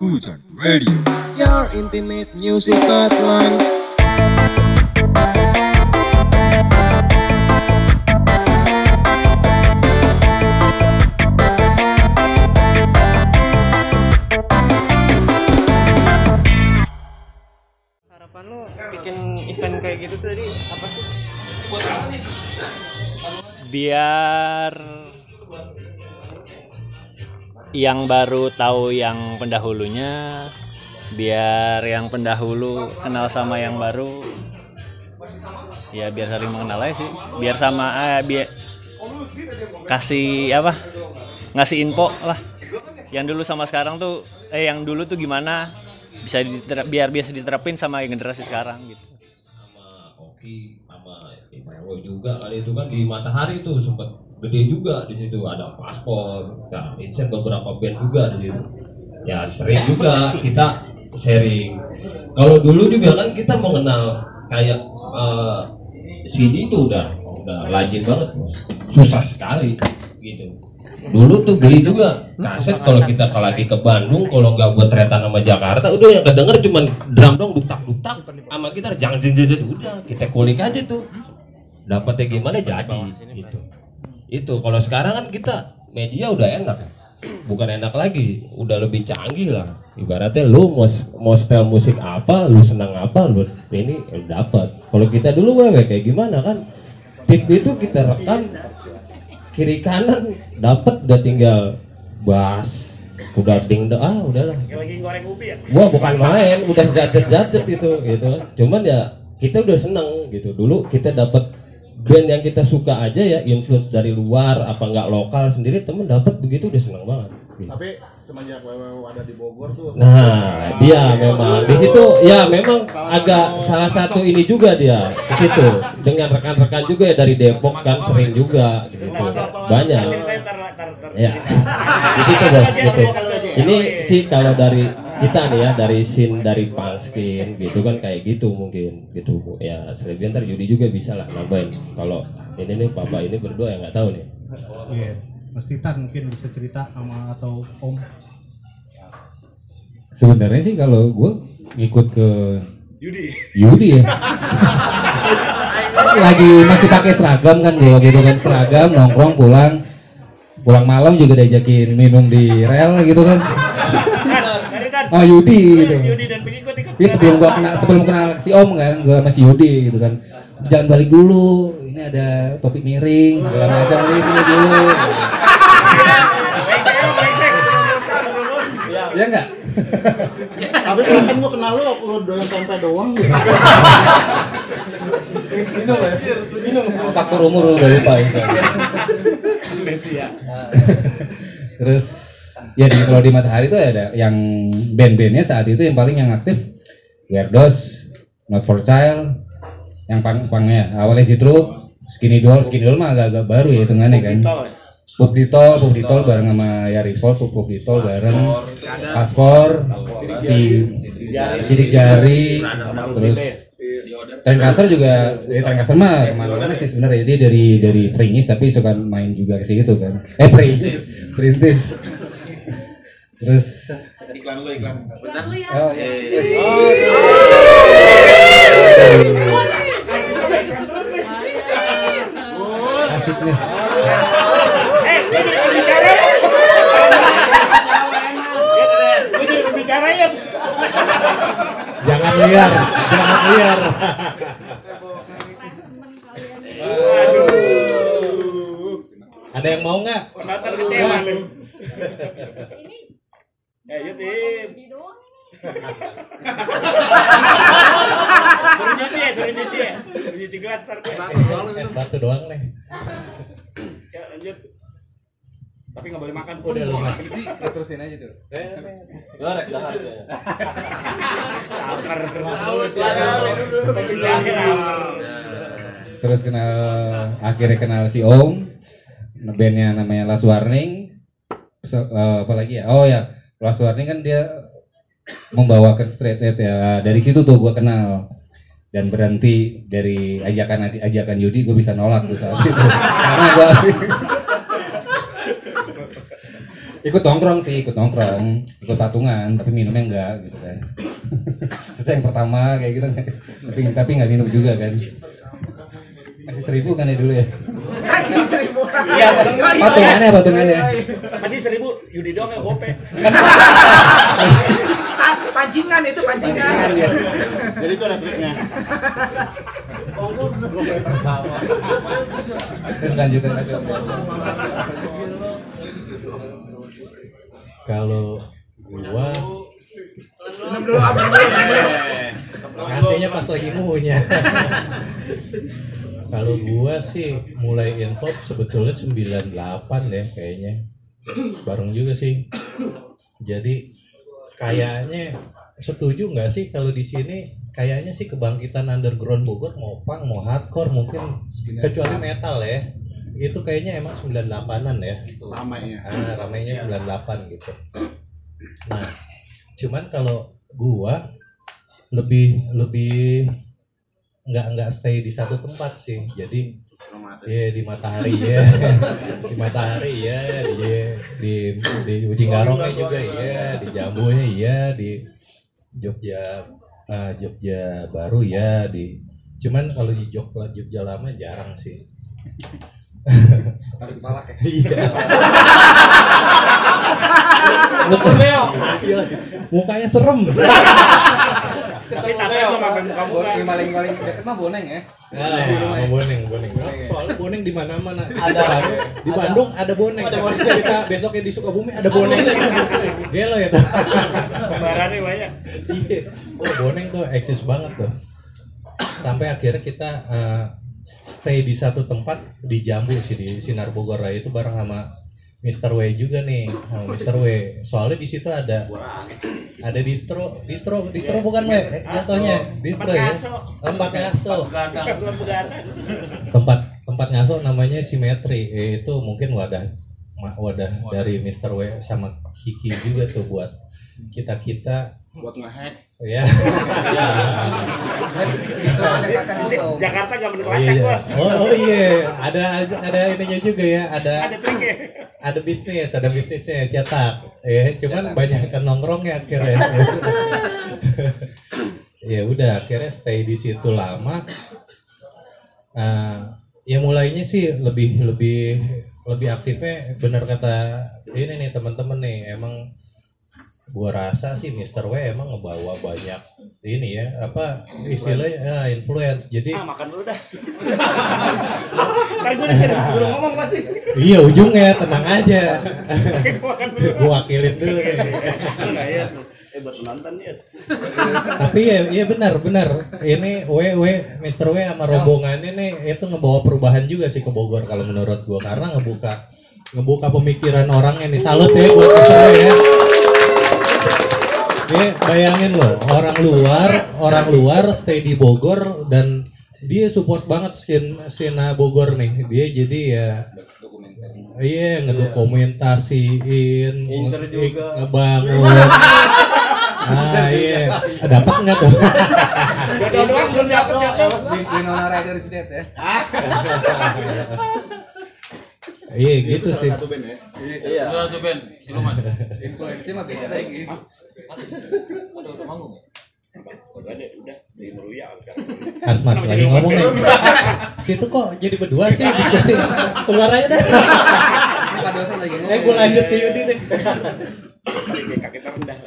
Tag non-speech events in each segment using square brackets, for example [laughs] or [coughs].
Hujan Radio. Your intimate music hotline. Harapan lu bikin event kayak gitu tadi apa sih? biar yang baru tahu yang pendahulunya biar yang pendahulu kenal sama yang baru ya biar saling mengenal aja sih. Biar sama eh, biar kasih apa ngasih info lah. Yang dulu sama sekarang tuh eh yang dulu tuh gimana bisa diter- biar biasa diterapin sama generasi sekarang gitu. Sama Oki sama Imaewo juga kali itu kan di Matahari tuh sempat gede juga di situ. Ada paspor ya Incent beberapa band juga di situ. Ya sering juga kita sharing. Kalau dulu juga kan kita mengenal kayak eh, CD itu udah udah lazim banget susah sekali gitu. Dulu tuh beli juga kaset kalau kita ke- lagi ke Bandung kalau nggak buat tretan sama Jakarta udah yang kedenger cuman drum dong dutak dutak sama gitar jangan jenjet udah kita kulik aja tuh. Dapatnya gimana jadi gitu itu kalau sekarang kan kita media udah enak bukan enak lagi udah lebih canggih lah ibaratnya lu mau mau style musik apa lu senang apa lu ini dapat kalau kita dulu wewe kayak gimana kan tip itu kita rekam kiri kanan dapat udah tinggal bass udah ding ah udahlah lagi goreng ubi ya? Wah bukan main, udah jajet-jajet itu gitu. Cuman ya kita udah seneng gitu. Dulu kita dapat band yang kita suka aja ya, influence dari luar apa nggak lokal sendiri temen dapat begitu udah seneng banget. gitu. Tapi semenjak WWW ada di Bogor tuh. Nah, dia memang di situ ya memang agak salah satu ini juga dia di situ dengan rekan-rekan juga ya dari Depok kan sering juga gitu. Banyak. Ya. Di situ bos gitu. Ini sih kalau dari kita nih ya dari scene dari Palskin gitu kan kayak gitu mungkin gitu ya selebihnya ntar Yudi juga bisa lah nambahin kalau ini nih papa ini berdua yang nggak tahu nih Iya, Mas Titan mungkin bisa cerita sama atau Om. Sebenarnya sih kalau gue ngikut ke Yudi. Yudi ya. [laughs] Lagi masih pakai seragam kan gue gitu kan seragam nongkrong pulang pulang malam juga diajakin minum di rel gitu kan. Kan Oh Yudi gitu. Yudi dan pengikut ikut. Iya sebelum gua kenal sebelum kenal si Om kan, gua masih Yudi gitu kan. Jangan balik dulu. Ini ada topik miring segala macam ini sini dulu. Ya enggak? Tapi perasaan gua kenal lu, lu doyan tempe doang gitu. Faktor umur udah lupa itu. Terus ya di kalau di Matahari itu ada yang band-bandnya saat itu yang paling yang aktif Weirdos, Not for Child, yang pang-pangnya awalnya Zitro, Skinny Doll, Skinny Doll mah agak-agak baru ya hitungannya kan. Pup Ditol, Pup Ditol bareng sama Yari Pol, Pup Pup Ditol bareng. Paspor, si Sidik Jari, terus Tren Kasar juga, ya Tren Kasar mah ke mana-mana sih sebenarnya. Dia dari dari Pringis tapi suka main juga ke situ kan. Eh Pringis, Perintis. Terus iklan lu iklan oh ya. yes. Asik nih. Eh, gue jadi pembicara ya. Gue jadi pembicara ya. Jangan liar, jangan liar. Ada yang mau nggak? Kecewa nih. Eh, yuk tim. Suruh nyuci ya, suruh nyuci ya. Suruh nyuci gelas ntar gue. Batu doang nih. Ya, lanjut. Tapi nggak boleh makan. Udah lu Mas. Terusin aja tuh. Gorek dah aja. Haus ya. Terus kenal akhirnya kenal si Om. Bandnya namanya Last Warning. So, eh, apa lagi ya? Oh ya, Last Warning kan dia membawakan straight edge ya. Dari situ tuh gua kenal. Dan berhenti dari ajakan ajakan Yudi gue bisa nolak tuh saat itu. Karena gua ikut nongkrong sih ikut nongkrong. Ikut patungan tapi minumnya enggak gitu kan. Terus yang pertama kayak gitu tapi tapi nggak minum juga kan masih seribu kan ya dulu ya Masih seribu. Iya, patungannya patungannya Masih seribu. Yudi doang yang gope. pancingan itu pancingan. Pancingan, ya. Jadi itu ada triknya. terus lanjutin masih om Kalau gua Minum dulu, ah, minum ngasihnya pas lagi ngunya. Kalau gua sih mulai info sebetulnya 98 ya kayaknya. Bareng juga sih. Jadi kayaknya setuju nggak sih kalau di sini kayaknya sih kebangkitan underground Bogor mau punk mau hardcore mungkin kecuali metal ya itu kayaknya emang 98-an ya Ramainya. ah, ramainya 98 gitu nah cuman kalau gua lebih lebih nggak nggak stay di satu tempat sih. Jadi ya di matahari ya di matahari ya di di di Ujung Garongnya juga ya di Jambunya ya di Jogja ah, Jogja baru ya di cuman kalau di Jogja Jogja lama jarang sih. Tarik kepala kayak. Iya. Iya. Mukanya serem. Tapi sampai muka-muka. yang paling paling deket mah boneng ya Nah, sama boneng, boneng. Soalnya boneng di mana-mana. Ada di Bandung ada boneng. Ada boneng. Kita besoknya di Sukabumi ada boneng. Gelo ya tuh. Kembarannya banyak. Iya. Oh, boneng tuh eksis banget tuh. Sampai akhirnya kita eh, stay di satu tempat di Jambu sih di Sinar Bogor Raya itu bareng sama Mr. W juga nih, sama Mr. W. Soalnya di situ ada ada distro, distro, distro bukan W, jatuhnya distro ya. ngaso. Tempat ngaso. Tempat tempat ngaso namanya Simetri. Eh, itu mungkin wadah wadah dari Mr. W sama Kiki juga tuh buat kita kita Buat ngehack. Ya. [laughs] Jakarta gak bener Oh lacak iya. gua. Oh, oh iya, ada ada ininya juga ya, ada Ada triknya. ada bisnis, ada bisnisnya cetak. Ya, cuman banyak kan nongkrongnya akhirnya. [laughs] ya udah, akhirnya stay di situ lama. Eh, ya mulainya sih lebih lebih lebih aktifnya bener kata ini nih teman-teman nih emang gua rasa sih Mr. W emang ngebawa banyak ini ya apa istilahnya ya, influence jadi Ah, makan dulu dah. [laughs] Ntar gue disuruh suruh ngomong pasti. Iya ujungnya tenang aja. Oke, gue makan dulu. Gua wakilin dulu nih. Enggak ya. Eh buat penonton ya. Tapi ya, iya benar benar. Ini W W Mr. W sama rombongannya nih itu ngebawa perubahan juga sih ke Bogor kalau menurut gua karena ngebuka ngebuka pemikiran orangnya nih. Salut ya buat Mr. W ya. Ya, bayangin loh, orang luar, orang luar stay di Bogor dan dia support banget scene scene Bogor nih. Dia jadi ya Iya, ngedokumentasiin, nge- ngebangun. [laughs] Ah iya, dapat nggak tuh? Belum dapet jodoh. Winona dead ya [laughs] Iya gitu Itu sih. satu band ya. Iya. Satu band, siluman. influensi mah beda lagi Udah udah manggung ya? Udah udah di meruya sekarang. Mas Mas lagi ngomong nih. Situ kok jadi berdua sih diskusi. Keluar aja deh. Dosen lagi Eh gue lanjut ke Yudi deh. Kaki terendah.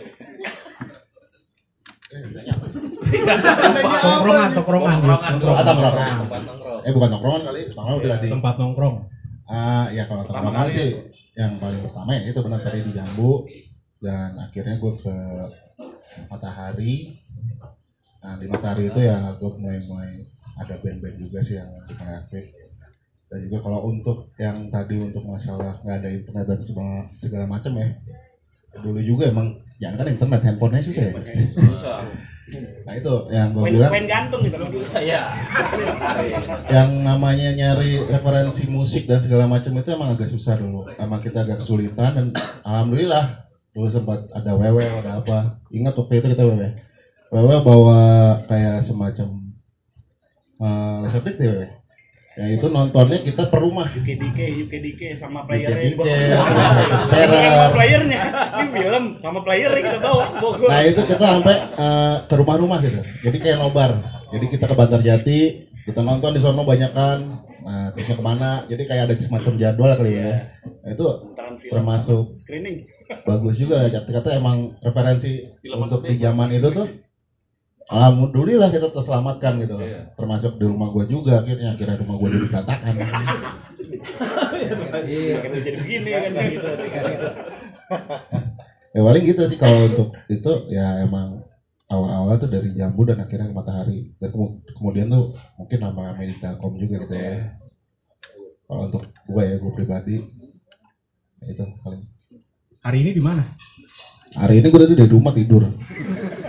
Tongkrongan, tongkrongan. Tongkrongan. Tongkrongan. Eh bukan tongkrongan kali, tongkrongan udah di. Tempat nongkrong. Ah ya kalau tongkrongan sih yang paling pertama ya itu benar tadi di Jambu dan akhirnya gue ke Matahari. Nah di Matahari itu ya gue mulai mulai ada band-band juga sih yang mulai aktif. Dan juga kalau untuk yang tadi untuk masalah nggak ada internet dan segala, segala macam ya. Dulu juga emang jangan kan internet handphonenya susah ya. Susah. Nah itu yang gue bilang main gantung gitu dulu. Iya. yang namanya nyari referensi musik dan segala macam itu emang agak susah dulu emang kita agak kesulitan dan alhamdulillah dulu sempat ada wewe ada apa ingat waktu itu kita wewe wewe bawa kayak semacam uh, laser disc deh wewe Ya itu nontonnya kita per rumah. UKDK, UKDK sama playernya. UKDK, Ini yang bawa playernya. Ini film sama playernya kita bawa Bogor. Nah itu kita sampai eh, ke rumah-rumah gitu. Jadi kayak nobar. Jadi kita ke Bantarjati, kita nonton di sono banyak kan. Nah terusnya ke mana? Jadi kayak ada semacam jadwal kali ya. Nah, itu termasuk Screening. bagus juga ya. Kata emang referensi untuk di zaman itu tuh. Alhamdulillah kita terselamatkan gitu loh. Termasuk di rumah gua juga akhirnya akhirnya rumah gua jadi berantakan. [laughs] Iya. Jadi begini kan gitu. [laughs] ya paling gitu sih kalau untuk itu ya emang awal-awal tuh dari jambu dan akhirnya ke matahari dan kemu- kemudian tuh mungkin nama di Telkom juga gitu ya kalau untuk gue ya gue pribadi ya itu paling Hari ini di mana? hari ini gue tadi dari rumah tidur [laughs]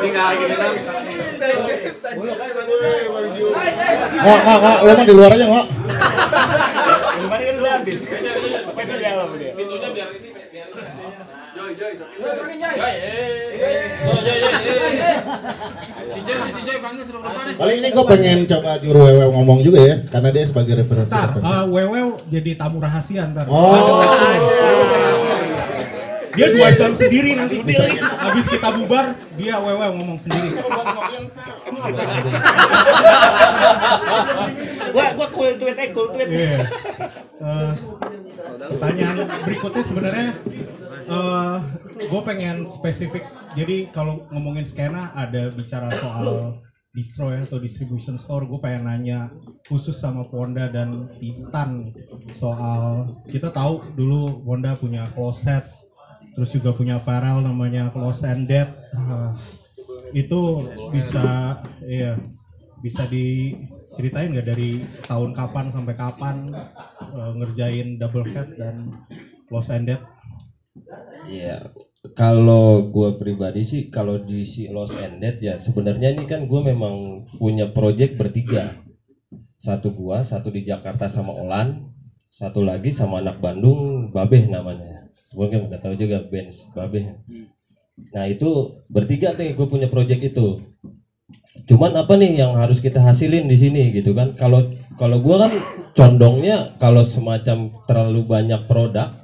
nggak nggak nggak lo mah di luar aja nggak Kemarin kan udah habis. Apa di dalam dia? Pintunya biar ini Si Joy, si Joy nih. paling ini gue pengen coba juru wewe ngomong juga ya karena dia sebagai referensi Ntar, referensi. eh, Wewe jadi tamu rahasia ntar. oh Dia dua jam sendiri nanti. Habis kita bubar, dia Wewe ngomong sendiri. [laughs] Gua gua cool tweet eh cool tweet. Iya. Eh, pertanyaan berikutnya sebenarnya eh gue pengen spesifik. Jadi kalau ngomongin skena ada bicara soal distro ya atau distribution store. Gue pengen nanya khusus sama Wonda dan Titan soal kita tahu dulu Wonda punya closet, terus juga punya apparel namanya Close and Dead. Eh, itu bisa iya bisa diceritain nggak dari tahun kapan sampai kapan eh, ngerjain double head dan Close and Dead? Iya, kalau gue pribadi sih kalau di si Lost Ended ya sebenarnya ini kan gue memang punya project bertiga. Satu gua, satu di Jakarta sama Olan, satu lagi sama anak Bandung, Babeh namanya. Gue kan udah tahu juga band Babeh. Nah itu bertiga nih gue punya project itu. Cuman apa nih yang harus kita hasilin di sini gitu kan? Kalau kalau gue kan condongnya kalau semacam terlalu banyak produk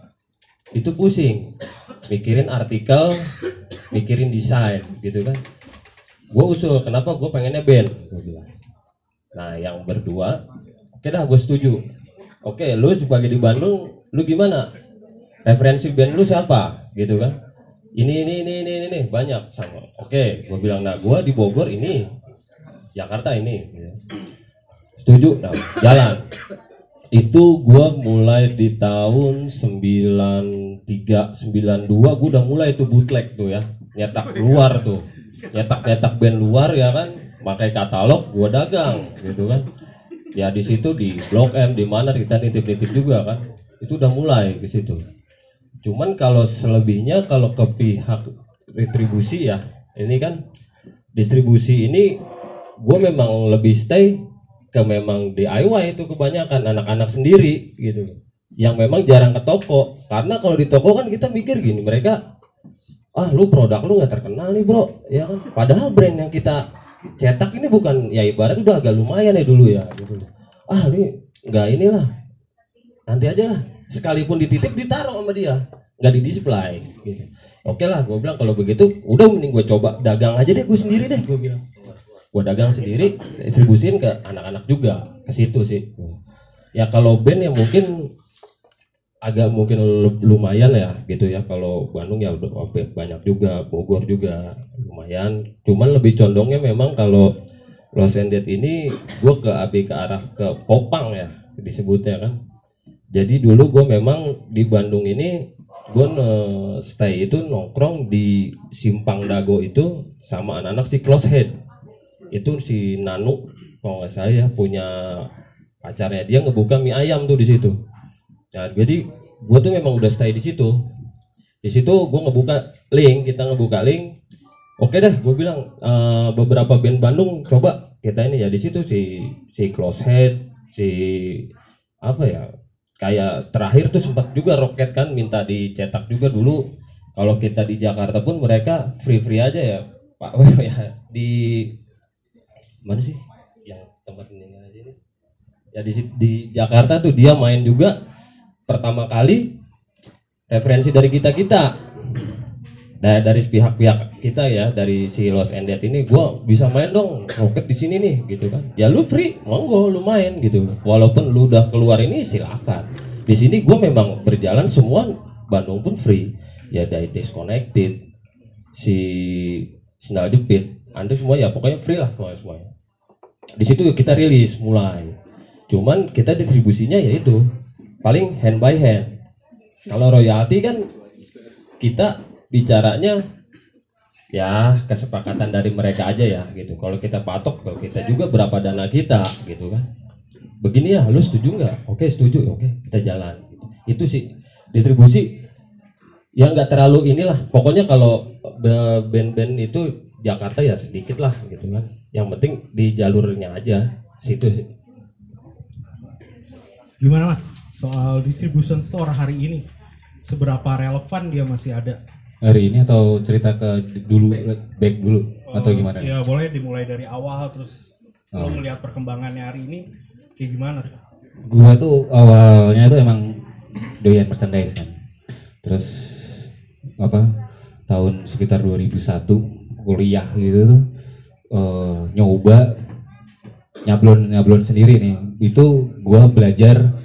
itu pusing. Mikirin artikel mikirin desain gitu kan? Gue usul kenapa gue pengennya band? Nah yang berdua oke dah gue setuju. Oke lu sebagai di Bandung lu gimana referensi band lu siapa? Gitu kan? Ini ini ini ini ini, banyak. Sama. Oke gue bilang nah gue di Bogor ini Jakarta ini. Gitu. setuju? Nah jalan. Itu gua mulai di tahun 93 92 gua udah mulai tuh bootleg tuh ya. Nyetak luar tuh. Nyetak nyetak band luar ya kan? Pakai katalog gua dagang gitu kan? Ya di situ di blok M di mana kita nitip nitip juga kan? Itu udah mulai ke situ cuman kalau selebihnya kalau ke pihak retribusi ya ini kan distribusi ini gue memang lebih stay ke memang DIY itu kebanyakan anak-anak sendiri gitu. Yang memang jarang ke toko. Karena kalau di toko kan kita mikir gini mereka ah lu produk lu nggak terkenal nih bro. Ya kan? Padahal brand yang kita cetak ini bukan ya ibarat udah agak lumayan ya dulu ya gitu. Ah ini nggak inilah nanti aja lah sekalipun dititip ditaruh sama dia. Nggak di display gitu. Oke lah gue bilang kalau begitu udah mending gue coba dagang aja deh gue sendiri deh gue bilang. Gue dagang sendiri distribusin ke anak-anak juga ke situ sih. Ya kalau band ya mungkin agak mungkin lu- lumayan ya gitu ya. Kalau Bandung ya udah oke, banyak juga Bogor juga lumayan. Cuman lebih condongnya memang kalau Los Angeles ini gue ke abi ke arah ke Popang ya disebutnya kan jadi dulu gue memang di Bandung ini gue stay itu nongkrong di Simpang Dago itu sama anak-anak si Close Head itu si Nanu kalau nggak salah ya punya pacarnya. Dia ngebuka mie ayam tuh di situ. Nah jadi gue tuh memang udah stay di situ. Di situ gue ngebuka link kita ngebuka link. Oke deh gue bilang "Eh, beberapa band Bandung coba kita ini ya. Di situ si si close head si apa ya kayak terakhir tuh sempat juga roket kan minta dicetak juga dulu. Kalau kita di Jakarta pun mereka free free aja ya Pak. [laughs] Ya di mana sih? Yang tempat ini sini. Ya di di Jakarta tuh dia main juga pertama kali referensi dari kita kita dari dari pihak-pihak kita ya dari si Los Endet ini gua bisa main dong roket di sini nih gitu kan. Ya lu free monggo lu main gitu. Walaupun lu udah keluar ini silakan. Di sini gua memang berjalan semua Bandung pun free. Ya dari disconnected si Sendal Jepit Anda semua ya pokoknya free lah semuanya semuanya. Di situ kita rilis mulai. Cuman kita distribusinya yaitu paling hand by hand. Kalau royalti kan kita bicaranya ya kesepakatan dari mereka aja ya gitu. Kalau kita patok kalau kita juga berapa dana kita gitu kan. Begini ya lu setuju nggak? Oke setuju oke kita jalan itu sih distribusi yang nggak terlalu inilah. Pokoknya kalau band-band itu Jakarta ya sedikit lah gitu kan. Yang penting di jalurnya aja situ sih. Gimana mas? Soal distribution store hari ini? Seberapa relevan dia masih ada? Hari ini atau cerita ke dulu back dulu atau gimana? Ya boleh dimulai dari awal terus Oh. lo melihat perkembangannya hari ini kayak gimana? gua tuh awalnya tuh emang doyan merchandise kan terus apa tahun sekitar 2001 kuliah gitu tuh eh, nyoba nyablon nyablon sendiri nih itu gua belajar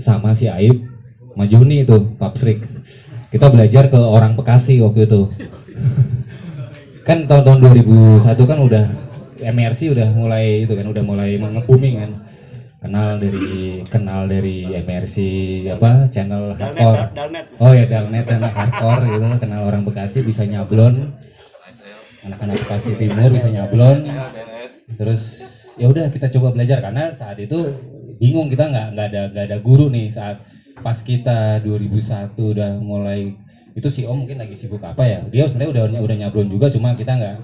sama si Aib sama Juni itu Papsrik kita belajar ke orang Bekasi waktu itu. [laughs] Kan tahun-tahun 2001 kan udah MRC udah mulai itu kan udah mulai nge-booming kan. Kenal dari kenal dari MRC apa channel hardcore. Dalnet. oh ya Dalnet channel hardcore gitu kenal orang Bekasi bisa nyablon. Anak-anak Bekasi Timur bisa nyablon. Terus ya udah kita coba belajar. Karena saat itu bingung kita nggak nggak ada nggak ada guru nih saat pas kita 2001 udah mulai itu si Om mungkin lagi sibuk apa ya? Dia sebenarnya udah udah nyablon juga cuma kita nggak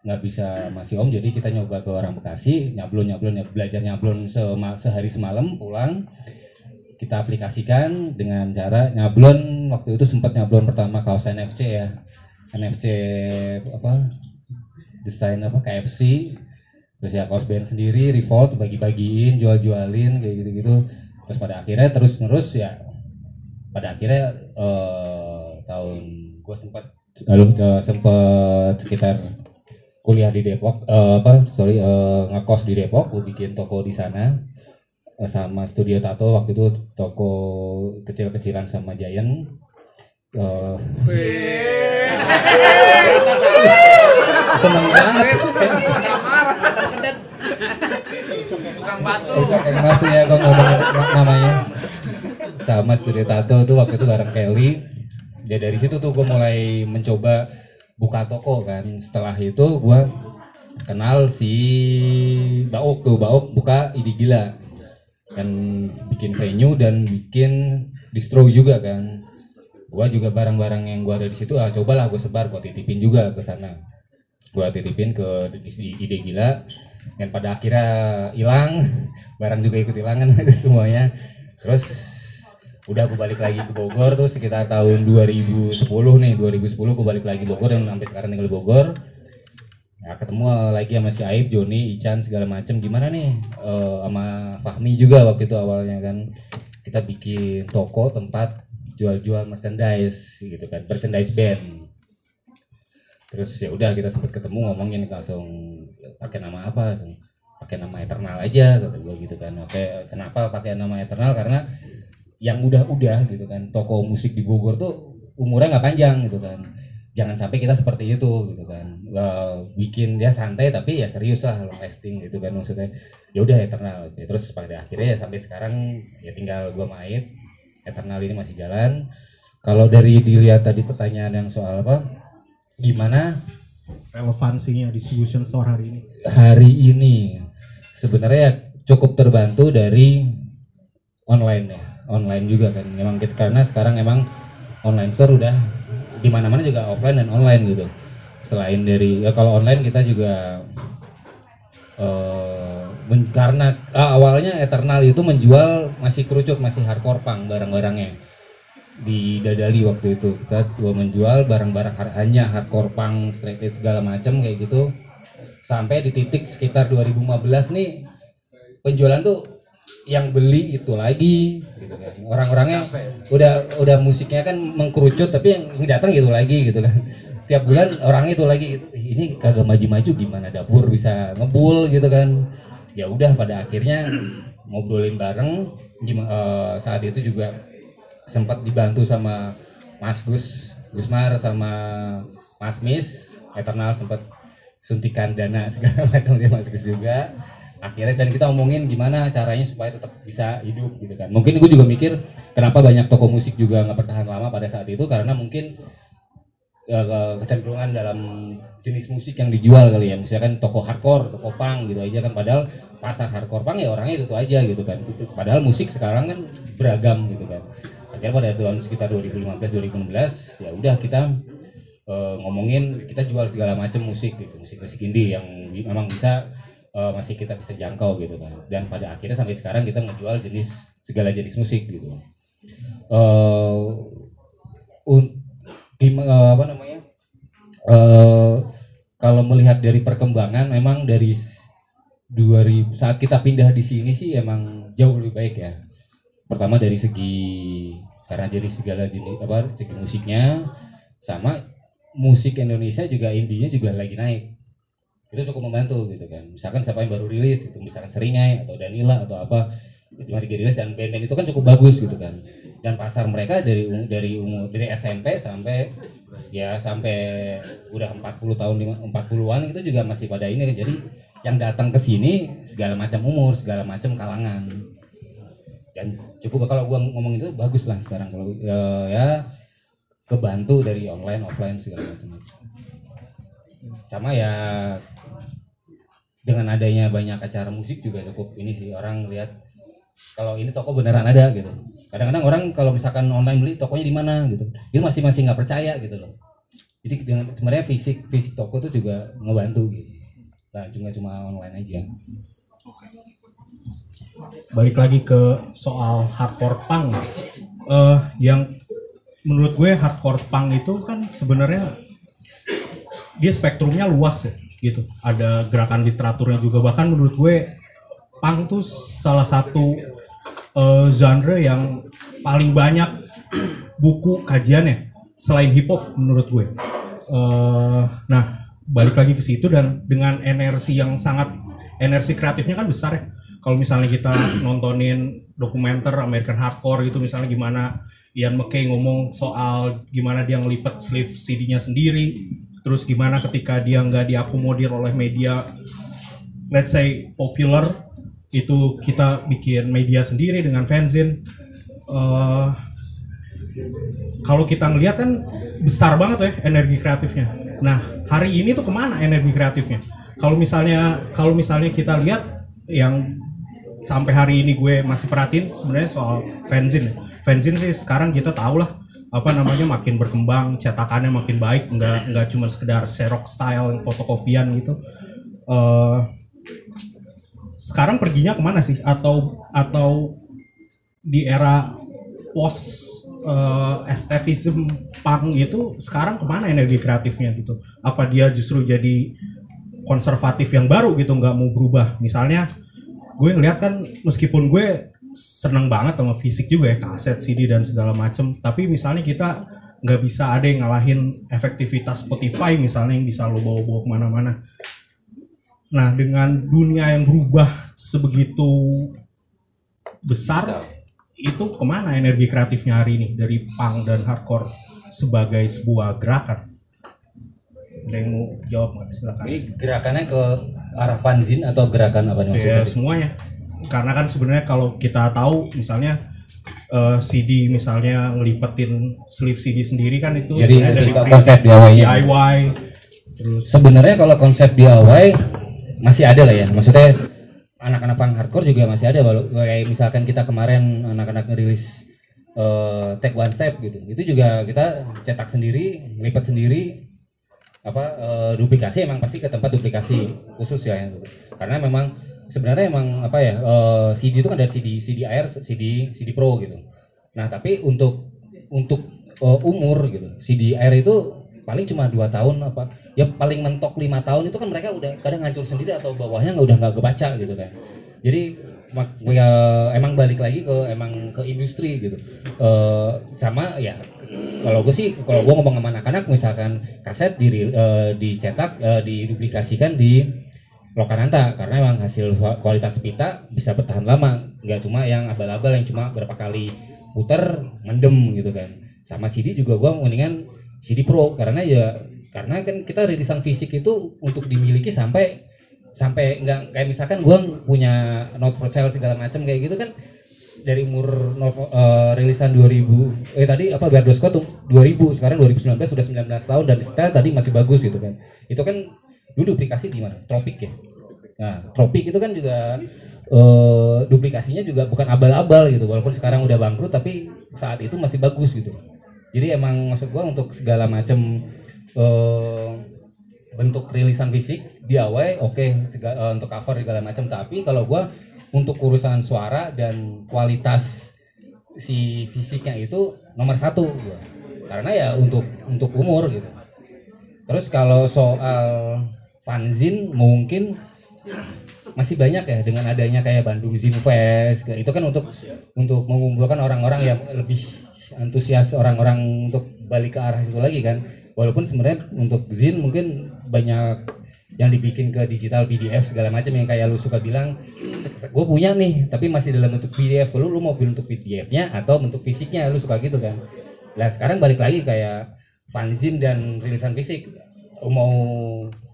nggak bisa masih Om jadi kita nyoba ke orang Bekasi nyablon nyablon nyablon, belajar nyablon sema- sehari semalam pulang. Kita aplikasikan dengan cara nyablon waktu itu sempat nyablon pertama kaos NFC ya. NFC apa desain apa KFC terus ya kaos band sendiri revolt bagi-bagiin jual-jualin kayak gitu-gitu terus pada akhirnya terus terus ya pada akhirnya eh, tahun gue sempat lalu eh, sempat sekitar kuliah di Depok eh, apa sorry eh, ngekos di Depok gue bikin toko di sana eh, sama studio tato waktu itu toko kecil-kecilan sama Giant Eh, seneng banget Ucapan masih ya kalau ngomongin na- namanya. Sama studio tato tuh waktu itu bareng Kelly. Ya dari situ tuh gue mulai mencoba buka toko kan. Setelah itu gue kenal si Baok tuh. Baok buka ide gila. Kan bikin venue dan bikin distro juga kan. Gua juga barang-barang yang gua ada di situ ah cobalah gue sebar gue titipin juga ke sana. Gua titipin ke ide gila dan pada akhirnya hilang. [laughs] Barang juga ikut hilang kan [laughs] semuanya. Terus udah aku balik lagi ke Bogor tuh sekitar tahun 2010 nih. 2010 aku balik lagi Bogor dan sampai sekarang tinggal di Bogor. Ya ketemu lagi sama si Aib, Joni, Ican segala macem. Gimana nih Eh, sama Fahmi juga waktu itu awalnya kan. Kita bikin toko tempat jual-jual merchandise gitu kan. Merchandise band terus ya udah kita sempat ketemu ngomongin langsung pakai nama apa? Langsung pakai nama Eternal aja kata gue gitu kan. Oke kenapa pakai nama Eternal? Karena yang udah-udah gitu kan toko musik di Bogor tuh umurnya nggak panjang gitu kan. Jangan sampai kita seperti itu gitu kan. Bikin ya santai tapi ya serius lah long lasting gitu kan maksudnya. Ya udah Eternal. Oke, terus pada akhirnya ya sampai sekarang ya tinggal gua main. Eternal ini masih jalan. Kalau dari dilihat tadi pertanyaan yang soal apa gimana? Relevansinya distribution store hari ini? hari ini. Sebenarnya cukup terbantu dari online ya. Online juga kan. Memang kita karena sekarang emang online store udah di mana-mana juga offline dan online gitu. Selain dari ya kalau online kita juga men- karena ah, awalnya Eternal itu menjual masih kerucut masih hardcore punk barang-barangnya di Dadali waktu itu. Kita juga menjual barang-barang har- hanya hardcore punk straight edge segala macam kayak gitu. Sampai di titik sekitar 2015 nih penjualan tuh yang beli itu lagi gitu kan. Orang-orangnya udah udah musiknya kan mengkerucut tapi yang, yang datang gitu lagi gitu kan. Tiap bulan orangnya itu lagi gitu. Ini kagak maju-maju gimana dapur bisa ngebul gitu kan. Ya udah pada akhirnya ngobrolin bareng gimana saat itu juga sempat dibantu sama Mas Gus Gusmar sama Mas Mis. Eternal sempat suntikan dana [laughs] segala macam dia Mas Gus juga. Akhirnya dan kita omongin gimana caranya supaya tetap bisa hidup gitu kan. Mungkin gue juga mikir kenapa banyak toko musik juga nggak bertahan lama pada saat itu? Karena mungkin eh, ke- kecenderungan dalam jenis musik yang dijual kali ya. Misalkan toko hardcore toko punk gitu aja kan. Padahal pasar hardcore punk ya orangnya itu, aja gitu kan. Padahal musik sekarang kan beragam gitu kan akhirnya pada tahun sekitar 2015 2016 ya udah kita eh, ngomongin kita jual segala macam musik gitu musik musik indie yang memang bisa eh, masih kita bisa jangkau gitu kan. Dan pada akhirnya sampai sekarang kita menjual jenis segala jenis musik gitu. Eh un- tim- eh, apa namanya eh kalau melihat dari perkembangan memang dari s- 2000 saat kita pindah di sini sih emang jauh lebih baik ya. Pertama dari segi karena jadi segala jenis apa segi musiknya. Sama musik Indonesia juga indinya juga lagi naik. Itu cukup membantu gitu kan. Misalkan siapa yang baru rilis gitu misalkan Seringai atau Danila atau apa cuma dirilis dan band-band itu kan cukup bagus gitu kan. Dan pasar mereka dari dari umur dari SMP sampai ya sampai udah 40 tahun lima- 40-an itu juga masih pada ini. Jadi yang datang ke sini segala macam umur segala macam kalangan. Dan cukup kalau gua ngomong itu bagus lah sekarang. Kalau ya, ya kebantu dari online offline segala macam. Sama ya dengan adanya banyak acara musik juga cukup ini sih orang lihat kalau ini toko beneran ada gitu. Kadang-kadang orang kalau misalkan online beli tokonya di mana gitu. Itu masih masih nggak percaya gitu loh. Jadi dengan sebenarnya fisik fisik toko itu juga ngebantu gitu. Nah cuma cuma online aja balik lagi ke soal hardcore punk. Eh yang menurut gue hardcore punk itu kan sebenarnya dia spektrumnya luas ya gitu. Ada gerakan literaturnya juga. Bahkan menurut gue punk tuh salah satu eh, genre yang paling banyak buku kajiannya selain hip hop menurut gue. Eh, nah balik lagi ke situ dan dengan energi yang sangat energi kreatifnya kan besar ya kalau misalnya kita nontonin dokumenter American Hardcore gitu misalnya gimana Ian McKay ngomong soal gimana dia ngelipet sleeve CD-nya sendiri terus gimana ketika dia nggak diakomodir oleh media let's say popular itu kita bikin media sendiri dengan fanzine Eh, kalau kita ngelihat kan besar banget ya energi kreatifnya. Nah hari ini tuh ke mana energi kreatifnya? Kalau misalnya kalau misalnya kita lihat yang sampai hari ini gue masih perhatiin sebenarnya soal fanzine. Fanzine sih sekarang kita tahu lah apa namanya makin berkembang, cetakannya makin baik, nggak nggak cuma sekedar xerox style yang fotokopian gitu. Eh, sekarang perginya ke mana sih? Atau atau di era post uh, estetism punk itu sekarang ke mana energi kreatifnya gitu? Apa dia justru jadi konservatif yang baru gitu nggak mau berubah? Misalnya gue ngeliat kan meskipun gue seneng banget sama fisik juga ya kaset CD dan segala macem tapi misalnya kita nggak bisa ada yang ngalahin efektivitas Spotify misalnya yang bisa lo bawa-bawa ke mana-mana. Nah dengan dunia yang berubah sebegitu besar itu ke mana energi kreatifnya hari ini dari punk dan hardcore sebagai sebuah gerakan? Ada yang mau jawab nggak? Silakan. Ini gerakannya ke arah fanzine atau gerakan apa nih ya maksudnya semuanya. Karena kan sebenarnya kalau kita tahu misalnya eh, CD misalnya ngelipetin sleeve CD sendiri kan itu Jadi prinsip konsep DIY-nya. DIY terus sebenarnya kalau konsep DIY masih ada lah ya. Maksudnya anak-anak punk hardcore juga masih ada walau kayak misalkan kita kemarin anak-anak ngerilis eh Take One Step gitu. Itu juga kita cetak sendiri lipat sendiri apa eh, duplikasi emang pasti ke tempat duplikasi khusus ya karena memang sebenarnya emang apa ya eh, CD itu kan dari CD CD air CD CD Pro gitu. Nah tapi untuk untuk eh, umur gitu CD air itu paling cuma dua tahun apa ya paling mentok lima tahun itu kan mereka udah kadang ngancur sendiri atau bawahnya nggak udah nggak kebaca gitu kan. Jadi ya emang balik lagi ke emang ke industri gitu. Eh, sama ya kalau gue sih kalau gue ngomong sama anak-anak misalkan kaset di eh, dicetak eh, diduplikasikan di Lokananta karena emang hasil kualitas pita bisa bertahan lama. Nggak cuma yang abal-abal yang cuma berapa kali puter mendem gitu kan. Sama CD juga gue mendingan CD Pro karena ya karena kan kita rilisan fisik itu untuk dimiliki sampai sampai nggak kayak misalkan gue punya note for sale segala macam kayak gitu kan dari umur novel, eh, rilisan 2000 eh tadi apa Scott tuh 2000 sekarang 2019 sudah 19 tahun dan style tadi masih bagus gitu kan. Itu kan dulu duplikasi di mana? Tropik ya? Nah Tropik itu kan juga eh, duplikasinya juga bukan abal-abal gitu walaupun sekarang udah bangkrut tapi saat itu masih bagus gitu. Jadi emang maksud gua untuk segala macam eh, bentuk rilisan fisik DIY oke sega- eh, untuk cover segala macam. Tapi kalau gua untuk urusan suara dan kualitas si fisiknya itu nomor satu gua. Karena ya untuk untuk umur gitu. Terus kalau soal fanzine mungkin masih banyak ya dengan adanya kayak Bandung Zine Fest itu kan untuk untuk mengumpulkan orang-orang yang lebih antusias orang-orang untuk balik ke arah itu lagi kan. Walaupun sebenarnya untuk zin mungkin banyak yang dibikin ke digital PDF segala macam yang kayak lu suka bilang gue punya nih tapi masih dalam bentuk PDF lu lu mau bentuk PDF-nya atau bentuk fisiknya lu suka gitu kan. Nah sekarang balik lagi kayak fanzine dan rilisan fisik. Lu mau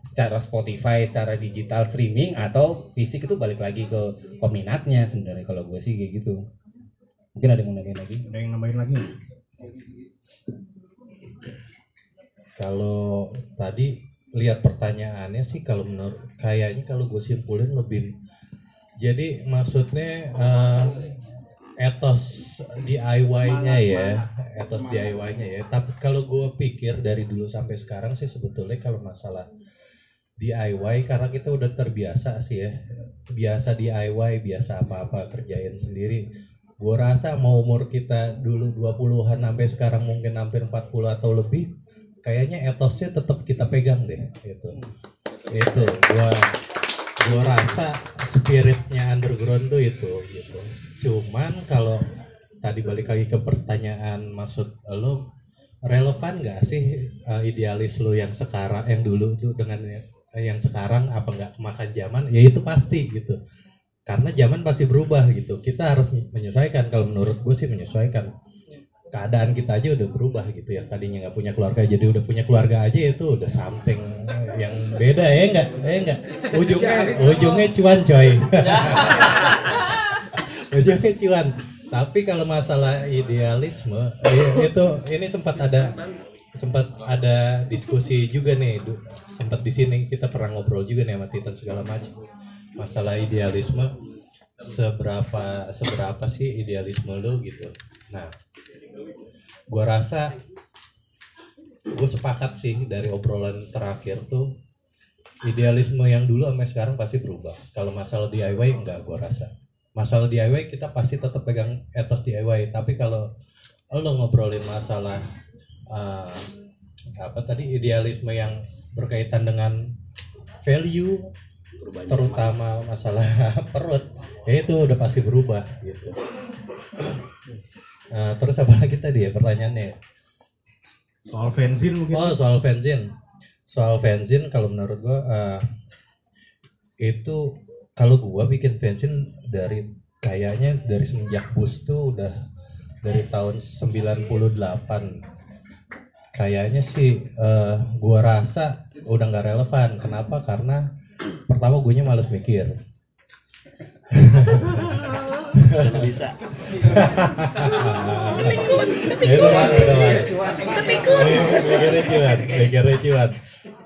secara Spotify secara digital streaming atau fisik itu balik lagi ke peminatnya sebenarnya kalau gue sih kayak gitu. Mungkin ada yang mau nambahin lagi? Ada yang nambahin lagi? Kalau tadi lihat pertanyaannya sih kalau menurut kayaknya kalau gue simpulin lebih jadi maksudnya eh, etos DIY-nya ya, etos DIY-nya ya. Tapi kalau gue pikir dari dulu sampai sekarang sih sebetulnya kalau masalah DIY karena kita udah terbiasa sih ya, biasa DIY, biasa apa-apa kerjain sendiri. Gue rasa mau umur kita dulu 20-an sampai sekarang mungkin hampir 40 atau lebih, kayaknya etosnya tetap kita pegang deh gitu. Itu gua gua rasa spiritnya underground tuh itu gitu. Cuman kalau tadi balik lagi ke pertanyaan maksud lo relevan nggak sih uh, idealis lo yang sekarang yang dulu tuh dengan yang, yang sekarang apa nggak makan zaman? Ya itu pasti gitu. Karena zaman pasti berubah gitu. Kita harus menyesuaikan. Kalau menurut gue sih menyesuaikan keadaan kita aja udah berubah gitu. Ya tadinya nggak punya keluarga jadi udah punya keluarga aja itu udah something yang beda ya enggak ya enggak ujungnya ujungnya cuan coy. [laughs] Ujungnya cuan. Tapi kalau masalah idealisme i- itu ini sempat ada sempat ada diskusi juga nih sempat di sini kita pernah ngobrol juga nih sama Titan segala macam. Masalah idealisme seberapa seberapa sih idealisme lo gitu? Nah gua rasa gue sepakat sih dari obrolan terakhir tuh idealisme yang dulu sampai sekarang pasti berubah. Kalau masalah DIY enggak gua rasa. Masalah DIY kita pasti tetap pegang etos DIY tapi kalau lo ngobrolin masalah uh, apa tadi idealisme yang berkaitan dengan value terutama masalah [laughs] perut ya itu udah pasti berubah gitu Uh, terus apa lagi tadi ya pertanyaannya? Soal benzin mungkin. Oh soal benzin, soal benzin kalau menurut gua eh, itu kalau gua bikin benzin dari kayaknya dari semenjak bus tuh udah dari tahun 98 kayaknya sih eh, gua rasa udah nggak relevan. Kenapa? Karena pertama gue males mikir Bisa. udah mikirnya cuan mikirnya cuan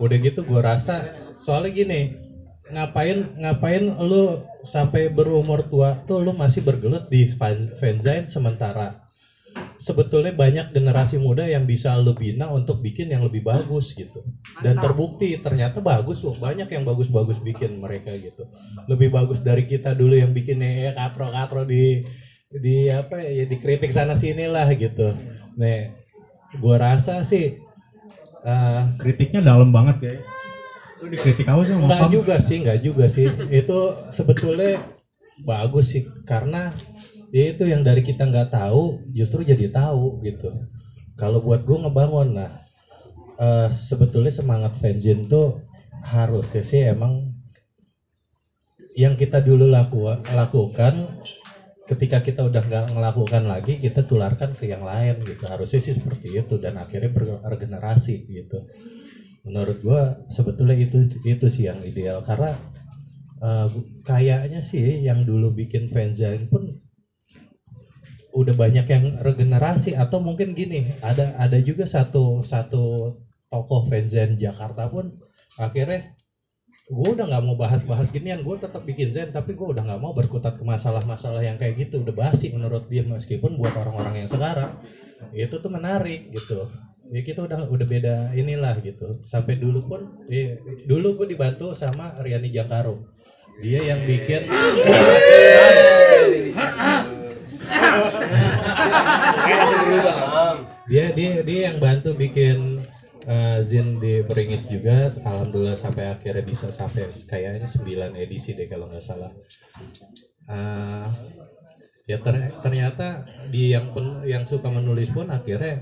udah gitu gue rasa soalnya gini ngapain ngapain lu sampai berumur tua tuh lu masih bergelut di fan- fanzine sementara sebetulnya banyak generasi muda yang bisa lu bina untuk bikin yang lebih bagus gitu dan terbukti ternyata bagus loh banyak yang bagus-bagus bikin mereka gitu lebih bagus dari kita dulu yang bikinnya ya katro-katro di di apa ya dikritik sana sini lah gitu nih gua rasa sih eh, Kritiknya dalam banget ya. Lu dikritik apa sih Enggak Pam? juga sih, enggak juga sih. Itu sebetulnya bagus sih karena ya itu yang dari kita nggak tahu justru jadi tahu gitu. Kalau buat gue ngebangun, nah eh, sebetulnya semangat fanzine tuh harusnya sih emang yang kita dulu laku, lakukan ketika kita udah nggak ngelakukan lagi kita tularkan ke yang lain gitu. Harusnya sih seperti itu dan akhirnya bergenerasi gitu. Menurut gua sebetulnya itu itu sih yang ideal. Karena eh, kayaknya sih yang dulu bikin fanzine pun udah banyak yang regenerasi atau mungkin gini ada ada juga satu satu tokoh fanzine Jakarta pun akhirnya gue udah nggak mau bahas-bahas ginian gue tetap bikin zen tapi gue udah nggak mau berkutat ke masalah-masalah yang kayak gitu udah basi menurut dia meskipun buat orang-orang yang sekarang itu tuh menarik gitu. Ya kita udah udah beda inilah gitu. Sampai dulu pun ya, dulu gue dibantu sama Riani Jangkaro. Dia yang bikin [laughs] dia dia dia yang bantu bikin eh, Zin di Beringis juga. Alhamdulillah sampai akhirnya bisa sampai kayaknya 9 edisi deh kalau nggak salah. Eh, ya ter- ternyata di yang pen- yang suka menulis pun akhirnya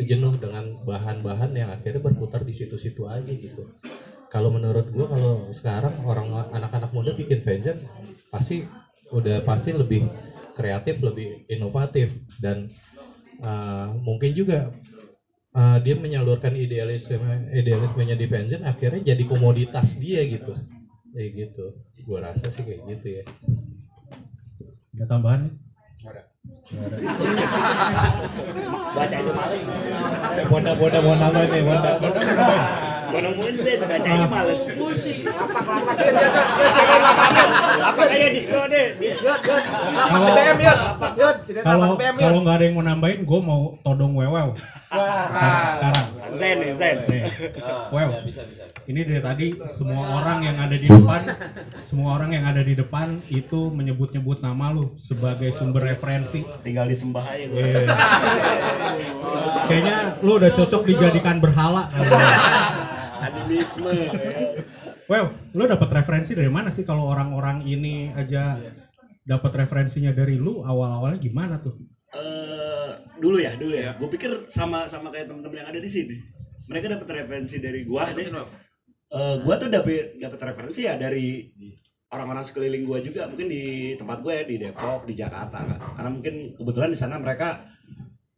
jenuh dengan bahan-bahan yang akhirnya berputar di situ-situ aja gitu. Kalau menurut gua kalau sekarang orang anak-anak muda bikin fanzine pasti udah pasti lebih kreatif lebih inovatif dan uh, mungkin juga uh, dia menyalurkan idealisme idealismenya di fanzine akhirnya jadi komoditas dia gitu kayak gitu gua rasa sih kayak gitu ya Ada tambahan nih? Baca itu males. Bonda mau nambah nih nambah. Gua nemuin sih bacanya males. Lapak-lapak dia dia dia cekain lapangan. Lapak aja distro deh. Yud yud. Lapak Kalau- BM cerita Kalau lapak BM yud. kalau nggak ada yang mau nambahin, gue mau todong wewew. Sekarang. sekarang. Zen zen. Nih. Wew. Ini dari tadi semua orang yang ada di depan, semua orang yang ada di depan itu menyebut-nyebut nama lu sebagai sumber referensi. Tinggal disembah aja gue. Iya. Kayaknya lu udah cocok dijadikan berhala. [laughs] Animisme. Well, lu dapat referensi dari mana sih kalau orang-orang ini aja dapat referensinya dari lu awal-awalnya gimana tuh? Eh, dulu ya, dulu ya. Gue pikir sama sama kayak teman-teman yang ada di sini. Mereka dapat referensi dari gua deh. Eh, gua tuh dapat dapat referensi ya dari orang-orang sekeliling gua juga mungkin di tempat gue ya di Depok di Jakarta karena mungkin kebetulan di sana mereka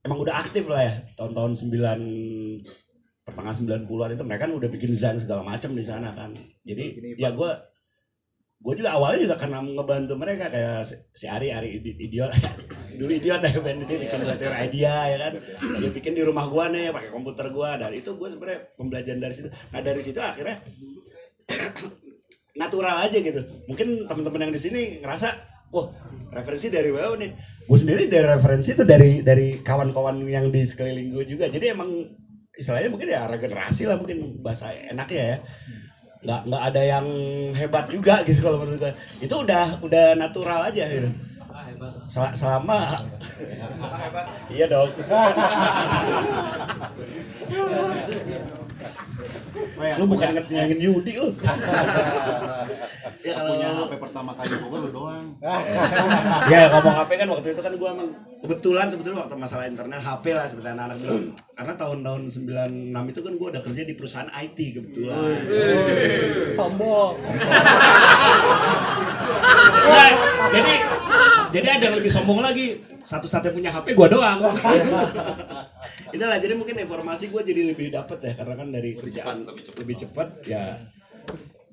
emang udah aktif lah ya tahun-tahun 9 pertengahan 90-an itu mereka kan udah bikin desain segala macam di sana kan. Jadi ya gua gue juga awalnya juga karena ngebantu mereka kayak si, Ari Ari idi- idiot. [laughs] Dulu idiot ya Ben dia bikin letter idea ya kan. Dia bikin di rumah gua nih pakai komputer gua. Dan itu gue sebenarnya pembelajaran dari situ. Nah dari situ akhirnya [coughs] natural aja gitu. Mungkin teman-teman yang di sini ngerasa wah referensi dari WO nih. Gue sendiri dari referensi itu dari dari kawan-kawan yang di sekeliling gue juga. Jadi emang istilahnya mungkin ya regenerasi lah mungkin bahasa enaknya ya. Nggak nggak ada yang hebat juga gitu kalau menurut gue itu udah udah natural aja gitu. Sel- selama iya dong. [laughs] Lu bukan ngetengin Yudi lu [laughs] [laughs] ya kalau punya HP pertama kali Bogor lu doang. ya ngomong HP kan waktu itu kan gua emang kebetulan sebetulnya waktu masalah internet HP lah seperti anak-anak dulu. Karena tahun-tahun 96 itu kan gua udah kerja di perusahaan IT kebetulan. Sombong. Nah, jadi jadi ada yang lebih sombong lagi. Satu-satunya punya HP gua doang. [laughs] Itulah jadi mungkin informasi gua jadi lebih dapet ya karena kan dari kerjaan lebih cepat ya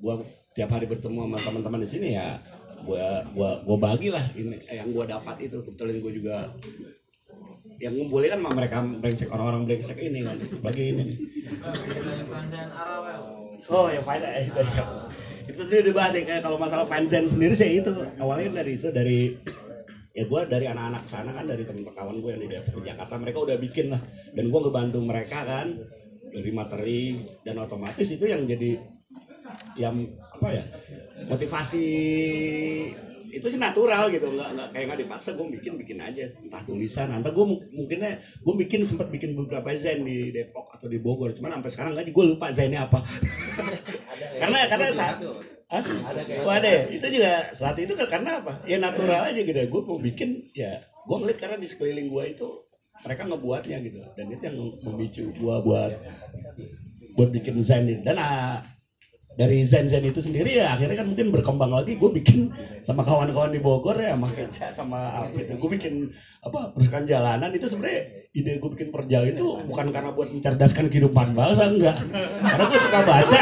gua tiap hari bertemu sama teman-teman di sini ya gua gua gua bagilah ini eh, yang gua dapat itu kebetulan gua juga yang ngumpulin kan sama mereka brengsek orang-orang brengsek ini kan bagi ini nih. Oh, yang faedah itu. itu tadi udah bahas ya kayak kalau masalah fansign sendiri sih itu awalnya dari itu dari ya gue dari anak-anak sana kan dari temen kawan gue yang di Depok Jakarta mereka udah bikin lah dan gue ngebantu mereka kan dari materi dan otomatis itu yang jadi yang apa ya motivasi itu sih natural gitu nggak nggak kayak nggak dipaksa gue bikin bikin aja entah tulisan entah gue mungkinnya gue bikin sempat bikin beberapa zen di Depok atau di Bogor cuman sampai sekarang nggak gue lupa zennya apa [laughs] karena karena saat Hah? Oh, ada ya? Itu juga saat itu kan karena apa? Ya natural aja gitu. Gue mau bikin ya gue ngeliat karena di sekeliling gue itu mereka ngebuatnya gitu dan itu yang memicu gue buat buat bikin zen ini. dan ah, dari zen zen itu sendiri ya akhirnya kan mungkin berkembang lagi. Gue bikin sama kawan-kawan di Bogor ya sama Eja, sama apa itu gue bikin apa perusahaan jalanan. Itu sebenarnya ide gue bikin perjal itu bukan karena buat mencerdaskan kehidupan bangsa enggak. Karena gue suka baca.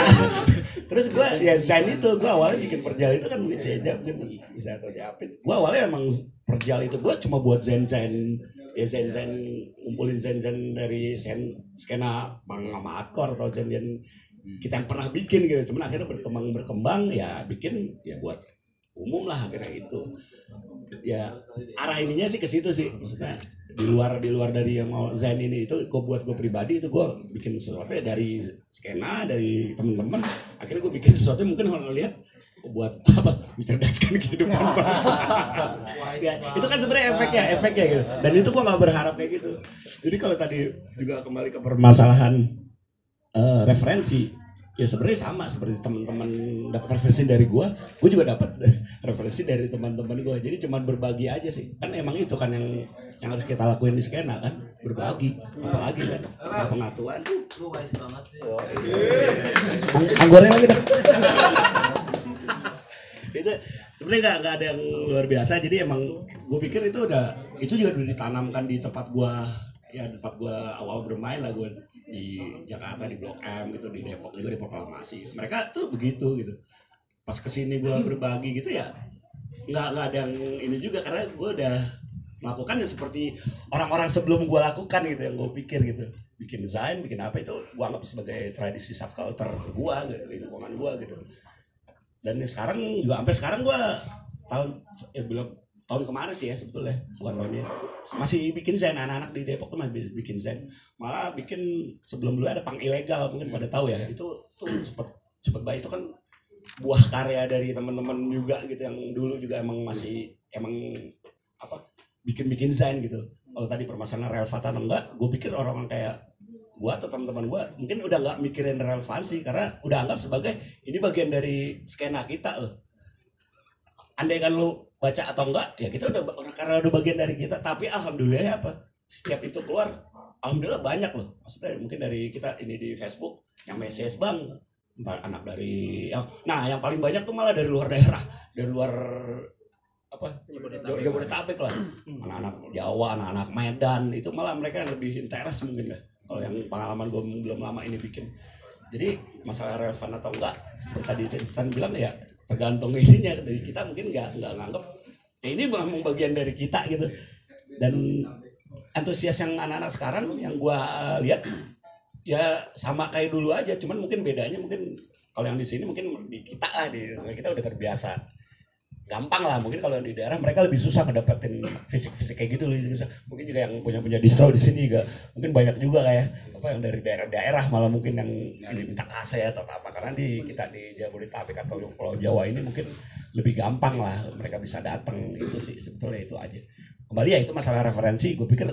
Terus gue ya zen itu gue awalnya bikin perjal itu kan mungkin si Eja mungkin bisa atau si Apit gue awalnya emang perjal itu gue cuma buat zen zen ya zen zen ngumpulin zen zen dari zen skena bang sama atau zen zen kita yang pernah bikin gitu. Cuman akhirnya berkembang berkembang ya bikin ya buat umum lah akhirnya itu. Ya arah ininya sih ke situ sih. Maksudnya di luar di luar dari yang mau Zain ini itu gue buat gue pribadi itu gue bikin sesuatu ya dari skena dari teman-teman akhirnya gue bikin sesuatu yang mungkin orang lihat oh, buat [laughs] apa? Mencerdaskan kehidupan. [laughs] [laughs] Ya itu kan sebenarnya efeknya efeknya gitu. Dan itu gue nggak berharap kayak gitu. Jadi kalau tadi juga kembali ke permasalahan eh, referensi ya sebenarnya sama seperti teman-teman dapat referensi dari gua gua juga dapat [laughs] referensi dari teman-teman gua. Jadi cuman berbagi aja sih. Kan emang itu kan yang yang harus kita lakuin di skena kan? Berbagi apalagi kan? Kita pengatuan. Lu wise banget sih. Ang- anggornya lagi dah itu sebenarnya nggak nggak ada yang luar biasa. Jadi emang gue pikir itu udah itu juga udah ditanamkan di tempat gua ya tempat gua awal bermain lah gue di Jakarta di Blok M gitu di Depok juga di proklamasi mereka tuh begitu gitu. Pas ke sini gua berbagi gitu ya nggak nggak ada yang ini juga karena gue udah melakukan ya seperti orang-orang sebelum gua lakukan gitu yang gue pikir gitu. Bikin desain bikin apa itu gua anggap sebagai tradisi subculture gua gitu, lingkungan gua gitu. Dan sekarang juga sampai sekarang gua tahun ya belum tahun kemarin sih ya sebetulnya bukan tahunnya. Masih bikin zen anak-anak di Depok tuh masih bikin zen. Malah bikin sebelum dulu ada pang ilegal mungkin pada tahu ya. Itu tuh cepet cepet baik. Itu kan buah karya dari teman-teman juga gitu yang dulu juga emang masih emang apa bikin-bikin zen gitu. Kalau tadi permasalahan relevan atau enggak gue pikir orang-orang kayak gua atau teman-teman gua mungkin udah nggak mikirin relevansi karena udah anggap sebagai ini bagian dari skena kita loh. Andai kan lu baca atau enggak ya kita udah orang karena udah bagian dari kita. Tapi alhamdulillah ya apa setiap itu keluar alhamdulillah banyak loh. Maksudnya mungkin dari kita ini di Facebook yang message bang anak dari yang nah yang paling banyak tuh malah dari luar daerah dari luar apa Jabodetabek, Jabodetabek lah. Anak-anak Jawa anak-anak Medan itu malah mereka yang lebih interest mungkin ya kalau yang pengalaman gue belum lama ini bikin. Jadi masalah relevan atau enggak seperti tadi Titan bilang ya tergantung ininya. Dari kita mungkin nggak nggak nganggep ya ini memang bagian dari kita gitu. Dan antusias yang anak-anak sekarang yang gua uh, lihat ya sama kayak dulu aja. Cuman mungkin bedanya mungkin kalau yang di sini mungkin di kita lah di kita udah terbiasa gampang lah. Mungkin kalau di daerah mereka lebih susah ngedapetin fisik-fisik kayak gitu. Lebih susah. Mungkin juga yang punya punya distro di sini juga. Mungkin banyak juga kayak apa yang dari daerah-daerah malah mungkin yang ini minta kaset atau apa. Karena di kita di Jabodetabek atau Pulau Jawa ini mungkin lebih gampang lah mereka bisa datang itu sih sebetulnya itu aja. Kembali ya itu masalah referensi. Gue pikir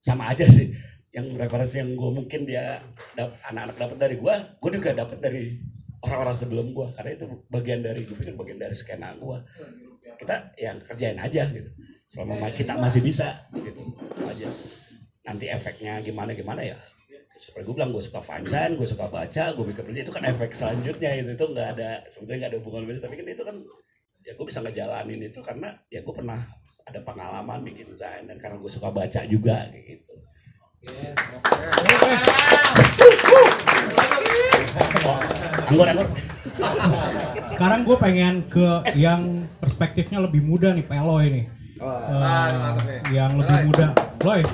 sama aja sih. Yang referensi yang gue mungkin dia anak-anak dapat dari gue gue juga dapat dari orang-orang sebelum gue karena itu bagian dari gue pikir bagian dari skena gue kita yang kerjain aja gitu. Selama ma- kita masih bisa gitu Itu aja. Nanti efeknya gimana gimana ya? Seperti gue bilang gue suka fansign gue suka baca gue bikin kerja itu kan efek selanjutnya itu. Itu nggak ada sebenarnya nggak ada hubungan beda tapi kan itu kan ya gue bisa ngejalanin itu karena ya gue pernah ada pengalaman bikin desain dan karena gue suka baca juga kayak Anggur, anggur. Sekarang gue pengen ke yang perspektifnya lebih muda nih, Peloy nih. Eh, mantap nih. yang lebih muda. Loy,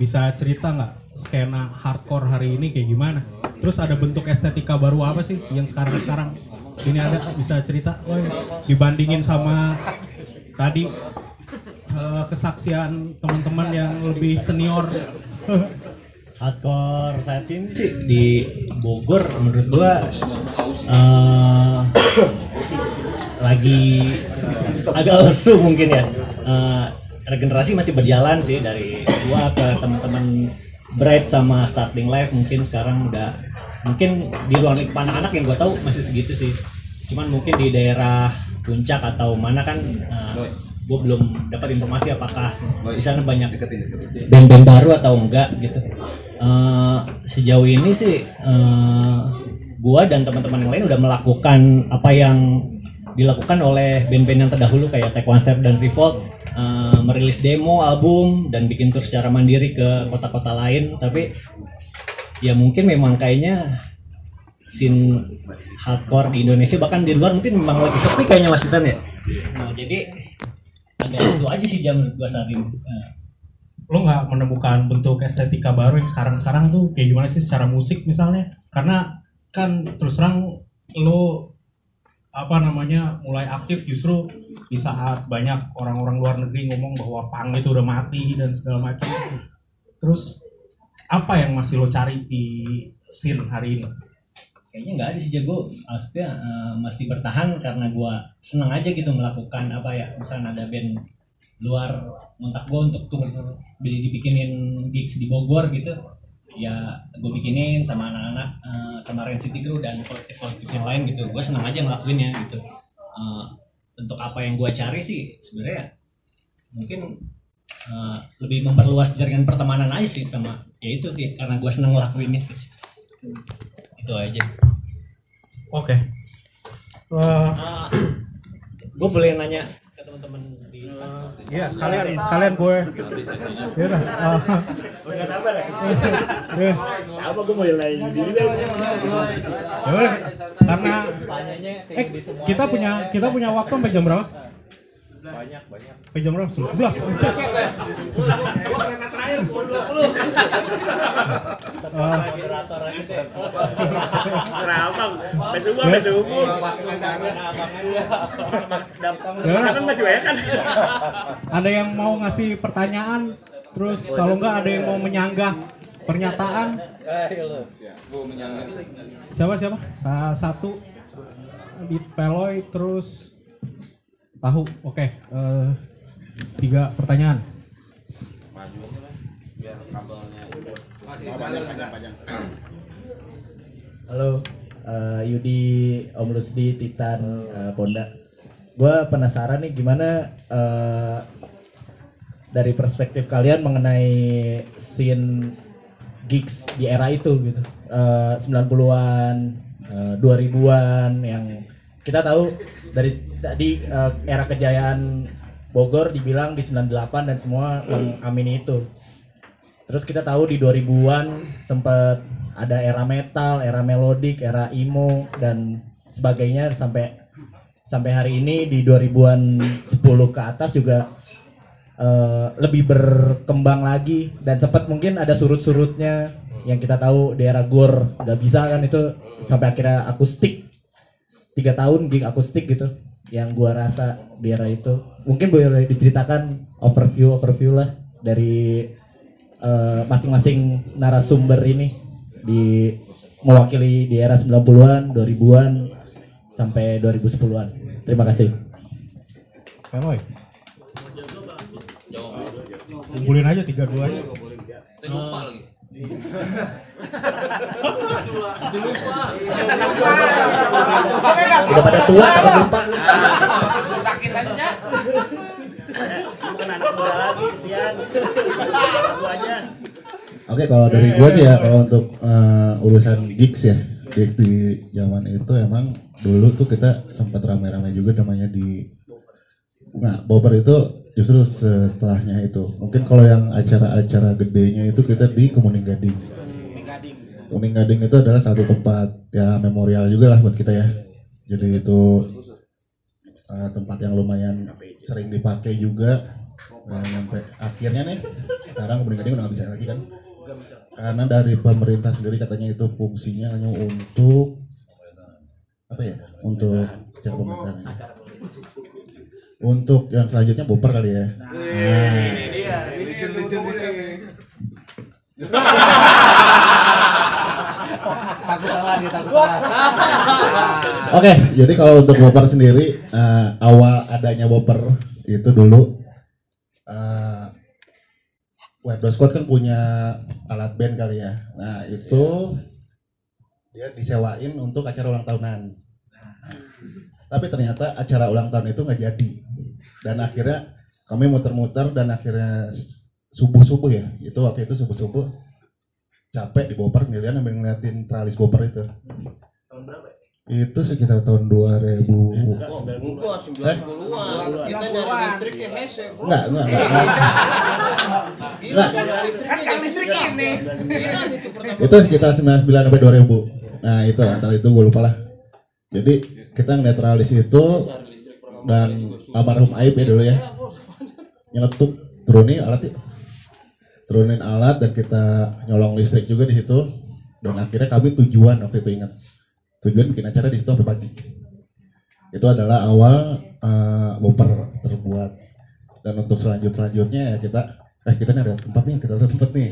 bisa cerita nggak skena hardcore hari ini kayak gimana? terus ada bentuk estetika baru apa sih yang sekarang sekarang ini ada bisa cerita Woy, dibandingin sama tadi eh, kesaksian teman-teman yang lebih senior [laughs] hardcore ini sih di Bogor menurut gua eh, lagi agak lesu mungkin ya. Eh, regenerasi masih berjalan sih dari gua ke teman-teman Bright sama starting live mungkin sekarang udah mungkin di ruang lingkup anak-anak yang gua tahu masih segitu sih. Cuman mungkin di daerah puncak atau mana kan eh, gua belum dapat informasi apakah di sana banyak band-band baru atau enggak gitu. Eh, sejauh ini sih eh, gua dan teman-teman yang lain udah melakukan apa yang dilakukan oleh band-band yang terdahulu kayak Take One Step dan Revolt. Eh, merilis demo album dan bikin tour secara mandiri ke kota-kota lain. Tapi ya mungkin memang kayaknya scene hardcore di Indonesia bahkan di luar mungkin memang lagi sepi kayaknya Mas Titan ya? Nah, jadi agak lesu aja sih jam gua saat Eh, lo nggak menemukan bentuk estetika baru yang sekarang-sekarang tuh? Kayak gimana sih secara musik misalnya? Karena kan terus terang lo apa namanya mulai aktif justru di saat banyak orang-orang luar negeri ngomong bahwa pang itu udah mati dan segala macam. Terus apa yang masih lo cari di scene hari ini kayaknya nggak ada sih jago. Maksudnya eh, masih bertahan karena gua seneng aja gitu melakukan apa ya misalnya ada band luar kontak gua untuk tour jadi dibikinin gigs di Bogor gitu ya gue bikinin sama anak-anak eh, sama Rain City Crew dan kolektif-kolektif yang lain gitu. Gue senang aja ngelakuinnya gitu. Eh, untuk apa yang gua cari sih sebenarnya mungkin eh, lebih memperluas jaringan pertemanan aja sih sama ya itu sih karena gue seneng ngelakuinnya. itu aja oke Eh, gue boleh nanya ke teman-teman di Iya, sekalian sekalian gue. Ya udah. ah. Gak sabar ya? Iya. Sama gue mau nanya diri. Ya udah, karena eh kita punya kita punya waktu sampai jam berapa? Banyak, banyak. Sampai jam berapa? Jam 11. Gue kereta terakhir 10.20 Ah. Serah abang, sampai subuh, sampai subuh Makanan masih banyak kan? Ada yang mau ngasih pertanyaan, terus kalau enggak ada yang mau menyanggah pernyataan. Siapa siapa? Sa- satu di Peloy terus tahu. Oke, eh, tiga pertanyaan. Halo, eh, Yudi, Om Lusdi, Titan, eh, Ponda. Gue penasaran nih gimana eh, dari perspektif kalian mengenai scene gigs di era itu gitu. Eh, 90-an, eh, 2000-an yang kita tahu dari tadi eh, era kejayaan Bogor dibilang di 98 dan semua mengamini itu. Terus kita tahu di 2000-an sempat ada era metal, era melodik, era emo dan sebagainya. Sampai sampai hari ini di 2000-an 10 ke atas juga eh, lebih berkembang lagi. Dan sempat mungkin ada surut-surutnya yang kita tahu di era Gor. Nggak bisa kan itu sampai akhirnya akustik tiga tahun gig akustik gitu yang gua rasa di era itu mungkin boleh diceritakan overview overview lah dari eh, masing-masing narasumber ini di mewakili di era 90-an, 2000-an sampai 2010-an. Terima kasih. Peloy. Kumpulin aja tiga duanya. lupa lagi. Udah pada tua lupa. Takis aja. Bukan anak muda lagi, Oke kalau dari gue sih ya kalau untuk eh, urusan gigs ya gigs di zaman itu emang dulu tuh kita sempat ramai-ramai juga namanya di nggak Bobber itu justru setelahnya itu. Mungkin kalau yang acara-acara gedenya itu kita di Kemuning Gading. Kemuning Gading. Itu adalah satu tempat ya memorial juga lah buat kita ya. Jadi itu eh, tempat yang lumayan sering dipakai juga. Dan sampai akhirnya nih sekarang Kemuning Gading udah nggak bisa lagi kan? Karena dari pemerintah sendiri katanya itu fungsinya hanya untuk apa ya untuk acara pemerintahan untuk yang selanjutnya boper kali ya nah, Ini dia, ini ini. [laughs] Takut salah dia takut salah. [laughs] Oke, jadi kalau untuk Boper sendiri eh, awal adanya Boper itu dulu eh Webdo Squad kan punya alat band kali ya. Nah, itu dia disewain untuk acara ulang tahunan. Tapi ternyata acara ulang tahun itu nggak jadi. Dan akhirnya kami muter-muter dan akhirnya subuh-subuh ya. Itu waktu itu subuh-subuh capek di Boper ngeliat sambil ngeliatin tralis Boper itu. Tahun berapa ya? Itu sekitar tahun 2000. Enggak, 90-an. Kita nyari listrik ya hese. bro. Enggak, enggak, enggak. enggak. Kan kan listrik 3. ini. Itu sekitar 99 sampai 2000. Nah, itu antara itu gue lupa lah. Jadi kita ngeliat tralis itu dan almarhum Aib ya dulu ya. Nyeletuk turunin alat ya. Turunin alat dan kita nyolong listrik juga di situ. Dan akhirnya kami tujuan waktu itu ingat. Tujuan bikin acara di situ sampai pagi. Itu adalah awal eh, bumper terbuat. Dan untuk selanjut selanjutnya ya kita eh kita nih ada tempat nih, kita ada tempat nih.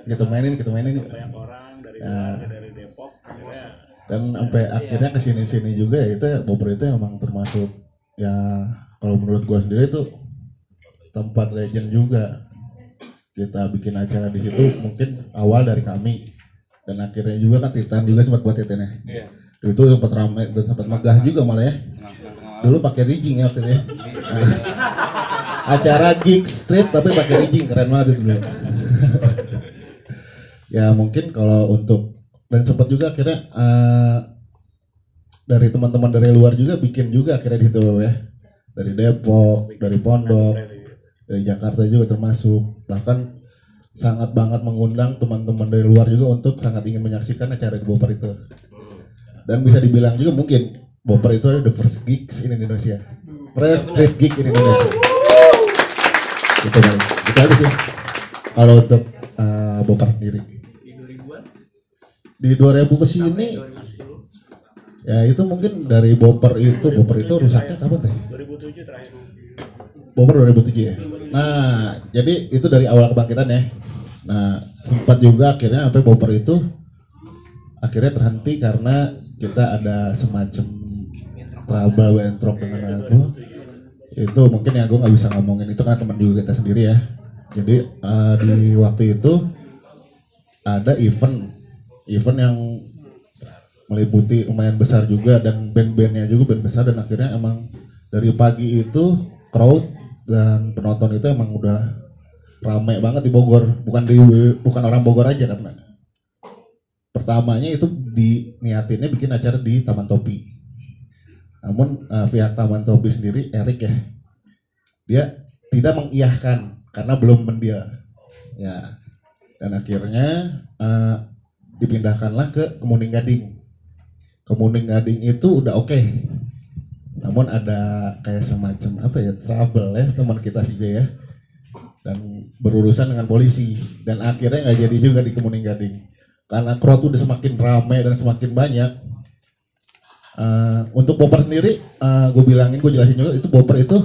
Kita mainin, kita mainin. banyak orang dari luar dari Depok akhirnya dan sampai akhirnya ke sini sini juga ya itu Bogor itu emang termasuk ya kalau menurut gua sendiri itu tempat legend juga. Kita bikin acara di situ mungkin awal dari kami. Dan akhirnya juga kan Titan juga sempat buat Titan ya. Iya. itu sempat ramai dan sempat megah juga malah ya. Dulu pakai rigging ya waktu itu ya. Acara gig street tapi pakai rigging keren banget itu. Dulu ya mungkin kalau untuk dan sempat juga akhirnya eh, dari teman-teman dari luar juga bikin juga akhirnya di situ ya. Dari Depok dari Pondok dari Jakarta juga termasuk. Bahkan sangat banget mengundang teman-teman dari luar juga untuk sangat ingin menyaksikan acara di Boper itu. Dan bisa dibilang juga mungkin Boper itu ada the first gigs in Indonesia. First street gig in Indonesia. Itu paling itu aja sih. Kalau untuk eh, Boper sendiri di 2000 ke sini ya itu mungkin dari Boper itu Boper itu rusaknya kapan teh? 2007 terakhir. Boper 2007 ya? Nah jadi itu dari awal kebangkitan ya. Nah sempat juga akhirnya sampai Boper itu akhirnya terhenti karena kita ada semacam trouble bentrok dengan aku itu mungkin ya gue nggak bisa ngomongin itu karena teman juga kita sendiri ya. Jadi eh, di waktu itu ada event event yang meliputi lumayan besar juga dan band-bandnya juga band besar dan akhirnya emang dari pagi itu crowd dan penonton itu emang udah rame banget di Bogor. Bukan di bukan orang Bogor aja karena pertamanya itu diniatinnya bikin acara di Taman Topi. Namun eh, pihak Taman Topi sendiri Erik ya dia tidak mengiyahkan karena belum mendeal ya. Dan akhirnya eh, dipindahkanlah ke Kemuning Gading. Kemuning Gading itu udah oke. Namun ada kayak semacam apa ya trouble ya teman kita sih ya. Dan berurusan dengan polisi. Dan akhirnya nggak jadi juga di Kemuning Gading. Karena crowd udah semakin ramai dan semakin banyak. Eh, untuk Boper sendiri gue bilangin gue jelasin juga itu Boper itu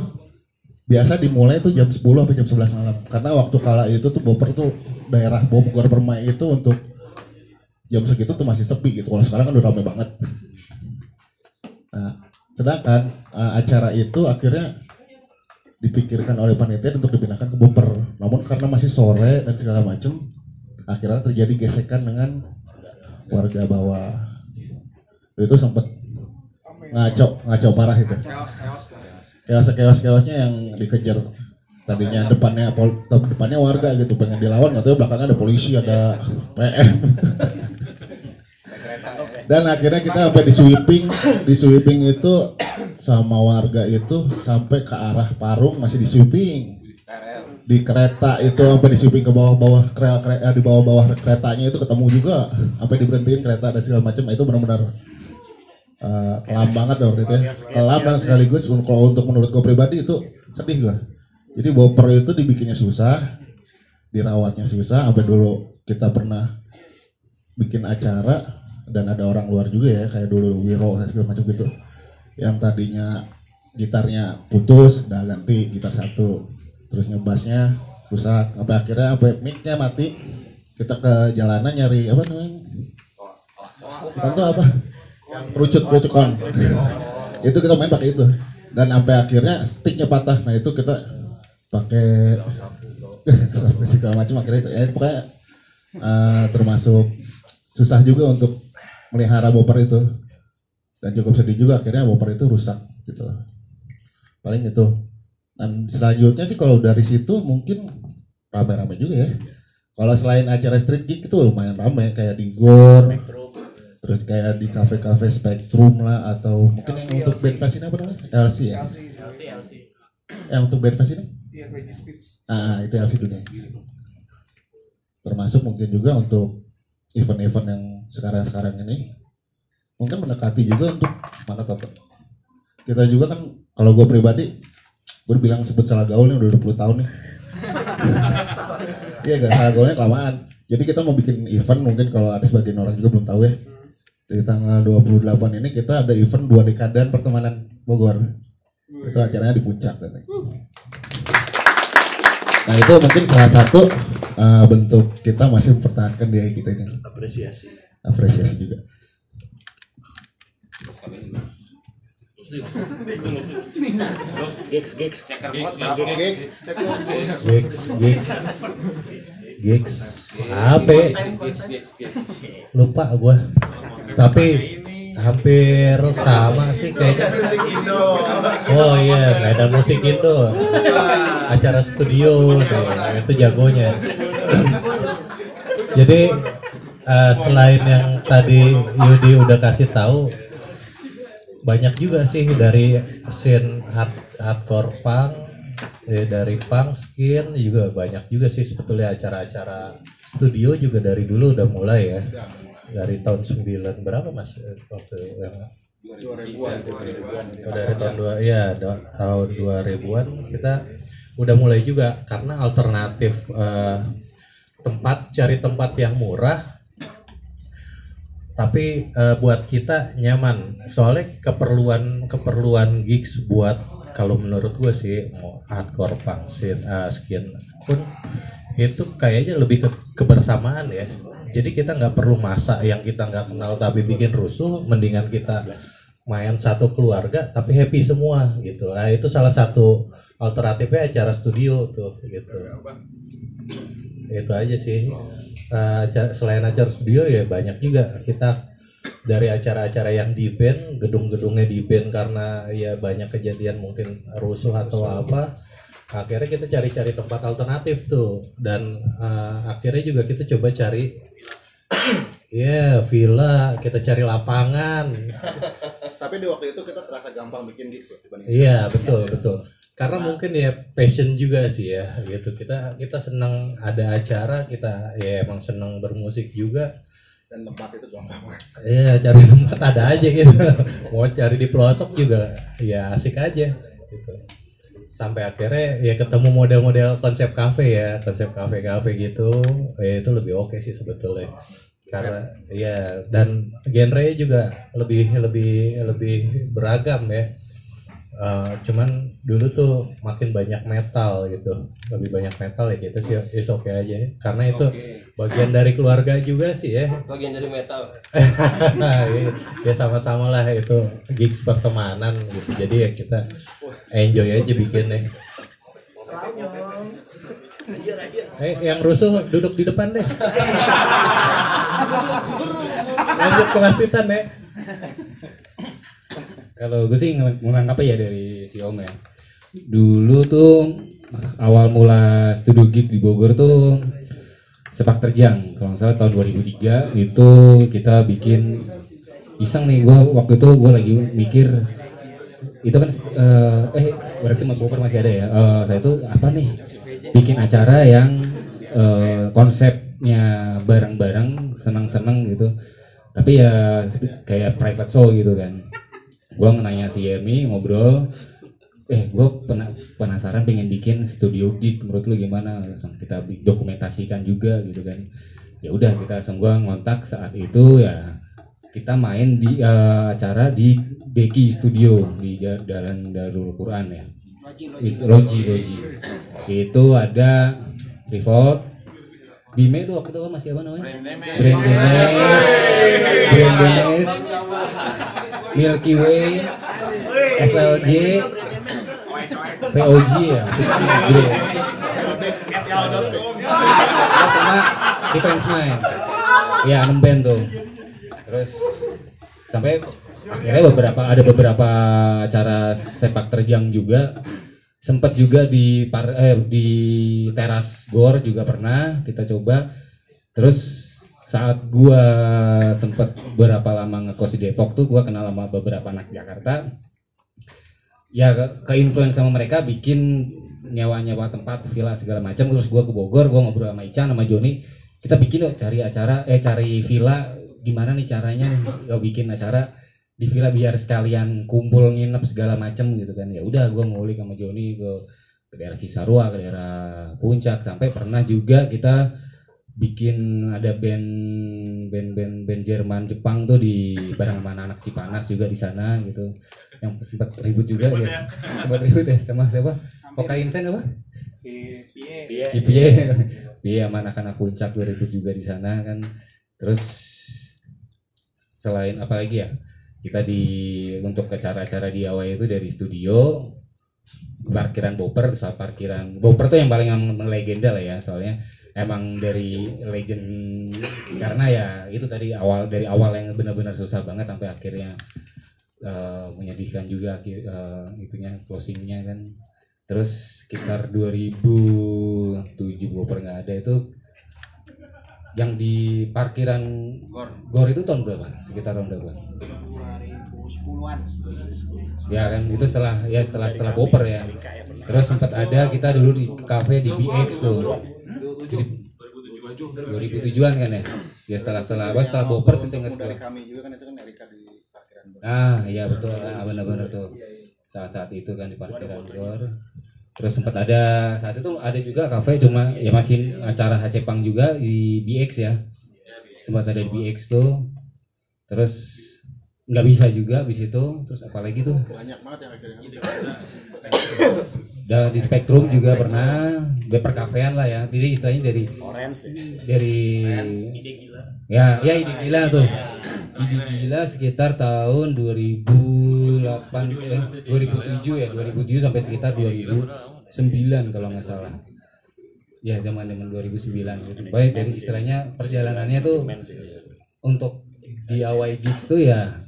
biasa dimulai tuh jam 10 sampai jam 11 malam. Karena waktu kala itu tuh Boper tuh daerah Bogor Permai itu untuk jam segitu tuh masih sepi gitu. Kalau sekarang kan udah ramai banget. Nah sedangkan eh, acara itu akhirnya dipikirkan oleh panitia untuk dipindahkan ke Boper namun karena masih sore dan segala macam akhirnya terjadi gesekan dengan warga bawah. Itu sempat ngaco ngaco parah itu. Chaos chaos chaosnya yang dikejar tadinya depannya pol, depannya warga gitu. Pengen dilawan tahu belakangnya ada polisi ada PM [laughs] dan akhirnya kita sampai di sweeping di sweeping itu sama warga itu sampai ke arah Parung masih di sweeping. Di kereta itu sampai di sweeping ke bawah-bawah kereta, kereta di bawah-bawah keretanya itu ketemu juga. Sampai diberhentiin kereta dan segala macam. Itu benar-benar eh, kelam banget waktu itu ya. Kelam dan sekaligus kalau untuk menurut gue pribadi itu sedih gue jadi boper itu dibikinnya susah dirawatnya susah. Sampai dulu kita pernah bikin acara dan ada orang luar juga ya kayak dulu Wiro segala macam gitu. Yang tadinya gitarnya putus udah ganti gitar satu. Terus ngebasnya rusak. Sampai akhirnya sampai mic-nya mati. Kita ke jalanan nyari apa namanya? Itu apa? Yang kerucut kerucut itu kita main pakai itu. Dan sampai akhirnya sticknya patah. Nah itu kita pakai [laughs] segala macam. Akhirnya itu ya pokoknya eh, termasuk susah juga untuk melihara bopper itu. Dan cukup sedih juga akhirnya bopper itu rusak gitu loh. Paling itu. Dan selanjutnya sih kalau dari situ mungkin rame-rame juga ya. Kalau selain acara street gig itu lumayan rame kayak di Gor terus kayak di kafe-kafe Spectrum lah atau mungkin yang untuk band fest ini apa namanya? LC ya? LC LC yang untuk band fest ini? Iya, ah itu LC dunia. Termasuk mungkin juga untuk event-event yang sekarang-sekarang ini mungkin mendekati juga untuk mana toto kita juga kan kalau gue pribadi gue bilang sebut salah gaul nih udah 20 tahun nih. Iya gak salah gaulnya kelamaan. Jadi kita mau bikin event mungkin kalau ada sebagian orang juga belum tahu ya. Di tanggal 28 ini kita ada event dua dekadan pertemanan Bogor. Itu acaranya di puncak katanya. Nah itu mungkin salah satu uh, bentuk kita masih mempertahankan diri kita ini. apresiasi Apresiasi juga. gigs gigs Ceker gigs pot, gigs gigs gigs gigs apa? Lupa gua. Tapi hampir sama sih kayaknya. Oh iya ada musik Indo acara studio deh, itu jagonya. [clears throat] Jadi eh, selain yang tadi Yudi udah kasih tahu banyak juga sih dari scene hard, hardcore punk eh, dari punk skin juga banyak juga sih. Sebetulnya acara-acara studio juga dari dulu udah mulai ya. Dari tahun 9 berapa mas? Eh, waktu yang 2000-an, 2000-an. Oh, dari tahun dua ya da- tahun 2000-an kita udah mulai juga. Karena alternatif eh, tempat cari tempat yang murah tapi eh, buat kita nyaman. Soalnya keperluan keperluan gigs buat kalau menurut gue sih mau hardcore punk scene, eh, skin pun itu kayaknya lebih ke kebersamaan ya. Jadi kita nggak perlu masak yang kita nggak kenal tapi bikin rusuh mendingan kita main satu keluarga tapi happy semua gitu. Nah itu salah satu alternatifnya acara studio tuh gitu. Itu aja sih Eh, aca- selain acara studio ya banyak juga. Kita dari acara-acara yang di band gedung-gedungnya di band karena ya banyak kejadian mungkin rusuh atau apa akhirnya kita cari-cari tempat alternatif tuh. Dan eh, akhirnya juga kita coba cari [coughs] ya villa. Kita cari lapangan. [laughs] Tapi di waktu itu kita terasa gampang bikin gigs ya dibanding Iya sekarang. betul betul. Karena mungkin ya passion juga sih ya gitu. Kita kita senang ada acara kita ya emang senang bermusik juga. Dan tempat itu gampang. Iya cari tempat ada aja gitu. Mau cari di pelosok juga ya asik aja gitu. Sampai akhirnya ya ketemu model-model konsep kafe ya konsep kafe-kafe gitu. Ya itu lebih oke sih sebetulnya. Karena ya dan genre juga lebih lebih lebih beragam ya. Eh, cuman dulu tuh makin banyak metal gitu lebih banyak metal ya gitu sih is oke aja ya. karena itu okay. bagian dari keluarga juga sih ya [laughs] Bagian dari metal. [laughs] ya sama-sama lah itu gigs pertemanan gitu jadi ya kita enjoy aja bikinnya eh yang rusuh duduk di depan deh [laughs] lanjut ke Mas Titan ya Kalau gue sih menangkap ya dari si Om ya. Dulu tuh awal mula studio gig di Bogor tuh sepak terjang. Kalau nggak salah tahun 2003 itu kita bikin iseng nih. Gue waktu itu gue lagi mikir itu kan eh, eh berarti Bogor masih ada ya. Eh, saya tuh apa nih bikin acara yang eh, konsepnya bareng-bareng senang-senang gitu. Tapi ya kayak private show gitu kan gue nanya si Yemi ngobrol. Eh gue pena, penasaran pengen bikin studio gig menurut lu gimana? Langsung kita dokumentasikan juga gitu kan. Ya udah kita semua ngontak. Saat itu ya kita main di eh, acara di Beki Studio di Ja- Jalan Darul Quran ya. Loji Loji. itu ada Revolt Bime itu waktu itu masih apa namanya? Brand Damage Brand Damage Milky Way SLJ VOG ya sama Defense Nine ya 6 band tuh. Terus sampai akhirnya beberapa ada beberapa acara sepak terjang juga. Sempat juga di par, eh, di teras gor juga pernah kita coba. Terus saat gua sempat beberapa lama ngekos di Depok tuh gua kenal sama beberapa anak Jakarta. Ya ke, influence sama mereka bikin nyawa-nyawa tempat villa segala macam. Terus gua ke Bogor gua ngobrol sama Ican sama Joni. Kita bikin yuk cari acara eh cari villa. Gimana nih caranya nih? Bikin acara di villa biar sekalian kumpul nginep segala macam gitu kan. Ya udah gua ngulik sama Joni ke ke daerah Cisarua ke daerah Puncak. Sampai pernah juga kita bikin ada band band band band Jerman Jepang tuh di bareng sama anak Cipanas juga di sana gitu. Yang sempat ribut juga ya. [laughs] Sempat ribut ya sama siapa? Kokain Sen apa? Si Cie. si Pie. Pie sama anak-anak puncak 2000 juga di sana kan. Terus selain apa lagi ya kita di untuk acara-acara di awal itu dari studio parkiran Boper terus parkiran Boper tuh yang paling emang legenda lah ya soalnya emang dari legend karena ya itu tadi awal dari awal yang benar-benar susah banget sampai akhirnya eh, menyedihkan juga akhir eh, itunya closingnya kan terus sekitar 2007 Boper nggak ada itu yang di parkiran Gor. Gor itu tahun berapa? Sekitar tahun berapa? 2010-an. Ya kan itu setelah ya setelah setelah Boper ya. Terus sempat ada kita dulu di kafe di BX tuh. Jadi 2007-an kan ya. Ya setelah setelah apa setelah Boper sih saya ingat dari kami juga kan itu kan Erika di parkiran Ah iya betul ah, benar-benar tuh saat-saat itu kan di parkiran Gor. Terus sempat ada saat itu ada juga kafe cuma ya masih acara Hacepang juga di BX ya. Sempat ada di BX tuh. Terus nggak bisa juga di situ. Terus apalagi tuh? banyak banget yang akhirnya Dan di Spektrum juga pernah di perkafean lah ya. Jadi istilahnya dari Orange ya? dari Ya, ya ide gila tuh. Ide gila sekitar tahun 2008 eh, 2007 ya, 2007 sampai sekitar 2009 kalau nggak salah. Ya, zaman zaman 2009 gitu. Baik dari istilahnya perjalanannya tuh untuk di Gigs tuh ya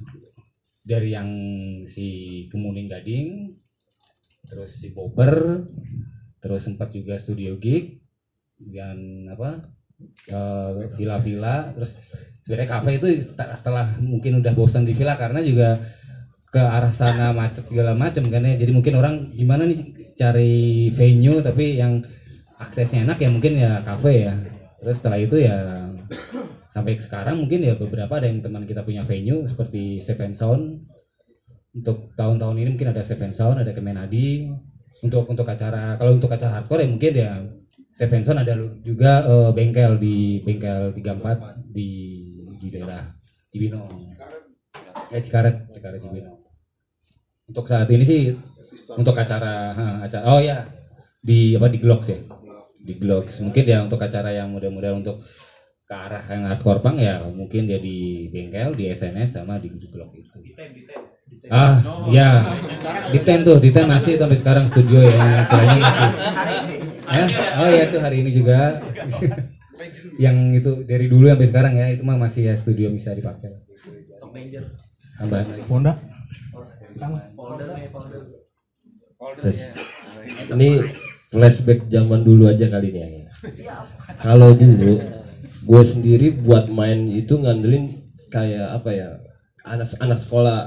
dari yang si Kemuning Gading terus si Bobber terus sempat juga studio gig dan apa eh, villa-villa. Terus sebenarnya kafe itu setelah, setelah mungkin udah bosan di villa karena juga ke arah sana macet segala macam kan ya. Jadi mungkin orang gimana nih cari venue tapi yang aksesnya enak ya mungkin ya kafe ya. Terus setelah itu ya sampai sekarang mungkin ya beberapa ada yang teman kita punya venue seperti Seven Sound untuk tahun-tahun ini mungkin ada Seven Sound ada Kemenadi untuk untuk acara kalau untuk acara hardcore ya mungkin ya Seven Sound ada juga eh, bengkel di bengkel 34 di di daerah Cibinong. Eh Cikaret Cikaret Cibinong. Untuk saat ini sih untuk acara ha, acara oh ya di apa di Glocks ya di Glocks mungkin ya untuk acara yang mudah-mudahan untuk ke arah yang hardcore punk ya mungkin dia di bengkel di SNS sama di Glock itu. Ah ya di ten tuh di ten masih sampai sekarang studio ya yang istilahnya masih. Eh, oh ya itu hari ini juga. [laughs] Yang itu dari dulu sampai sekarang ya itu mah masih ya studio bisa dipakai tambahan lagi. Honda. Terus, ini flashback zaman dulu aja kali ini ya. Kalau dulu gue sendiri buat main itu ngandelin kayak apa ya anak-anak sekolah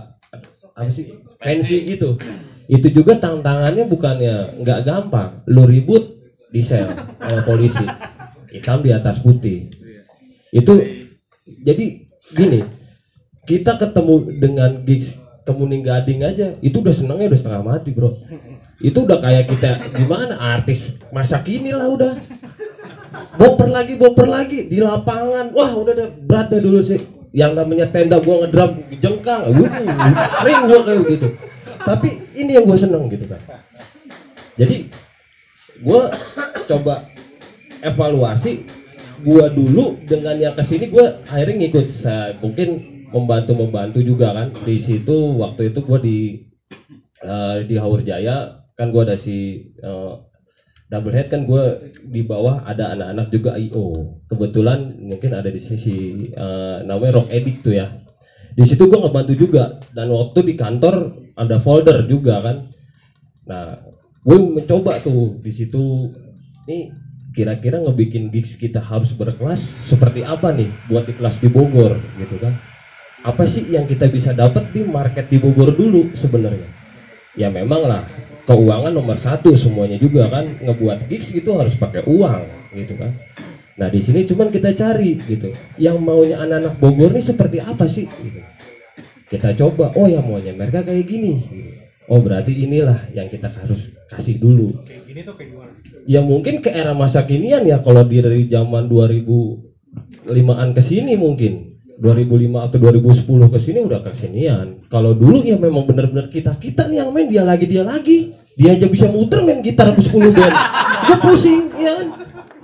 apa sih pensi gitu. Itu juga tantangannya bukannya nggak gampang. Lu ribut di sel sama polisi hitam di atas putih. Itu jadi gini kita ketemu dengan gigs kemuning gading aja itu udah senengnya udah setengah mati bro itu udah kayak kita gimana artis masa kini lah udah boper lagi boper lagi. Di lapangan. Wah udah deh berat deh dulu sih. Yang namanya tenda gua ngedram jengkang. Wuh, sering gua kayak gitu. Tapi ini yang gua seneng gitu kan jadi gua coba evaluasi gua dulu dengan yang ke sini gua akhirnya ngikut. Saya mungkin membantu membantu juga kan. Di situ waktu itu gua di eh, di Haur Jaya. Kan gua ada si eh, double head kan gue di bawah ada anak-anak juga IO kebetulan mungkin ada di sisi eh, namanya rock edit tuh ya. Di situ gue ngebantu juga. Dan waktu di kantor ada folder juga kan. Nah gue mencoba tuh di situ nih kira-kira ngebikin gigs kita harus berkelas seperti apa nih buat di kelas di Bogor? Gitu kan. Apa sih yang kita bisa dapat di market di Bogor dulu sebenarnya? Ya memang lah keuangan nomor satu semuanya juga kan ngebuat gigs itu harus pakai uang gitu kan nah di sini cuman kita cari gitu yang maunya anak-anak Bogor nih seperti apa sih gitu. kita coba oh ya maunya mereka kayak gini gitu. oh berarti inilah yang kita harus kasih dulu Kayak gini tuh kayak gimana? ya mungkin ke era masa kinian ya kalau dari zaman 2005an ke sini mungkin 2005 atau 2010 ke sini udah kesinian. Kalau dulu ya memang bener-bener kita kita nih yang main dia lagi dia lagi. Dia aja bisa muter main gitar 10 band. Gue pusing ya kan.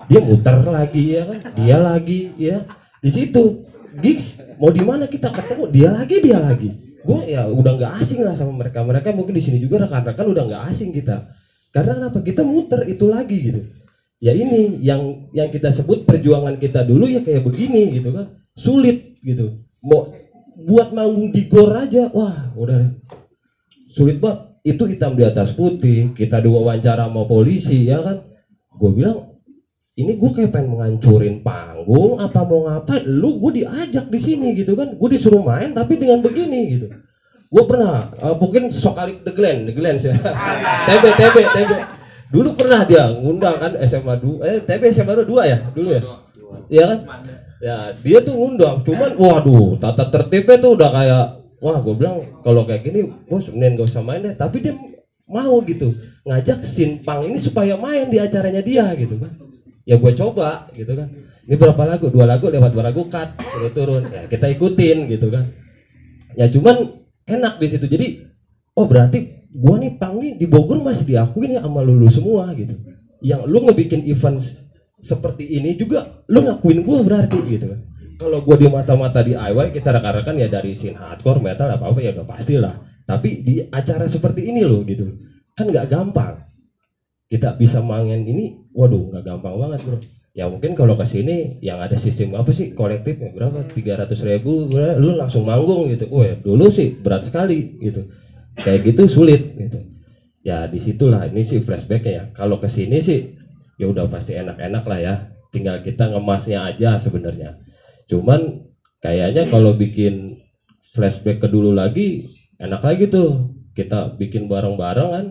Dia muter lagi ya kan. Dia lagi ya. Di situ gigs mau di mana kita ketemu dia lagi dia lagi. Gue ya udah nggak asing lah sama mereka. Mereka mungkin di sini juga rekan-rekan udah nggak asing kita. Karena kenapa? Kita muter itu lagi gitu. Ya ini yang yang kita sebut perjuangan kita dulu ya kayak begini gitu kan. Sulit gitu. Mau buat manggung di gor aja, wah udah sulit banget. Itu hitam di atas putih. Kita diwawancara sama polisi ya kan. Gue bilang ini gue kayak pengen menghancurin panggung apa mau ngapain lu gue diajak di sini gitu kan gue disuruh main tapi dengan begini gitu gue pernah uh, mungkin sokalik the Glen the Glen ya TB TB TB dulu pernah dia ngundang kan SMA 2 eh TB SMA 2 ya dulu ya? Iya kan? Ya dia tuh ngundang cuman waduh tata tertibnya tuh udah kayak wah gue bilang kalau kayak gini bos mending gak usah main deh. Tapi dia mau gitu ngajak Sinpang ini supaya main di acaranya dia gitu kan. Ya gue coba gitu kan. Ini berapa lagu? Dua lagu lewat dua lagu cut turun turun. Ya kita ikutin gitu kan. Ya cuman enak di situ. Jadi oh berarti gua nih pang nih di Bogor masih diakuin ya sama lulu semua gitu. Yang lu ngebikin event seperti ini juga lu ngakuin gua berarti gitu. Kalau gua di mata-mata di IY kita rekan-rekan ya dari scene hardcore metal apa apa ya udah pastilah tapi di acara seperti ini loh gitu. Kan nggak gampang. Kita bisa main ini waduh nggak gampang banget bro. Ya mungkin kalau ke sini yang ada sistem apa sih kolektifnya berapa? 300 ribu lu langsung manggung gitu. Wah dulu sih berat sekali gitu kayak gitu sulit gitu. Ya di situlah ini sih flashbacknya ya. Kalau ke sini sih ya udah pasti enak-enak lah ya. Tinggal kita ngemasnya aja sebenarnya. Cuman kayaknya kalau bikin flashback ke dulu lagi enak lagi tuh. Kita bikin bareng-bareng kan.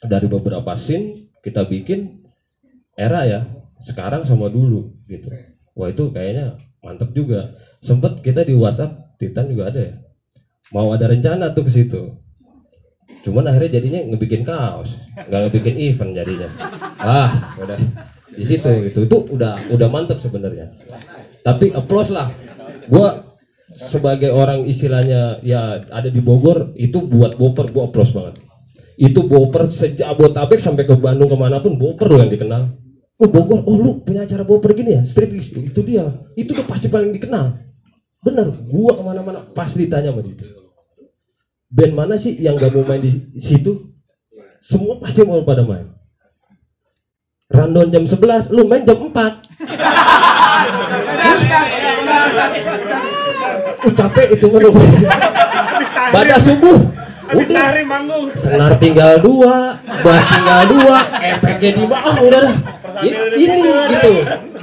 Dari beberapa scene kita bikin era ya. Sekarang sama dulu gitu. Wah itu kayaknya mantep juga. Sempet kita di WhatsApp Titan juga ada ya. Mau ada rencana tuh ke situ cuman akhirnya jadinya ngebikin kaos. Nggak ngebikin event jadinya. Ah udah. Di situ gitu. Itu udah udah mantep sebenarnya. Tapi applause lah. Gua sebagai orang istilahnya ya ada di Bogor itu buat boper gua applause banget. Itu boper sejabotabek sampai ke Bandung ke mana pun boper lo yang dikenal. Lu Bogor oh lu punya acara boper gini ya? Gigs. itu dia. Itu tuh pasti paling dikenal. Bener gua ke mana-mana pasti ditanya sama dia band mana sih yang gak mau main di situ? Semua pasti mau pada main. Rundown jam 11 lu main jam 4 uh, capek itu ngeluh pada subuh. Udah. senar tinggal dua bass tinggal dua. Efeknya di bawah udah dah. I- ini gitu.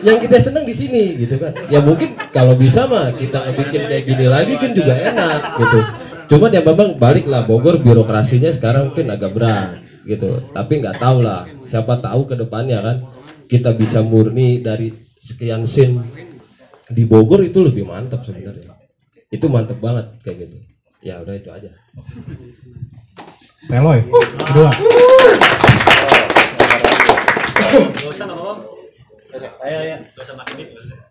Yang kita seneng di sini gitu kan. Ya mungkin kalau bisa mah kita bikin kayak gini lagi kan juga enak gitu cuman ya memang balik lah Bogor birokrasinya sekarang mungkin agak berat gitu tapi nggak tahu lah siapa tahu ke depannya kan kita bisa murni dari sekian scene di Bogor itu lebih mantap sebenarnya itu mantap banget kayak gitu ya udah itu aja Reloy, kedua. Gak usah apa-apa. Ayo ya.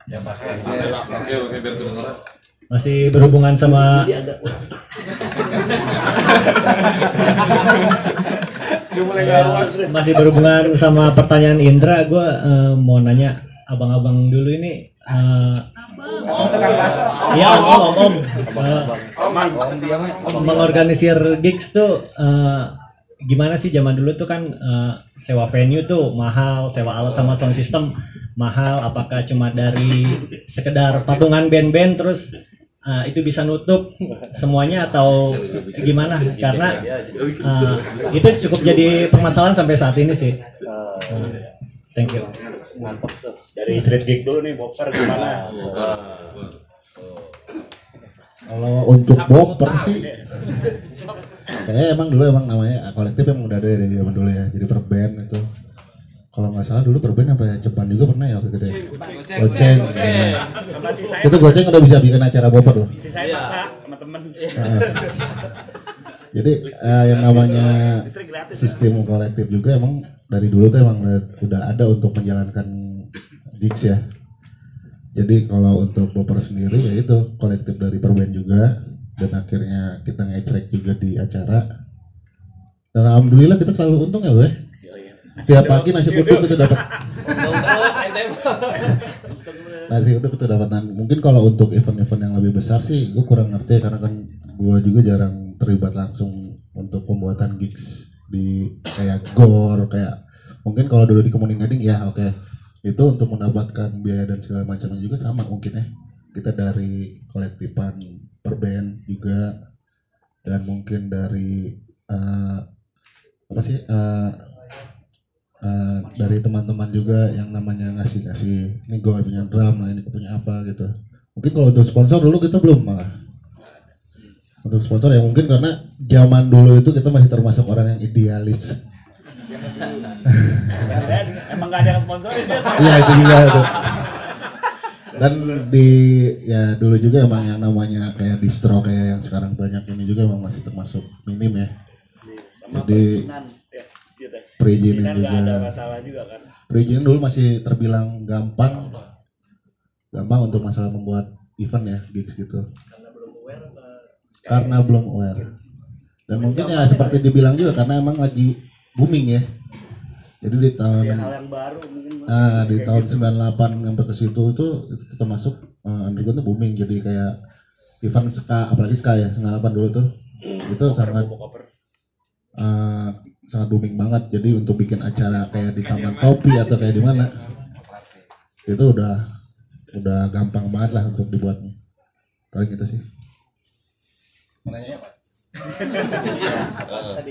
Ya pakai. Oke, oke biar kedengeran. Masih berhubungan sama Iya. masih berhubungan sama pertanyaan Indra, gue mau nanya abang-abang dulu ini. eh, Iya om om om. Eh, mengorganisir gigs tuh eh, gimana sih zaman dulu tuh kan eh, sewa venue tuh mahal, sewa alat sama sound system mahal. Apakah cuma dari sekedar patungan band-band terus eh, itu bisa nutup semuanya atau gimana? Karena eh, itu cukup jadi permasalahan sampai saat ini sih. Eh, thank you. Dari street gig dulu nih, Boxer gimana? Kalau untuk boper sih Kayaknya emang dulu emang namanya kolektif emang udah ada dari zaman dulu ya. Jadi per band itu. Kalau nggak salah dulu per band apa ya Jepang juga pernah ya waktu itu ya. Goceng. Goceng. Goceng. Iya. Itu goceng udah bisa bikin acara boper loh. Si saya maksa sama temen. [laughs] Jadi eh, yang namanya gratis, sistem kolektif juga emang dari dulu tuh emang udah ada untuk menjalankan gigs ya. Jadi kalau untuk boper sendiri ya itu kolektif dari perben juga dan akhirnya kita ngetrek juga di acara. Dan alhamdulillah kita selalu untung ya, gue. Setiap pagi nasi uduk itu dapat. Nasi uduk itu dapat. Nah, mungkin kalau untuk event-event yang lebih besar sih gue kurang ngerti karena kan gue juga jarang terlibat langsung untuk pembuatan gigs di kayak gor kayak mungkin kalau dulu di Kemuning Gading ya oke. Itu untuk mendapatkan biaya dan segala macamnya juga sama mungkin ya. Kita dari kolektifan per band juga dan mungkin dari eh, apa sih eh, eh, dari teman-teman juga yang namanya ngasih ngasih ini gue punya drum nah ini gue punya apa gitu mungkin kalau untuk sponsor dulu kita belum malah untuk sponsor ya mungkin karena zaman dulu itu kita masih termasuk orang yang idealis [laughs] Emang gak ada yang sponsorin dia. Iya itu juga itu. Dan di ya dulu juga emang yang namanya kayak distro kayak yang sekarang banyak ini juga emang masih termasuk minim ya. Sama Jadi. Perizinan juga. ada masalah juga kan. perizinan dulu masih terbilang gampang, gampang untuk masalah membuat event ya gigs gitu. Karena belum aware. Dan mungkin ya seperti dibilang juga karena emang lagi booming ya. Jadi di tahun hal yang baru mungkin. Nah, di tahun gitu. 98 sampai ke situ itu itu termasuk uh, underground tuh booming jadi kayak event ska apalagi ska ya 98 dulu tuh itu sangat uh, sangat booming banget jadi untuk bikin acara kayak di taman topi atau kayak di mana itu udah udah gampang banget lah untuk dibuatnya paling gitu sih Menanya apa?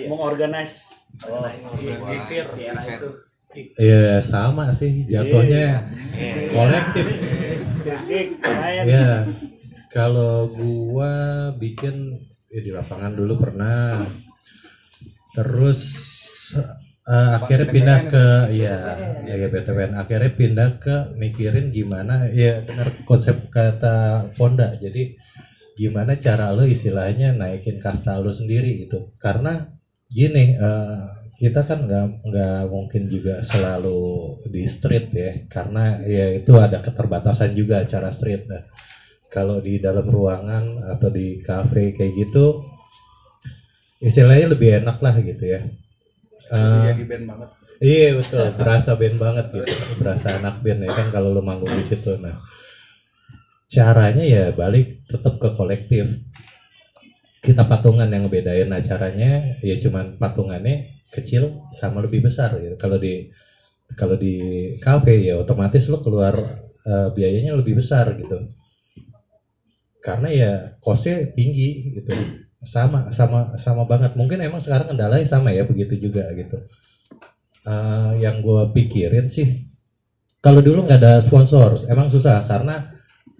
Mengorganize. Oh, Gigir di era itu. Iya sama sih jatuhnya Iya. kolektif. Ya kalau gua bikin ya di lapangan dulu pernah. Terus eh, akhirnya pindah ke ya ya ya BTPN akhirnya pindah ke mikirin gimana ya dengar konsep kata Ponda jadi gimana cara lo istilahnya naikin kasta lo sendiri gitu. Karena gini eh, kita kan nggak nggak mungkin juga selalu di street ya. Karena ya itu ada keterbatasan juga acara street. Nah kalau di dalam ruangan atau di cafe kayak gitu istilahnya lebih enak lah gitu ya Eh, Jadi band banget. Iya betul, berasa band banget gitu, berasa anak band ya kan kalau lo manggung di situ. Nah, caranya ya balik tetap ke kolektif. Kita patungan yang ngebedain acaranya ya cuman patungannya kecil sama lebih besar gitu. Kalau di kalau di kafe ya otomatis lo keluar eh, biayanya lebih besar gitu. Karena ya kosnya tinggi gitu. Sama sama sama banget. Mungkin emang sekarang kendalanya sama ya begitu juga gitu. Eh, yang gue pikirin sih kalau dulu nggak ada sponsor emang susah. Karena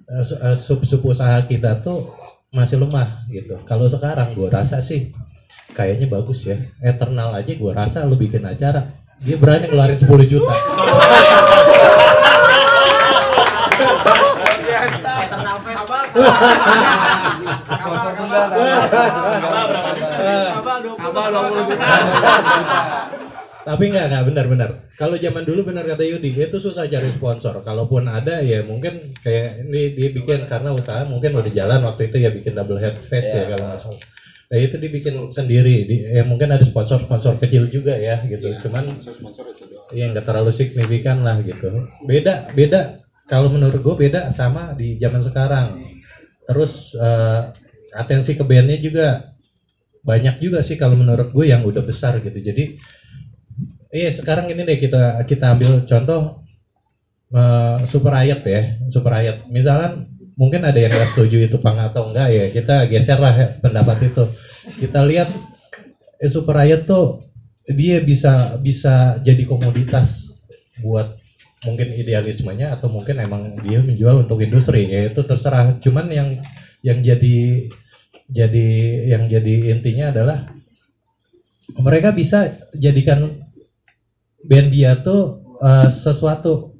eh, su- eh, sub sub usaha kita tuh masih lemah gitu. Kalau sekarang gue rasa sih kayaknya bagus ya. Eternal aja gue rasa lu bikin acara dia berani ngeluarin 10 juta Sponsor kan. 20 juta. Tapi nggak nggak benar-benar. Kalau zaman dulu benar kata Yudi itu susah cari sponsor. Kalaupun ada ya mungkin kayak ini dia bikin karena usaha mungkin udah jalan waktu itu ya bikin double head face ya kalau nggak salah. Nah itu dibikin sendiri. Di, ya mungkin ada sponsor-sponsor kecil juga ya gitu. Cuman yang nggak terlalu signifikan lah gitu. Beda beda kalau menurut gue beda sama di zaman sekarang. Terus eh, atensi ke bandnya juga banyak juga sih kalau menurut gue yang udah besar gitu. Jadi Iya sekarang ini deh kita kita ambil contoh eh, Super Ayat ya Super Ayat. Misalkan mungkin ada yang nggak setuju itu pang atau enggak ya kita geser lah pendapat itu. Kita lihat eh, Super Ayat tuh dia bisa bisa jadi komoditas buat mungkin idealismenya atau mungkin emang dia menjual untuk industri ya itu terserah. Cuman yang yang jadi jadi yang jadi intinya adalah mereka bisa jadikan band dia tuh uh, sesuatu